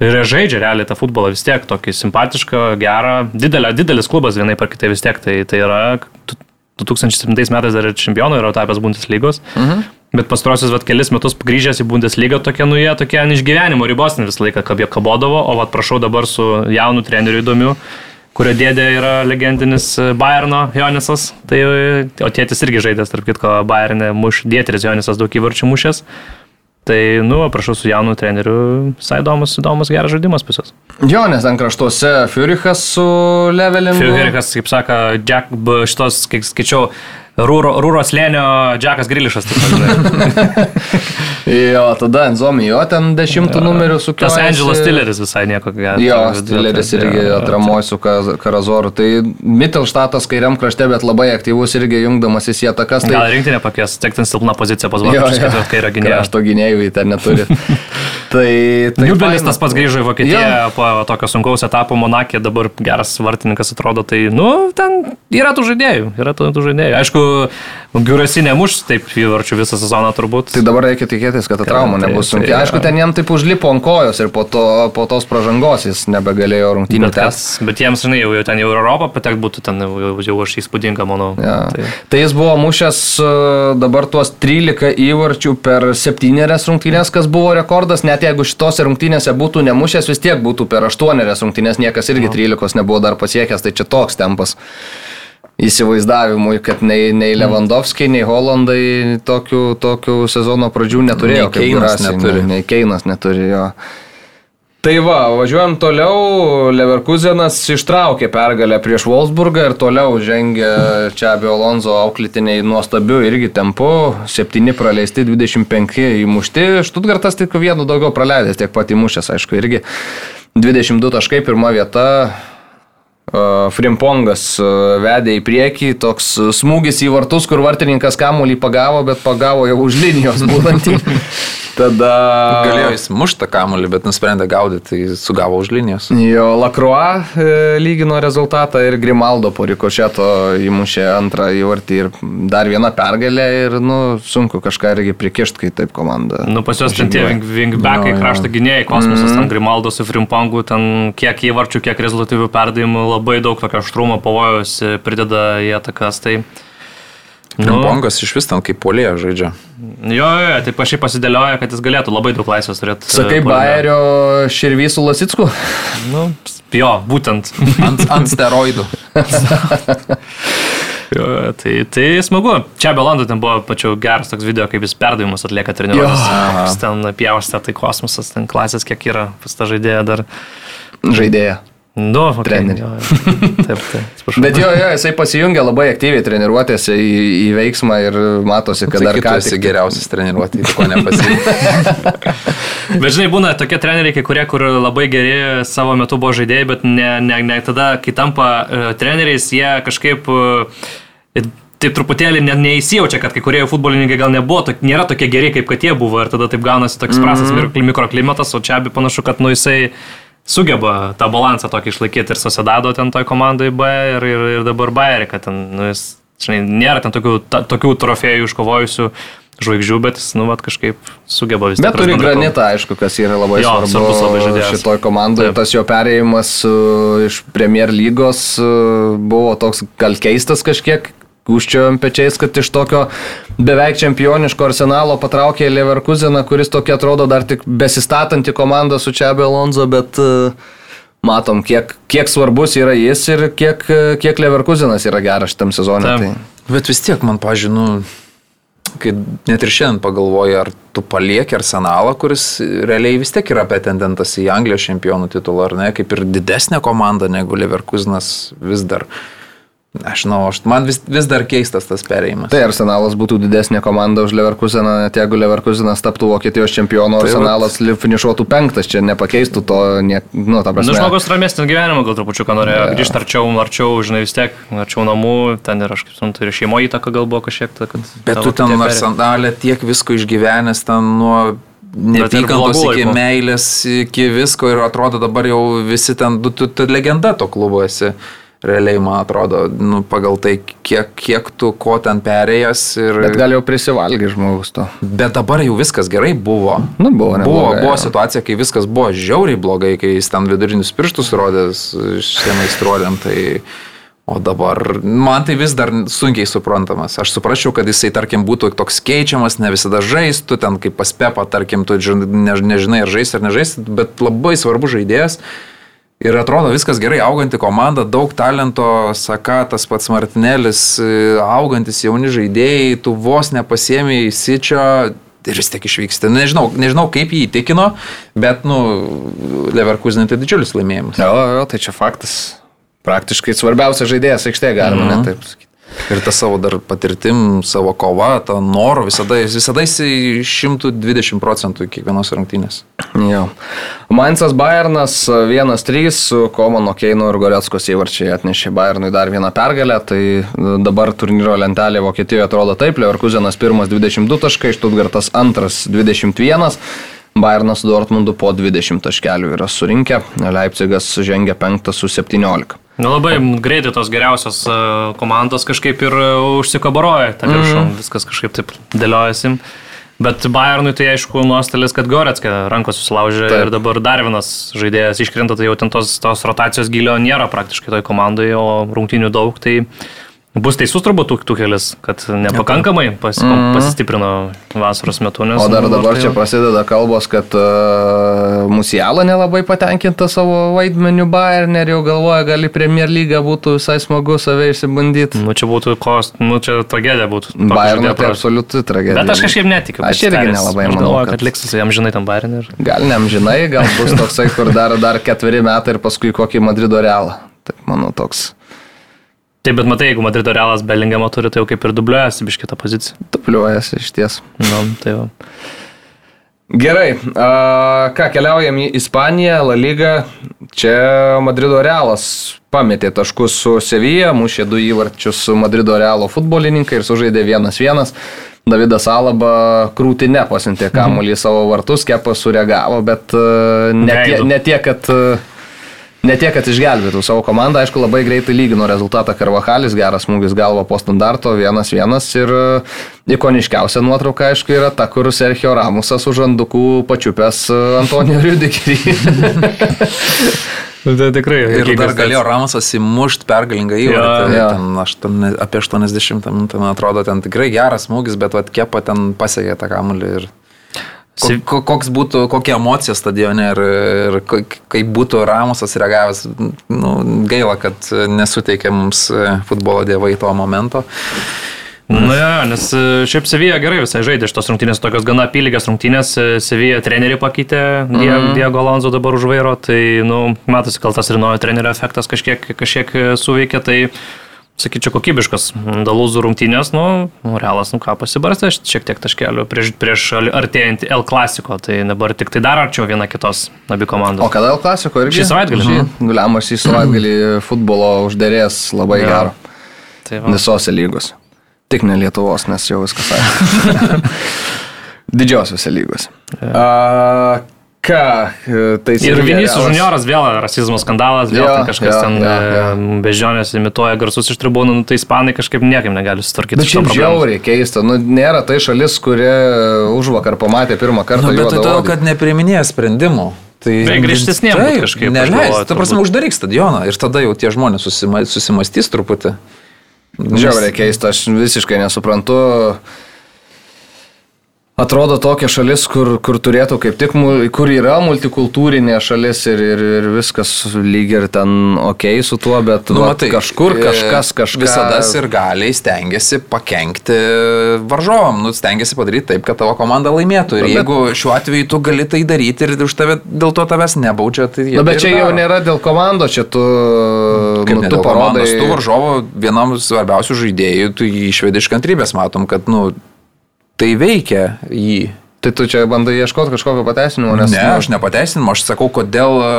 Ir žaidžia realiai tą futbolą vis tiek tokį simpatišką, gerą, didelę, didelis klubas vienai par kitai vis tiek. Tai, tai yra 2007 metais dar ir čempionų yra tapęs Bundeslygos. Mhm. Bet pastarosius vat, kelis metus grįžęs į Bundeslygą tokie, nu jie tokie ant išgyvenimo ribos visą laiką kabė kabodavo, o vat prašau dabar su jaunu treneriu įdomiu, kurio dėdė yra legendinis Bayerno Jonisas, tai, o tėtis irgi žaidęs, tarp kitko, Bayerne muš, dėteris Jonisas daug įvarčių mušęs. Tai, nu, prašau, su jaunu treneriu, visai įdomus, įdomus geras žaidimas pusės. Jo, nes ten kraštuose Fiurichas su levelingu. Fiurichas, kaip sako, Jack, šitos, kaip skaičiau, Rūro, Rūros lėnio Džekas Grilišas. jo, tada Enzomi, jo, ten dešimtų numerių su Kas Angelas Stilleris visai nieko gero. Jo, Stilleris irgi atramoja su Karazoru. Tai Mittelštatas kairiam krašte, bet labai aktyvus irgi jungdamas į sietakas. Tai... Gal rinktinė pakės, tiek ten silpna pozicija pas Vokiečius, kad kairė gynėja. Krašto gynėjų ten neturi. tai, tai Niubelis tas pats grįžo į Vokietiją jo. po tokio sunkaus etapo Monakė, dabar geras vartininkas atrodo. Tai, nu, ten yra tų žaidėjų, yra tų žaidėjų. Aišku, Giurasi nemuš taip įvarčių visą sezoną turbūt. Tai dabar reikia tikėtis, kad ta trauma tai, nebus sunki. Tai, Aišku, ten jam taip užlipo ant kojos ir po, to, po tos pažangos jis nebegalėjo rungtynių tęsti. Bet jiems, žinai, jau, jau ten jau Europą patekti būtų ten jau, jau aš įspūdinga, manau. Ja. Tai. tai jis buvo mušęs e, dabar tuos 13 įvarčių per 7 rungtynės, kas buvo rekordas. Net jeigu šitose rungtynėse būtų nemušęs, vis tiek būtų per 8 rungtynės, niekas irgi 13 nebuvo dar pasiekęs, tai čia toks tempas įsivaizdavimui, kad nei, nei Lewandowski, nei Holandai tokių, tokių sezono pradžių neturėjo. Nei Keinas neturi. Nei Keinas neturi jo. Tai va, važiuojam toliau, Leverkusenas ištraukė pergalę prieš Wolfsburgą ir toliau žengia čia Abio Alonso auklitiniai nuostabiu irgi tempu, 7 praleisti, 25 įmušti, Štutgartas tik vienu daugiau praleidęs, tiek pat įmušęs, aišku, irgi 22 taškai, pirma vieta, Uh, Frimpongas uh, vedė į priekį, toks smūgis į vartus, kur vartininkas kamuolį pagavo, bet pagavo jau už linijos būdantį. Tada... Galėjo jis muštą kamuolį, bet nusprendė gaudyti, tai sugavo už linijos. Jo, Lakroa e, lygino rezultatą ir Grimaldo po rikošeto įmušė antrą įvartį ir dar vieną pergalę ir, nu, sunku kažką irgi prikišti, kai taip komanda. Nu, pas juos ten tie Jo, jo. krašto gynėjai, kosmosas, ten Grimaldo su Frimpangu, ten kiek įvarčių, kiek rezultatyvių perdavimų, labai daug tokio aštrumo pavojus e, prideda į atakas. Tai, nu, Pongas iš vis ten kaip polėje žaidžia. jo, jo, taip aš jį pasidėlioja, kad jis galėtų labai daug laisvės turėti. e, Sakai. Bayerio Širvysų Lasicku? Nu, jo, būtent. Ant, ant steroidų. Jo, tai, tai smagu. Čia Belando ten buvo pačiu geras toks video, kaip jis perdavimus atlieka treniruotės. Ten pjaustė, tai kosmosas, ten klasės kiek yra, pas tą žaidėją dar. Žaidėja. Nu, okay, Trenerį. jo, jo. Taip, taip. atsiprašau. Bet jo, jo, jisai pasijungia labai aktyviai treniruotėse į, į veiksmą ir matosi, kad dar Kad ką esi tik geriausias treniruotė, ko nepasirinkai. Bet žinai, būna tokie treneriai, kai kurie, kur labai geri savo metu buvo žaidėjai, bet ne, ne, ne tada, kai tampa uh, treneriais, jie kažkaip uh, taip truputėlį ne, neįsijaučia, kad kai kurie futbolininkai gal nebuvo, tok, nėra tokie geri, kaip kad jie buvo ir tada taip gaunasi toks prastas mm -hmm. mikroklimatas, o čia abi panašu, kad nu jisai sugeba tą balansą tokį išlaikyti ir susidado ten toj komandai B ir, ir, ir dabar Bayerį, kad ten, nu, jis, žinai, nėra ten tokių, ta, tokių trofėjų iškovojusių žvaigždžių, bet jis, nu, vat, kažkaip sugeba vis Bet tiek turi bendrą kalbą. granitą, aišku, kas yra labai Jo, svarbus labai svarbu žaidėjas. šitoj komandai. Taip. Tas jo perėjimas uh, iš Premier lygos uh, buvo toks gal keistas kažkiek. Užčiojom pečiais, kad iš tokio beveik čempioniško arsenalo patraukė Leverkuseną, kuris tokia atrodo dar tik besistatanti komanda su Čiabe Alonso, bet uh, matom, kiek, kiek svarbus yra jis ir kiek, uh, kiek Leverkusenas yra geras šitam sezonui. Tai. Bet vis tiek man, pažinu, kai net ir šiandien pagalvoju, ar tu palieki arsenalą, kuris realiai vis tiek yra pretendentas į Anglijos čempionų titulą, ar ne, kaip ir didesnė komanda negu Leverkusenas vis dar. Aš žinau, aš, man vis, vis dar keistas tas perėjimas. Tai Arsenalas būtų didesnė komanda už Leverkuseną, net jeigu Leverkusenas taptų Vokietijos čempionu, Tai Arsenalas li- finišuotų penktas, čia nepakeistų to, nie, nu, ta Nu, prasme. žmogus ramesnį gyvenimą gal trupučiu, ką norėjo grįžti arčiau, arčiau, žinai, vis tiek, arčiau namų, ten ir aš kaip suprantu, ir šeimo įtaka gal buvo kažkiek, ta, kad... Bet tu ten arsenalė tiek visko išgyvenęs, ten nuo neapykantos iki laikų. meilės, iki visko ir atrodo dabar jau visi ten, tu, tu, tu legenda to klubo esi. Realiai, man atrodo, nu, pagal tai, kiek, kiek tu ko ten perėjęs ir... Bet gal jau prisivalgy žmogus to. Bet dabar jau viskas gerai buvo. Nu, buvo, Buvo, neblogai, buvo jo. situacija, kai viskas buvo žiauriai blogai, kai jis ten vidurinius pirštus rodęs šiame įstruodėm. Tai... O dabar man tai vis dar sunkiai suprantamas. Aš suprasčiau, kad jisai, tarkim, būtų toks keičiamas, ne visada žaistų, ten kaip paspepa, tarkim, tu žin- ne, nežinai, ar žais ar nežais, bet labai svarbu žaidėjas. Ir atrodo viskas gerai, auganti komanda, daug talento, Saka, tas pats Martinelis, e, augantis jauni žaidėjai, tu vos nepasiemi į Sičio ir vis tiek išvyksti. Nežinau, nežinau kaip jį įtikino, bet, nu, Leverkusenai tai didžiulis laimėjimas. Jo, jo, tai čia faktas. Praktiškai svarbiausias žaidėjas aikštėje, galima Mhm. net taip sakyti. Ir ta savo dar patirtim, savo kova, ta noro, visada, visada jisai 120 procentų kiekvienos rungtynės. Jo. Mainzas Bayernas 1-3 su Komano Keino ir Goretskos įvarčiai atnešė Bayernui dar vieną pergalę. Tai dabar turnyro lentelė Vokietijoje atrodo taip. Leverkusenas pirmas 22 taškai, Stuttgartas antras 21. Bayernas su Dortmundu po 20 taškelių yra surinkę. Leipzigas žengia penktas su 17. Nu, labai greitai tos geriausios e, komandos kažkaip ir e, užsikabaroja tą viršų, mm. viskas kažkaip taip dėliojasi. Bet Bayernui tai aišku nuostolis, kad Goretskė rankos susilaužė Taip. ir dabar dar vienas žaidėjas iškrinta, tai jau ten tos, tos rotacijos gilio nėra praktiškai toj komandai, o rungtinių daug, tai Bus teisus turbūt tuk- tukelis, kad nepakankamai pas, pasistiprino vasaros metu. Nes, O dar nu, dabar tai čia prasideda kalbos, kad uh, Musiala nelabai patenkinta savo vaidmeniu Bayern ir jau galvoja, gali Premier League būtų visai smagu save išsibandyti. Nu, čia būtų kost, nu, čia tragedija būtų. Bayern tai absoliuti tragedija. Bet aš kažkaip netikiu. Aš irgi nelabai aš manau, galvoju, kad- kad liks jam žinai tam Bayern ir... Gal neamžinai, gal bus toksai, kur dar, dar ketveri metai ir paskui kokį Madrido realą. Taip, manau, toks Taip, bet matai, jeigu Madrido realas Bellingamą turi, tai jau kaip ir dubliuojasi biškitą poziciją. dupliuojasi iš ties. Nu, tai va. Gerai, a, ką keliaujam į Ispaniją, La Liga. Čia Madrido Realas pametė taškus su Sevilla, mušė du įvarčius su Madrido Realo futbolininkai ir sužaidė 1-1. Davidas Alaba krūtinę pasintė kamuolį į savo vartus, kepas sureagavo, bet ne, tie, ne tiek, kad Ne tiek, kad išgelbėtų savo komandą, aišku, labai greitai lygino rezultatą Karvahalis, geras smūgis galva po standarto, vienas vienas ir e, ikoniškiausia nuotrauka, aišku, yra ta, kur Sergio Ramusas už andukų pačiupęs e, Antonijo Rudigerį. Tai tikrai. Ir dar galėjo Ramusas įmušti pergalingą įvartį. Jo. Ten, aštuoni- apie 80 minutę, man atrodo, ten tikrai geras smūgis, bet vat kepa ten pasiekė tą kamuolį. Ir... Ko, koks būtų, kokia emocija stadione ir, ir kaip būtų Ramusas reagavęs, nu, gaila, kad nesuteikė mums e, futbolo dievai to momento. Na, ja, nes e, šiaip Sevilla gerai visai žaidė šitos rungtynės, tokios gana apylygės rungtynės. E, Sevilla trenerių pakeitė, mm. Diego Alonso dabar už vairo, tai, nu, matosi, gal tas Rinojo trenerio efektas kažkiek, kažkiek suveikė, tai, sakyčiau, kokybiškas dalūzų rungtynės, nu, nu, realas, nu ką, pasibarstė šiek tiek taškelių prieš, prieš artėjantį L klasiko, tai dabar tik tai dar arčiau viena kitos abi komandos. O kada L klasiko irgi? Šį savaitgalį. Šį, Guliamas šį savaitgalį futbolo uždėrės labai Jo. gero. Tai va. Visose lygose. Tik ne Lietuvos, nes jau viskas aišku. Didžiosiuose lygose. A, ką, e, tai Ir Vinicius junioras vėl rasizmo skandalas, vėl Jo, ten kažkas jo, ten jo, jo. e, bežionės imituoja garsus iš tribūnų, nu, tai ispanai kažkaip niekaip negali sutvarkyti Bet šiaip žiauriai keista, nu, nėra tai šalis, kurie už vakar pamatė pirmą kartą Nu, bet tai todėl, kad nepriminėja sprendimų. Tai būt Taip, kažkaip, Neleis, ta prasme, uždaryk stadioną ir tada jau tie žmonės susima, susimastys truputį. Žiauriai keista, aš visiškai nesuprantu. Atrodo tokia šalis, kur, kur turėtų kaip tik, kur yra multikultūrinė šalis ir, ir, ir viskas lyg ir ten ok su tuo, bet Nu, nu, matai, kažkur e, kažkas kažką. Visada ir galiai stengiasi pakengti varžovam, nu, stengiasi padaryti taip, kad tavo komanda laimėtų. Ir Nu, bet- jeigu šiuo atveju tu gali tai daryti ir už tave, dėl to tavęs nebaudžia, tai jie Na, bet tai čia jau daro. nėra dėl komandos, čia tu, Kaip nu, tu dėl komandos, parodai. tu varžovo vienam svarbiausių žaidėjų, tu jį išvedi iš kantrybės, matom, kad, nu, tai veikia jį. Tai tu čia bandai ieškoti kažkokio pateisinimo, nes... Ne, nu, aš nepateisinu, aš sakau, kodėl, e,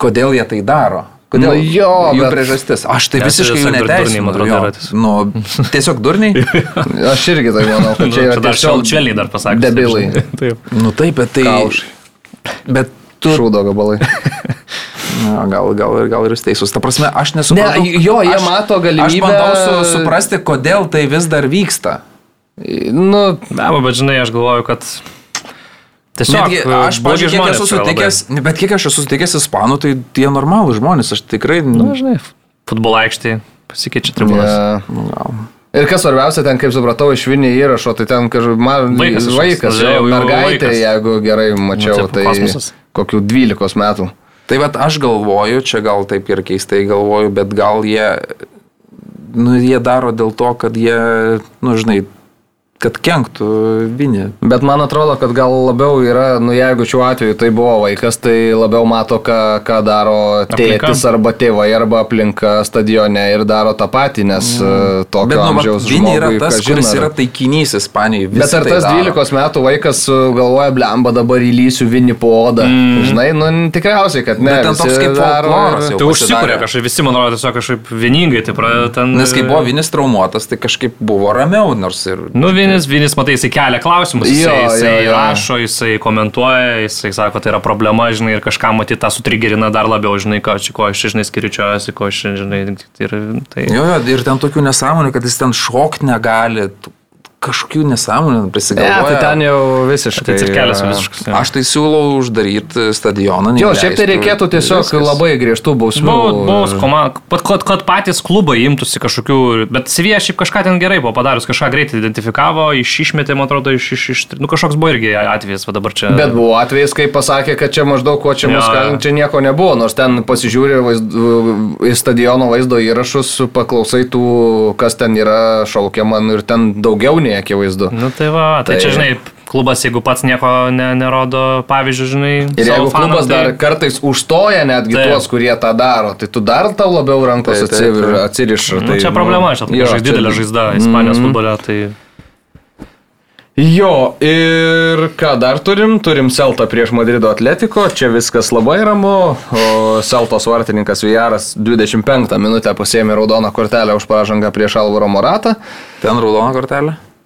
kodėl jie tai daro. Kodėl Nu jo, jų bet- priežastis? Aš tai visiškai čia jų neteisinu. Nu, tiesiog durniai? Aš irgi tai manau, kad čia yra dar tiesiog švelniai dar pasakė. Debilai. Taip. Nu taip, bet tai... Kaušai. Bet tu... Šūdo gabalai. Na, gal, gal, ir- gal ir jūs teisus. Ta prasme, aš Ne, nesuprantu. jo, jie aš, mato Aš galimybę. bandau su, suprasti, kodėl tai vis dar vyksta. Nu, Na, bet žinai, aš galvoju, kad tiesiog Netgi, aš, blogi pažiūrėjau, kiek esu yra labai. sutikęs, bet kiek aš esu sutikęs ispanų, tai tie normalų žmonės, aš tikrai... Na, Nu, žinai, futbolo aikštėje pasikeičia tribūnas. Nu, gal. Ir kas svarbiausia, ten, kaip supratau, iš Vinį įrašo, tai ten kažkaip man Vaikas kažkoks, vaikas jau mergaitė, vaikas. jeigu gerai mačiau, Nu, tai tai kokių 12 metų. Tai vad aš galvoju, čia gal taip ir keistai galvoju, bet gal jie, nu, jie daro dėl to, kad jie, nu, žinai, kad kenktų vinį. Bet man atrodo, kad gal labiau yra, nu jeigu šiuo atveju tai buvo vaikas, tai labiau mato, ką, ką daro Aplinka. tėtis arba tėvai arba aplinka stadione ir daro tą patį, nes mm. tokio Bet, nu, amžiaus vinį yra žmogui, tas, kažin kuris ar- yra taikinys Ispanijai. Bet ar tas 12 metų vaikas uh, galvoja, blemba, dabar įlysiu vinį po odą? Mm. Žinai, nu tikriausiai, kad ne. Bet ten toks visi kaip daro folkloras. Tai užsikūrė kažkaip, visi, man atrodo, tiesiog kažkaip vieningai, tai pradeda ten... Nes kai buvo vinis traumuotas, tai kažkaip buvo ramiau, nors ir... Nu, vienas, vienas, matai, jisai kelia klausimus, jisai, Jo, jo, jisai jo. rašo, jisai komentuoja, jisai sako, tai yra problema, žinai, ir kažką matyti tą sutrigerina dar labiau, žinai, ko, ko aš, žinai, skiričiuosi, ko aš, žinai, ir tai... Jo, jo, ir ten tokių nesąmonių, kad jis ten šokti negali. Kažkokių nesąmonių Ne, prisigalvoja. tai ten jau visiškai. Tai cirkelis yra- visiškas. jo. Aš tai siūlau uždaryti stadioną. Jo, šiaip tai reikėtų ir tiesiog viskas. labai griežtų bausmių. Baus komanda, kad, kad, kad patys klubai imtųsi kažkokių, bet Sivija šiaip kažką ten gerai buvo padarius, kažką greitai identifikavo, iš išmetė, man atrodo, iš, iš, iš nu kažkoks buvo irgi atvejis, va dabar čia. Bet buvo atvejais, kai pasakė, kad čia maždaug ko čia Jo, mus kalint, čia nieko nebuvo, nors ten pasižiūrė vaizd, į stadiono vaizdo įrašus, paklausai tų, kas ten yra šaukiama nu, ir ten daugiau nei akivaizdu. Nu tai va, tai, Tai- tai čia, žinai, klubas, jeigu pats nieko ne, nerodo, pavyzdžiui, žinai. Ir jeigu fanam, klubas tai- dar kartais užstoja netgi Taip. tuos, kurie tą daro, tai tu dar tau labiau rankos Taip, taip, taip. atsiriša. Nu, čia problema, aš žinai, čia- didelė žaizda Ispanijos Mhm. futbole, tai... Jo, ir ką dar turim? Turim Celtą prieš Madrido Atletiko, čia viskas labai ramu, o Celtos vartininkas Vijaras 25 minutę pasėmė raudoną kortelę už pažangą prieš Alvaro Moratą. Ten raudona kortelė.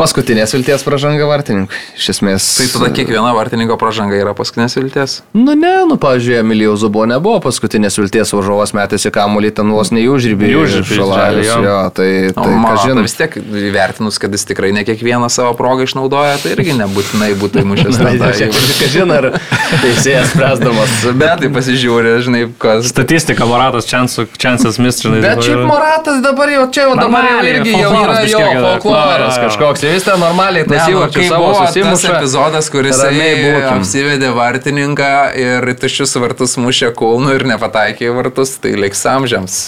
Paskutinės vilties pažanga vartininkui. Iš esmės. Tai tada kiekviena vartininko pražanga yra paskutinės vilties. Nu ne, nu pavyzdžiui, Emilijos Zubo nebuvo paskutinės vilties varžovas metėsi kamuolį ten vos neužrybį. Į užribį šalalis, Izraelį, jo. jo. Tai, O tai man kažin. vis tiek įvertinus, kad jis tikrai ne kiekvieną savo progą išnaudoja, tai irgi nebūtinai būtų įmušęs tą tą. Kažin ar teisėjas spręsdamas. Bet tai pasižiūrė, žinai, kas. Statistika, Moratas, Čiansas Mistrinai. Bet šiaip Moratas dabar jau čia jau dabar jau irgi jau yra jo folkloras kažkoks. Jis ten normaliai tas Ne, nu, įvarčius kai savo susimuša. epizodas, kuris būkim. apsivedė vartininką ir tuščius vartus mušė kulnų ir nepataikė į vartus, tai liks amžiams.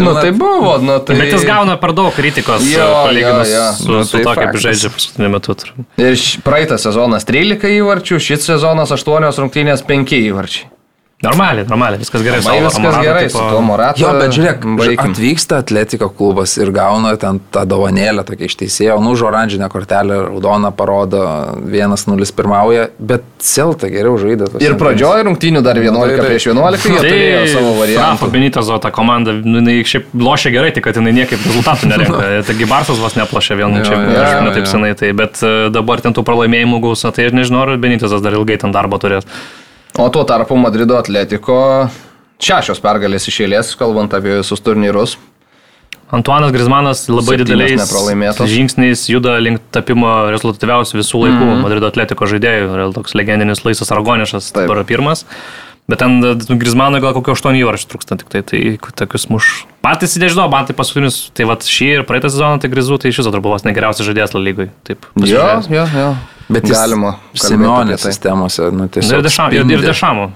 Nu tai buvo, nu tai. Bet jis gauna per daug kritikos, Jo, palyginus jo, jo. su, Nu, su tai to, kaip žaidžia paskutiniu metu. Ir praeitą sezoną 13 įvarčių, šis sezonas 8 rungtynės 5 įvarčiai. Normaliai, normaliai, viskas gerai. Su viskas Morata, gerai tipo- su tuo Moratu. Jo, bet žiūrėk, baikim. atvyksta atletiko klubas ir gauna ten tą dovanėlę tokia iš teisėjo, nu, oranžinę kortelę, raudoną parodo, 1-0 pirmauja, bet Celta geriau žaidė. Ir pradžioje rungtynių dar 11 tai- prieš 11 jie turėjo savo variantą. Benitozo ta komanda, nu, jinai šiaip lošia gerai, tik kad jinai niekaip rezultatų nerenka. Taigi Barsas vos neplošia vienu, čia prieš jo, ne taip jo. senai, tai, bet e, dabar ten tų pralaimėjimų gausa, tai aš nežinau, ar Benitozas dar ilgai ten darbą turės. O tuo tarpu Madrido atletiko šešios pergalės iš eilės, kalbant apie visus turnyrus. Antuanas Grismanas labai dideliais žingsniais juda link tapimo rezultatyviausių visų laikų mm. Madrido atletiko žaidėjų. Yra toks legendinis Laisas Argonišas, Taip. dabar pirmas. Bet ten nu, Grismanui gal kokio 8 įvarčių trūksta, tik tai, tai tokius muš. Patys nežinau, man tai paskutinius, tai va šį ir praeitą sezoną, tai Grizų, tai šis atrodo vos negeriausias žaidėjas lygoj. Taip, Jo, jo, jo. Bet jis galima. Simeonės tai. sistemose, nu, Nu, tiesiog. Ir dešamo. Ir, ir dešamo.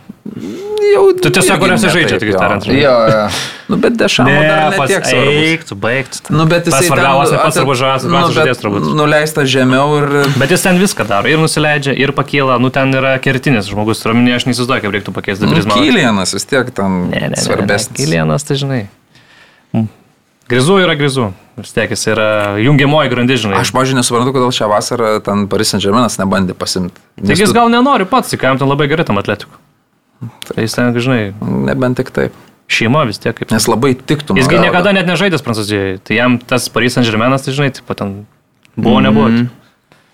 Jau Tu tiesiog kuriuose ne žaidžia, tik jo. tariant. Jo, jo. Nu, bet dešamo dar ne tiek svarbus. Eiktų, baigtų. Nu, bet jis svarbiausia, pats arba svarbiausias žaidėjas turbūt. Nuleista žemiau ir... Bet jis ten viską daro. Ir nusileidžia, ir pakyla. Nu, ten yra kertinis žmogus. Raminė, aš neįsivaizduoju, kaip reiktų pakeisti Nu, Grismaną. Kylianas vis tiek ten Ne, ne, ne. svarbesnis. Kilienas, tai žinai. Mm. Grizų yra grizų. Vis tiek jis yra jungiamoji grandis, žinai. Aš, pažiūrėjau, nesuprantu, kodėl šią vasarą ten Paris Saint-Germainas nebandė pasimti. Tik jis gal nenori pats, tik jam ten labai gerai tam atletiku. Tai jis ten, žinai, Nebent tik taip. šeima vis tiek kaip. Nes labai tiktų. Jisgi niekada net nežaidęs Prancūzijoje. Tai jam tas Paris Saint-Germainas, tai žinai, taip pat ten buvo, nebuvo.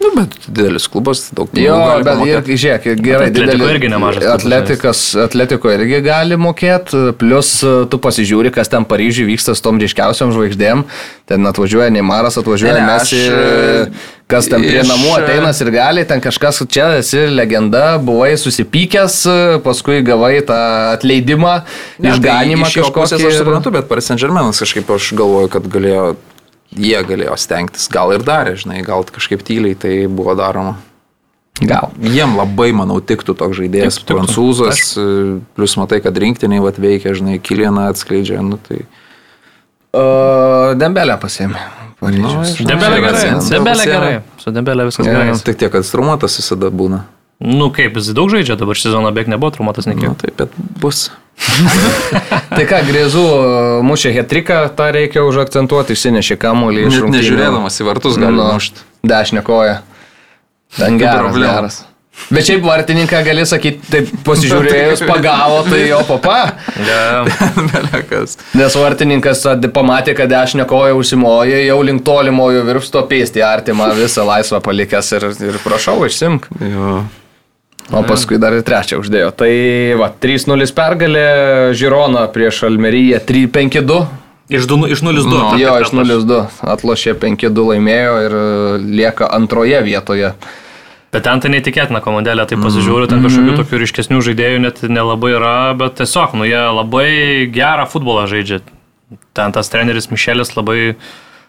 Nu, bet didelis klubas, daug Jo, gali bet pamokėt. ir, žiūrėk, gerai, Atletiko didelis- irgi nemažas Atletikas, atletiko irgi gali mokėti, plus e, tu pasižiūri, kas ten Paryžiuje vyksta su tom ryškiausiam žvaigždėm. Ten atvažiuoja Neimaras, atvažiuoja Ne, ne, Messi, aš, e, kas ten prie iš, namų ateina ir gali, ten kažkas, čia esi legenda, buvai susipykęs, e, paskui gavai tą atleidimą, Ne, tai išganimą iš jo pusės kažkokį. Aš suprantu, bet Paris Saint-Germainas kažkaip aš galvoju, kad galėjo, jie galėjo stengtis. Gal ir darė, žinai, gal kažkaip tyliai tai buvo daroma. Gal. Jiem labai, manau, tiktų toks žaidėjas, tiktų. prancūzas, plus matai, kad rinktiniai vat veikia, žinai, Kilieną atskleidžia, nu tai... Uh, Dembelę. Paryžius. Nu, Debelė Čia gerai. Pasiėmė. gerai. Su Debelė viskas gerai. Tik tiek, kad strumuotas visada būna. Nu kaip, jis daug žaidžia, dabar šį sezoną beveik nebuvo trumuotas Na nekiek. taip, bet bus. Tai ką, Grėzų mušė hetriką, tą reikia užakcentuoti, išsinešė kamuolį iš rungtynių. nežiūrėdamas į vartus gali Nu, mušti. Dešinė koja. Ten geras, geras. Bet šiaip vartininką gali sakyti, taip pasižiūrėjus, pagavo, tai jo papa. Ja. Belekas. Nes vartininkas pamatė, kad dešinė koja užsimoja, jau link tolimojo virpsto pėsti artimą visą laisvą palikęs ir, ir prašau, išsimk. Jo. O paskui dar ir trečią uždėjo. Tai va, 3-0 pergalė, Žirona prieš Almeriją 3-5-2. Iš, du, iš 0-2. Nu, taip, Jo, iš 0-2 atlošė 5-2 laimėjo ir e, lieka antroje vietoje. Bet ten tai neįtikėtina komandėlė, tai pasižiūriu, ten kažkokių tokių ryškesnių žaidėjų net nelabai yra, bet tiesiog, nu, jie labai gerą futbolą žaidžia. Ten tas treneris Mišelis labai,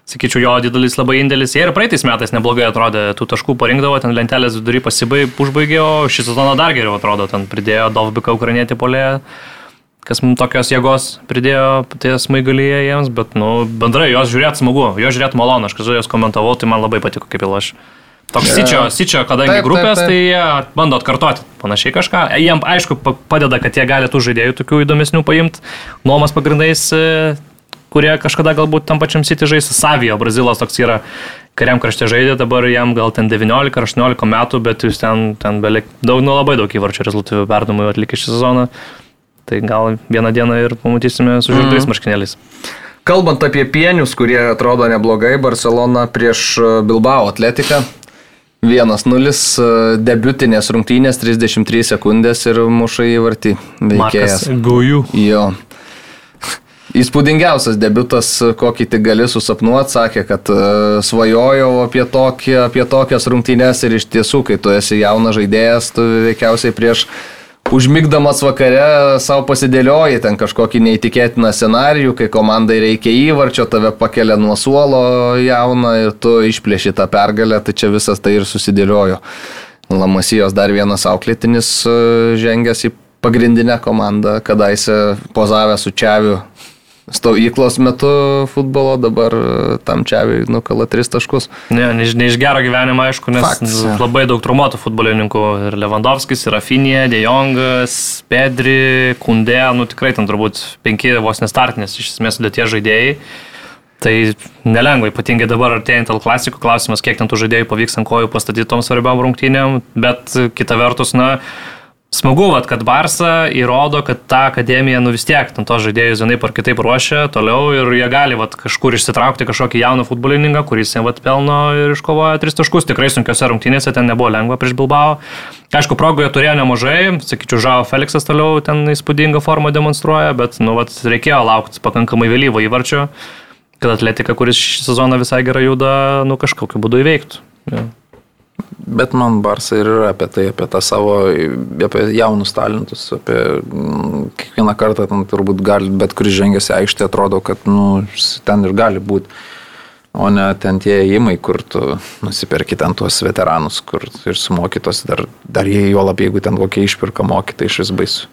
sakyčiau, jo didelis labai indėlis. Jie ir praeitais metais neblogai atrodė, tų taškų parinkdavo, ten lentelės vidury pasibaig, užbaigė, o šį sezoną dar geriau atrodo, ten pridėjo Dovbiką ukrainietį polėje. Kas mums tokios jėgos pridėjo ties maigalyje jiems, bet, nu, bendrai jos žiūrėti smagu, jos žiūrėti malonu, aš kai jos komentavau, tai man labai patiko kaip il aš. Toks Jo. sičio, sičio, kadangi Taip, taip, grupės, taip. tai jie bando atkartoti panašiai kažką. Jiem, aišku, pa- padeda, kad jie gali tų žaidėjų tokių įdomesnių paimti, nuomas pagrindais, e, kurie kažkada galbūt tam pačiam City žais. Savijo, Brazilas toks yra, kariam krašte žaidė, dabar jam gal ten 19 ar 18 metų, bet jūs ten, ten beveik daug, nu labai daug įvarčių rezultatyvių perdamų atlikė šį sezoną. Tai gal vieną dieną ir pamatysime su žirgais mm. marškinėliais. Kalbant apie pienius, kurie atrodo neblogai, Barcelona prieš e, Bilbao atletiką. 1-0 e, debutinės rungtynės 33 sekundės ir muša į vartį veikėjas. Gaujų. Jo. Įspūdingiausias debutas, kokį tik gali susapnuoti, sakė, kad uh, svajojau apie, tokį, apie tokias rungtynes ir iš tiesų, kai tu esi jaunas žaidėjas, tu veikiausiai prieš užmigdamas vakare savo pasidėlioji ten kažkokį neįtikėtiną scenarijų, kai komandai reikia įvarčio, tave pakelia nuo suolo jauną ir tu išplėši tą pergalę, tai čia visas tai ir susidėliojo. Lamasijos dar vienas auklėtinis e, žengęs į pagrindinę komandą, kadaise pozavę su Čiaviu stovyklos metu futbolo, dabar e, tam Čiaviui nukala tris taškus. Ne, ne, ne iš gero gyvenimo, aišku, nes Faktas, jo. labai daug traumuotų futbolininkų. Ir Lewandowskis, ir Rafinė, Dejongas, Pedri, Kundė, nu tikrai ten turbūt penki vos nestartinės iš esmės sudėties žaidėjai. Tai nelengva, ypatingai dabar artėjant L klasikų klausimas, kiek ten tų žaidėjų pavyks ant kojų pastatyti tom svarbiam rungtynėm, bet kita vertus, na, smagu, vat, kad Barsa įrodo, kad ta akademija, nu vis tiek, ten to žaidėjus vienaip ar kitaip ruošia toliau ir jie gali vat, kažkur išsitraukti kažkokį jauną futbolininką, kuris jie vat, pelno ir iškovoja tris taškus. Tikrai sunkiose rungtynėse ten nebuvo lengva prieš Bilbao. Aišku, progoje turėjo nemažai, sakyčiau, Žao Felixas toliau ten įspūdingą formą demonstruoja, bet, nu, vat, reikėjo laukti pakankamai vėlyvo įvarčio, kad atletika, kuris šį sezoną visai gerai juda, nu, kažkokiu būdu įveiktų. Ja. Bet man Barsa ir yra apie tai, apie tą savo, apie jaunus talentus, apie mm, kiekvieną kartą ten turbūt gali, bet kuris žengęs į aikštę atrodo, kad nu, ten ir gali būti. O ne ten tie įimai, kur tu nusipirki ten tuos veteranus, kur ir sumokytos, dar, dar jie juolap, jeigu ten kokie išpirka mokytai, iš vis baisu.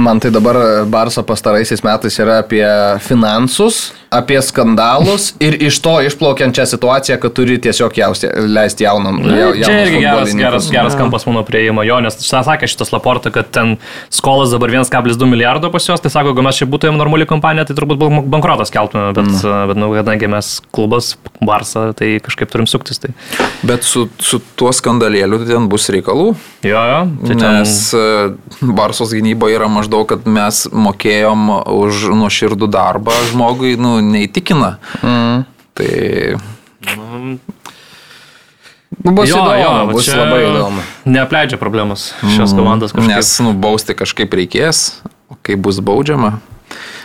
Man tai dabar Barsa pastaraisiais metais yra apie finansus, apie skandalus ir iš to išplaukiančią situaciją, kad turi tiesiog jausti, leisti jaunam. jau- Čia irgi geras, geras, geras kampas mano prieimo, jo, nes sakė šitas Laporta, kad ten skolas dabar 1,2 milijardo pas juos, tai sako, jeigu mes čia būtumėm normali kompanija, tai turbūt bank- bankrotas keltume, bet, mm. bet nu, kadangi mes klubas, Barsa, tai kažkaip turim suktis. Tai. Bet su, su tuo skandalėliu ten bus reikalų. Jo, jo, tai ten, Nes Barsos gynyboje yra maždaug, kad mes mokėjom už nuoširdų darbą žmogui, nu, neįtikina. Mm. Tai Nu, Bus jo, įdomu, jo, bus labai įdomu. Neapleidžia problemos šios komandos kažkaip. Nes nubausti kažkaip reikės, o kaip bus baudžiama. Ar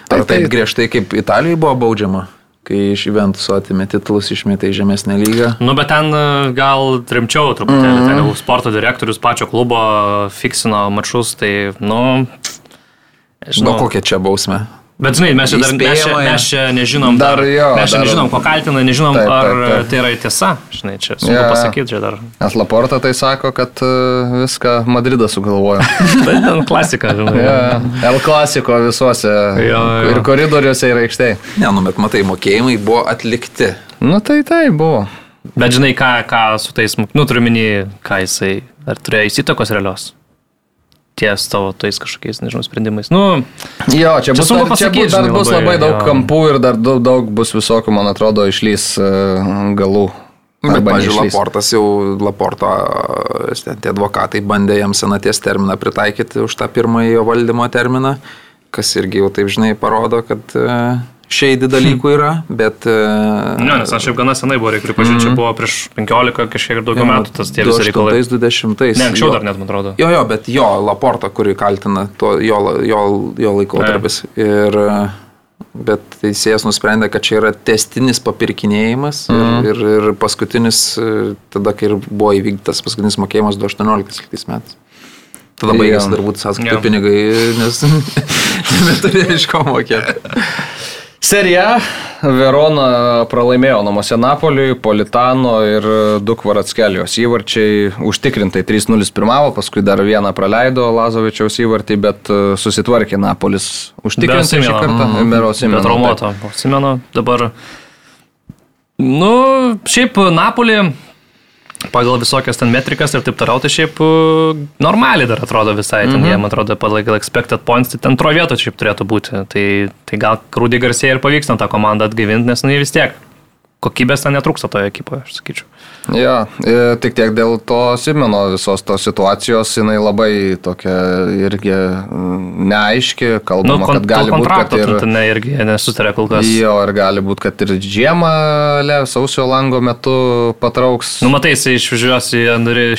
Tai- tai- taip griežtai kaip Italijoje buvo baudžiama, kai iš Juventuso atimė titulus, išmetė į žemesnę lygą. Nu, bet ten e, gal rimčiau truputėlį, mm. ten jau sporto direktorius pačio klubo fiksino mačus, tai, nu, Žinau, kokia čia bausmė. Bet žinai, mes čia, dar, mes čia, mes čia nežinom, Dar dar, jo, mes čia dar- nežinom, ko kaltina, nežinom, Taip, ar taip, taip. tai yra tiesa. Žinai, čia sunku jo. pasakyti, čia dar. Nes Laporta tai sako, kad e, viską Madridas sugalvojo. Tai ten klasika, žinai. Ja, El klasiko visuose Jo, jo. ir koridoriuose ir aikštėje. Ne, nu, bet matai, mokėjimai buvo atlikti. Nu tai tai buvo. Bet žinai, ką, ką su tais, nu turiu minį, ką jisai, ar turėjo įsitakos realios. Ties tavo tais kažkokiais, nežinau, sprendimais. Nu, Jo, čia, Čia bus, sunku dar, čia pasakyt, bus, dar žinai, bus labai, labai daug jo. kampų ir dar daug, daug bus visokių, man atrodo, išlys e, galų. Bet, Arba pažiūrėjau. Laportas jau, Laporto, e, tie advokatai bandė jam senaties terminą pritaikyti už tą pirmąjį jo valdymo terminą, kas irgi jau taip žinai parodo, kad e, šeidi dalykų yra, bet... e, ne, nes aš jau gana senai buvau, reikia pripažinti, čia buvo prieš 15 kažkiek ir daugiau metų tas tie visi reikalai. 20. Ne, anksčiau dar net, man atrodo. Jo, jo, bet jo, Laporta, kurį kaltina, to, jo, jo, jo laikotarpis. Ir e, bet teisėjas nusprendė, kad čia yra testinis papirkinėjimas Mhm. ir, ir, ir paskutinis, e, tada, kai ir buvo įvykdytas paskutinis mokėjimas 2018 metais. Tada Jo. baigėsi turbūt sąskaitų Jo. pinigai, nes neturėjo iš ko mokėti. Serija Verona pralaimėjo namuose Napoliui, Politano ir du Kvaratskelijos įvarčiai. Užtikrintai 3-0 pirmavo, paskui dar vieną praleido Lazovičiaus įvartį, bet e, susitvarkė Napolis. Užtikrintai šį kartą. Berosimeno, Bet taip. Romoto, atsimenu, dabar. Nu, šiaip Napolį, pagal visokias ten metrikas ir taip toliau, tai šiaip e, normaliai dar atrodo visai. Ten jie, man atrodo, pagal expected points, tai ten antro vieto šiaip turėtų būti. Tai, tai gal krūdį garsiai ir pavyks tą komandą atgaivinti, nes nu jie vis tiek kokybės ten netrūksta toje ekipoje, aš sakyčiau. Ja, e, tik tiek dėl to Simeno visos tos situacijos, jinai labai tokia irgi mm, neaiški, Nu, kalbama, kon, kad gali būti, kad ir... ten irgi nesutarė kol kas. Jo, ir gali būti, kad ir žiemą le, sausio lango metu patrauks. Nu, matai, jis išvažiuos į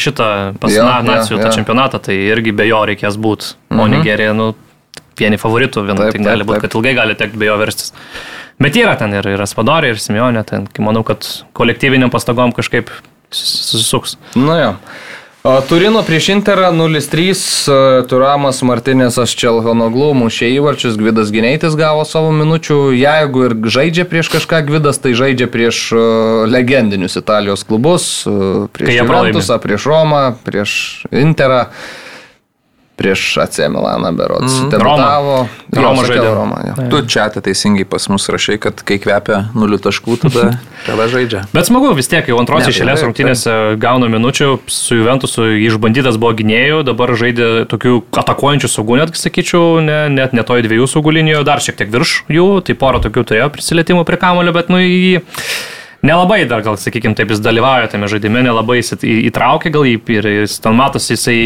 šitą pas Jo, na, jo, nacijų tą jo. čempionatą, tai irgi be jo reikės būti. O Nigerija, nu, vieni favoritų, vien, Taip, tai gali būti, kad ilgai gali tekti be jo verstis. Bet yra ten ir, ir Aspadorė, ir Simionė, ten manau, kad kolektyviniam pastangom kažkaip sus- susisuks. Nu jo. Turino prieš Interą 0-3, e, Turamas Martinėsas Čelhonoglu mušė įvarčius, Gvidas Gineitis gavo savo minučių. Jeigu ir žaidžia prieš kažką Gvidas, tai žaidžia prieš e, legendinius Italijos klubus, e, prieš. Juventusą, prieš Romą, prieš Interą. Prieš AC Milaną berots. Mm. Debutavo. Jo, Roma sakiau, žaidė. Roma, jo. Tu čia teisingai pas mus rašai, kad kai kvepia nulių taškų, tada, tada žaidžia. Bet smagu vis tiek, jau antros išėlės rungtynėse gauna minučių, su Juventusu išbandytas buvo gynėjų, dabar žaidė tokių atakuojančių saugų, net sakyčiau, ne, net ne toj dviejų saugų linijoje, dar šiek tiek virš jų, tai porą tokių turėjo prisilietimų prie kamulio, bet nu jį nelabai dar, gal sakykime, taip jis dalyvauja tame žaidime, nelabai jis įtraukia gal jį ir jis ten matosi, jisai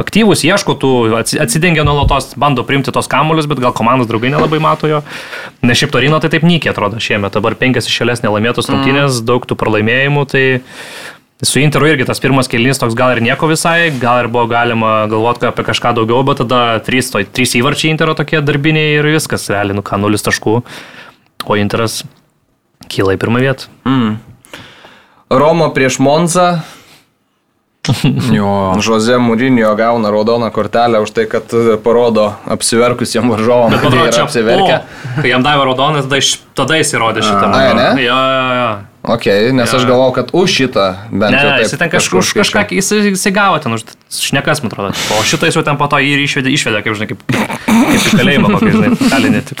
aktyvus, ieško tų, atsi- atsidengia nuolatos, bando priimti tos kamuolius, bet gal komandos draugai nelabai mato jo. Nes šiaip Torino tai taip nykiai atrodo šiemet, dabar penkias išėlės nelaimėtos rungtynės, daug tų pralaimėjimų, tai Su Interu irgi tas pirmas kelnys toks gal ir nieko visai, gal ir buvo galima galvoti apie kažką daugiau, bet tada trys, to, trys įvarčiai Intero tokie darbiniai ir viskas, realiai, nu ką, nulis taškų, o Interas kyla į pirmą vietą. Roma prieš Monzą. Jo. Žoze Mūrinio gauna raudoną kortelę už tai, kad e, parodo apsiverkusiem varžovam, Bet kad man jie atrodo, čia apsiverkę. o, Kai jam davė raudoną, tada, iš, tada jis įrodė šitą. Ai, ne? Jo, jo, jo. Ok, nes Jo. aš galvojau, kad už šitą bent Ne, jau taip. jis ten kažkur už kažką, jis, jis gavo ten už šnekas, man atrodo. O šitais jau ten po to jį ir išvedė, išvedė kaip, žinai, kaip, kaip į kalėjimą, kokį, žinai, kalinį.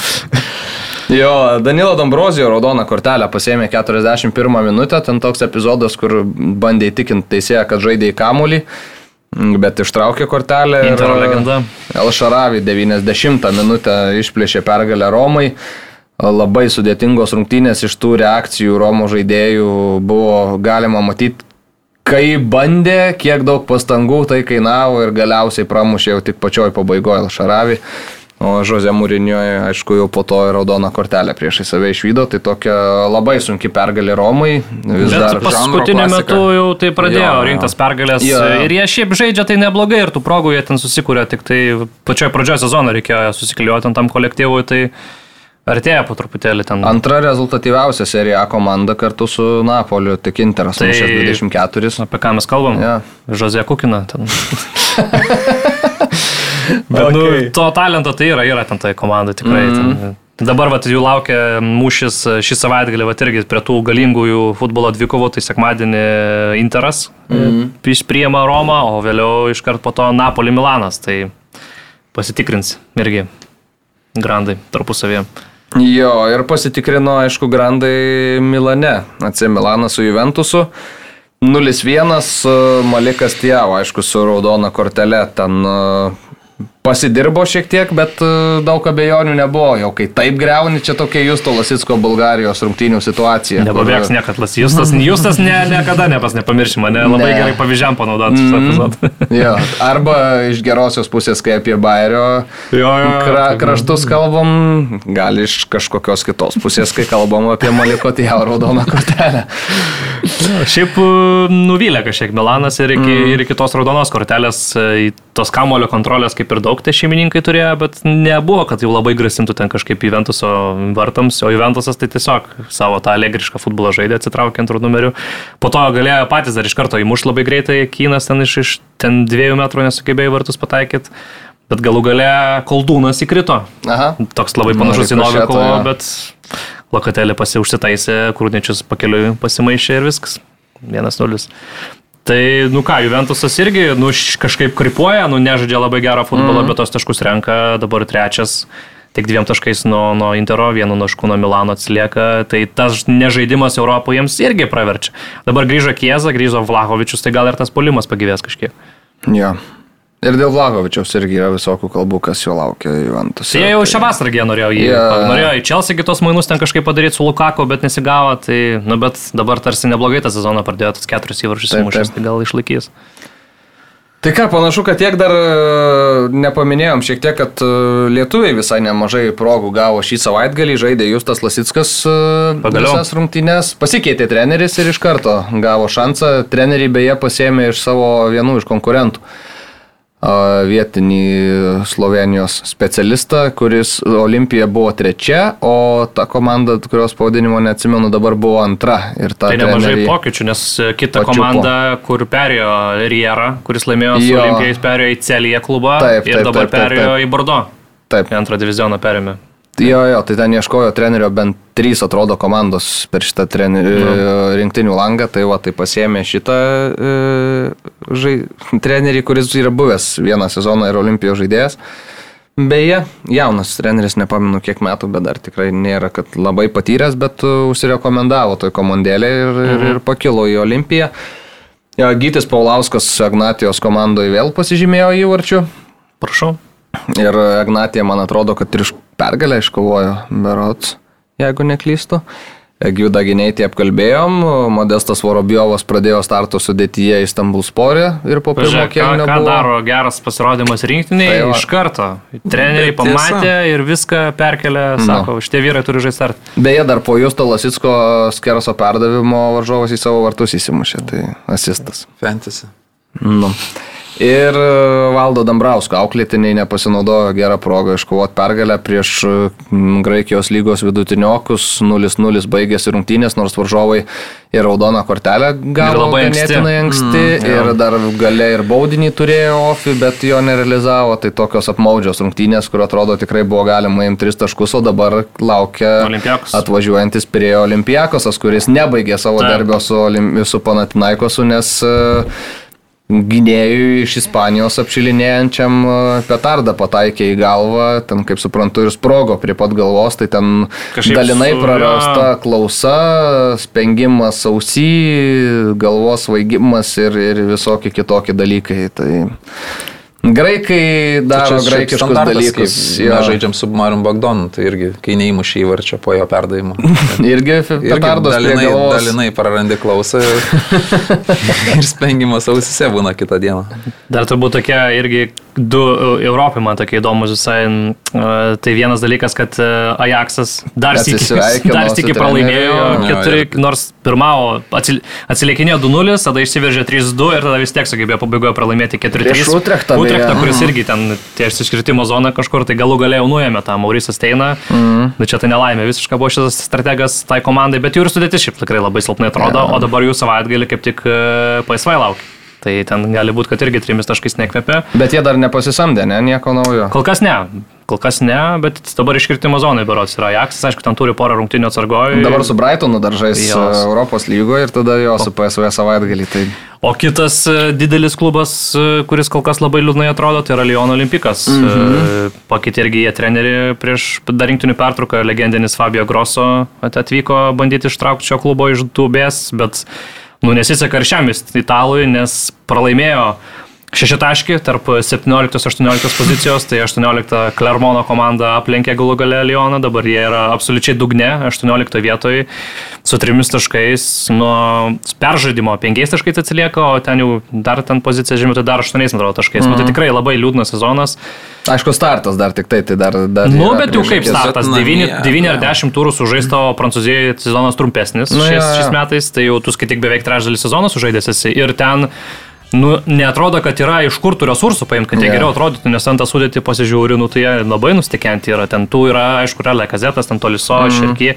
Jo, Danilo Dombrozijo raudoną kortelę pasėmė 41 minutę, ten toks epizodas, kur bandė įtikinti teisėją, kad žaidė į kamulį, bet ištraukė kortelę. Intero legenda. El Šaravi 90 minutę išplėšė pergalę Romai. Labai sudėtingos rungtynės iš tų reakcijų Romo žaidėjų buvo galima matyti, kai bandė, kiek daug pastangų tai kainavo ir galiausiai pramušė jau tik pačioj pabaigoje Šaravi. O Žozė Mūrinioje, aišku, jau po to raudoną kortelę priešai save išvydo, tai tokia labai sunki pergalė Romai. Vis Bet dar paskutiniu metu jau tai pradėjo Jo, rinktas pergalės. Jo. Ir jie šiaip žaidžia tai neblogai ir tų progų jie ten susikūrė, tik tai pačioje pradžioje sezono reikėjo susikliuoti ant tam kolektyvui, tai artėja po truputėlį ten. Antra rezultatyviausia serija komanda kartu su Napoliu, tik Interas Tai- tai... 24. Apie ką mes kalbam? Jo. Žozė Kukina ten. Bet nu, Okay. to talento tai yra, yra ten tai komanda tikrai. Mm. Ten. Dabar vat, jų laukia mūšis e, šį savaitgalį, vat, irgi prie tų galingųjų futbolo dvikovų, tai sekmadienį Interas mm. priema Romą, o vėliau iškart po to Napoli Milanas. Tai pasitikrins irgi grandai tarpusavėje. Jo, ir pasitikrino, aišku, grandai Milane. AC Milanas su Juventusu. 0-1 e, Malikas Tiavo, aišku, su raudona kortelė ten e, pasidirbo šiek tiek, bet e, daug abejonių nebuvo. Jau kai taip greuni, čia tokia Justo Lasitsko Bulgarijos rungtynių situacija. kur- Nebabėgs niekad las. Justas, Justas ne, niekada nepas nepamirši mane, labai Ne. gerai pavyzdžiam panaudoti šitą epizodą. Jo, arba iš gerosios pusės, kai apie Bairio Jo, jo, jo. kra, kraštus kalbam, gal iš kažkokios kitos pusės, kai kalbam apie Maliko Tiavo raudoną kortelę. Šiaip e, nuvylė kažkiek Milanas ir iki, mm. ir iki tos raudonos kortelės e, tos kamulio kontrolės kaip ir daug tie šeimininkai turėjo, bet nebuvo, kad jau labai grasintų ten kažkaip Juventuso vartams, o Juventusas tai tiesiog savo tą alegrišką futbolą žaidė atsitraukė antrų numerių. Po to galėjo patys dar iš karto įmuš labai greitai, Kynas ten iš, iš ten dviejų metrų nesugebėjo vartus pataikyti. Bet galų gale koldūnas įkrito. Aha. Toks labai panašus į Novikovo, jo. bet Lokatelė pasiužsitaisė, krūdniečius pakeliui pasimaišė ir viskas. 1-0. Tai, nu ką, Juventusas irgi, nu, kažkaip kripuoja, nu, nežaidžia labai gerą futbolą, mm. bet tos taškus renka, dabar trečias, tik dviem taškais nuo, nuo Intero, vienu tašku nuo Milano atsilieka, tai tas nežaidimas Europoje jiems irgi praverčia. Dabar grįžo Kieza, grįžo Vlahovičius, tai gal ir tas polimas pagyvės kažkiek. Jo. Ir dėl Vlahovičiaus irgi yra visokių kalbų, kas jo laukia Juventus. Tai jie jau šią vasarą jie norėjo jį, yeah. norėjo į Čelsį kitos mainus ten kažkaip padaryti su Lukaku, bet nesigavo, tai, nu, bet dabar tarsi neblogai tą sezoną pradėjo, tas keturis įvarčius įmušęs, tai gal išlaikys. Tai ką, panašu, kad tiek dar e, nepaminėjom šiek tiek, kad e, lietuviai visai nemažai progų gavo šį savaitgalį, žaidė Justas Lasitskas e, Pagaliau. visas rungtynes, pasikeitė treneris ir iš karto gavo šansą. Treneriai beje pasėmė iš savo vienų iš konkurentų. Vietinį Slovenijos specialistą, kuris Olimpija buvo trečia, o ta komanda, kurios pavadinimo neatsimenu, dabar buvo antra. Ir ta Tai nemažai pokyčių, nes kita Pačiupo. komanda, kur perėjo Riera, kuris laimėjo su Jo. Olimpijais, perėjo į Celiją klubą Taip, ir taip, dabar taip, taip, perėjo taip. į Bordo. Taip, Į antrą divizioną perėmė. Jo, jo, tai ten ieškojo trenerio bent trys, atrodo, komandos per šitą treni, Nu. rinktinių langą, tai va, tai pasėmė šitą e, žai, trenerį, kuris yra buvęs vieną sezoną ir olimpijos žaidėjas. Beje, jaunas treneris, nepamenu kiek metų, bet dar tikrai nėra, kad labai patyręs, bet e, užsirekomendavo toj komandėlė ir, mhm. ir, ir pakilo į olimpiją. Jo, Gytis Paulauskas Agnatijos komandoje vėl pasižymėjo įvarčių. Prašau. Ir Agnatija, man atrodo, kad ir pergalę iškovojo Berots, jeigu neklystu. Gyvdą gynėjai apkalbėjom, Modestas Vorobiovas pradėjo starto sudėtyje į Stambulsporį ir po pirmo Pažiūrėk, ką, ką buvo. daro geras pasirodymas rinktiniai Tai iš karto. Treneriai pamatė ir viską perkelė, sako, šitie vyrai turi žaisti start. Beje, dar po Justo Lasitsko skerso perdavimo varžovas į savo vartus įsimušė, tai asistas. Fantasy. Nu. Ir e, Valdo Dambrausko auklėtiniai nepasinaudojo gerą progą iškovoti pergalę prieš e, Graikijos lygos vidutiniokus. 0-0 baigėsi rungtynės, nors varžovai ir raudoną kortelę gavo ganėtinai anksti. Mm, ir dar gale ir baudinį turėjo Ofi, bet jo nerealizavo. Tai tokios apmaudžios rungtynės, kur atrodo tikrai buvo galima imti 3 taškus, o dabar laukia Olympiakos. atvažiuojantis prie Olimpijakosas, kuris nebaigė savo Taip. darbio su, su Panatinaikosu, nes e, gynėjui iš Ispanijos apšilinėjančiam e, petardą pataikė į galvą, ten kaip suprantu ir sprogo prie pat galvos, tai ten Kažkaip dalinai su- prarasta klausa, spengimas ausy, galvos vaigimas ir, ir visokie kitokie dalykai. Tai graikai daro graikiškus dalykus. Mes žaidžiam su Marium Bagdonu, tai irgi, kai neįmušė įvarčio po jo perdavimo. Irgi prie dalinai, dalinai prarandi klausą ir, ir spengimas ausise būna kitą dieną. Dar turbūt tokie irgi du e, Europai man tokie įdomus visai. e, Tai vienas dalykas, kad e, Ajaxas dar sėki, pralaimėjo jo. keturi, nors pirmavo, atsil, atsilikinėjo 2-0, tada išsiveržė 3-2 ir tada vis tiek sugebėjo pabaigoje pralaimėti 4-3. Prieš Utrechtą. Utrechtą, kuris irgi ten ties iškritimo zona kažkur, tai galų galėjau nuėmė tą Maurysą Steiną. Mm. Bet čia tai nelaimė, visiškai buvo šitas strategas tai komandai, bet jų ir sudėtis šiaip tikrai labai silpnai atrodo, o dabar jų savaitgalį kaip tik paisvai laukia. Tai ten gali būti, kad irgi trimis taškais nekvepia. Bet jie dar nepasisamdė, ne, nieko naujo. Kol kas ne, kol kas ne, bet dabar iškritimo zonai berots yra Ajaxas, aišku, ten turi porą rungtinių atsargojų. Dabar su Brightonu dar žais Jos. e, Europos lygoje ir tada jo su PSV savaitgalį. Tai O kitas e, didelis klubas, e, kuris kol kas labai liūdnai atrodo, tai yra Lyon Olimpikas. Mhm. Pakeitė irgi jie trenerių prieš dar rinktinių pertrauką, legendinis Fabio Grosso at- atvyko bandyti ištraukti šio klubo iš dubės, bet nu, nesiseka ir šiam italui, nes pralaimėjo Šešitaškį tarp 17-18 pozicijos, tai 18 Klermono komanda aplenkė galų galę Lyoną, dabar jie yra absoliučiai dugne, 18 vietoje su trimis taškais, nuo peržaidimo 5 taškais atsilieka, o ten jau dar ten pozicija žemė, tai dar 8 man atrodo taškais. Mm -hmm. nu, tai tikrai labai liūdnas sezonas. aišku, startas dar tik tai, tai dar... dar Nu, bet jau kaip startas, Bet 9, namie, 9 ar jo. 10 turų sužaisto Prancūzijoje sezonas trumpesnis Nu, šiais, šiais metais, tai jau tu skaitik beveik trečdalį sezono sužaidęs esi ir ten nu, netrodo, kad yra iš kur tų resursų paimti, kad jie Jo. geriau atrodytų, nes ant tą sudėtį pasižiūri, nu, tai jie labai nustikenti yra. Ten tų yra, aišku, yra Lekazetas, ten Toliso, mm. Širky,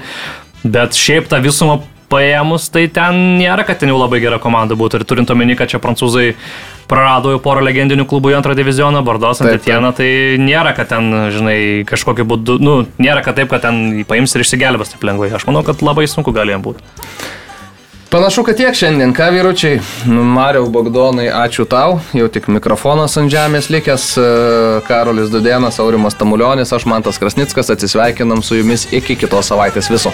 bet šiaip tą visumą paėmus, tai ten nėra, kad ten jau labai gera komanda būtų. Ir turint omeny, kad čia prancūzai prarado jau porą legendinių klubų į antrą divizioną, Bardos, Taip, Antieną, tai nėra, kad ten, žinai, kažkokiu būdu, nu, nėra, kad taip, kad ten paims ir išsigelbės taip lengvai. Aš manau, kad labai sunku gali jam būti. Panašu, kad tiek šiandien, ką vyručiai. Nu, Mariau Bogdonai, ačiū tau. Jau tik mikrofonas ant žemės likęs. e, Karolis Dudėnas, Aurimas Tamulionis, aš Mantas Krasnickas. Atsisveikinam su jumis iki kitos savaitės viso.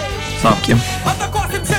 Atakuoja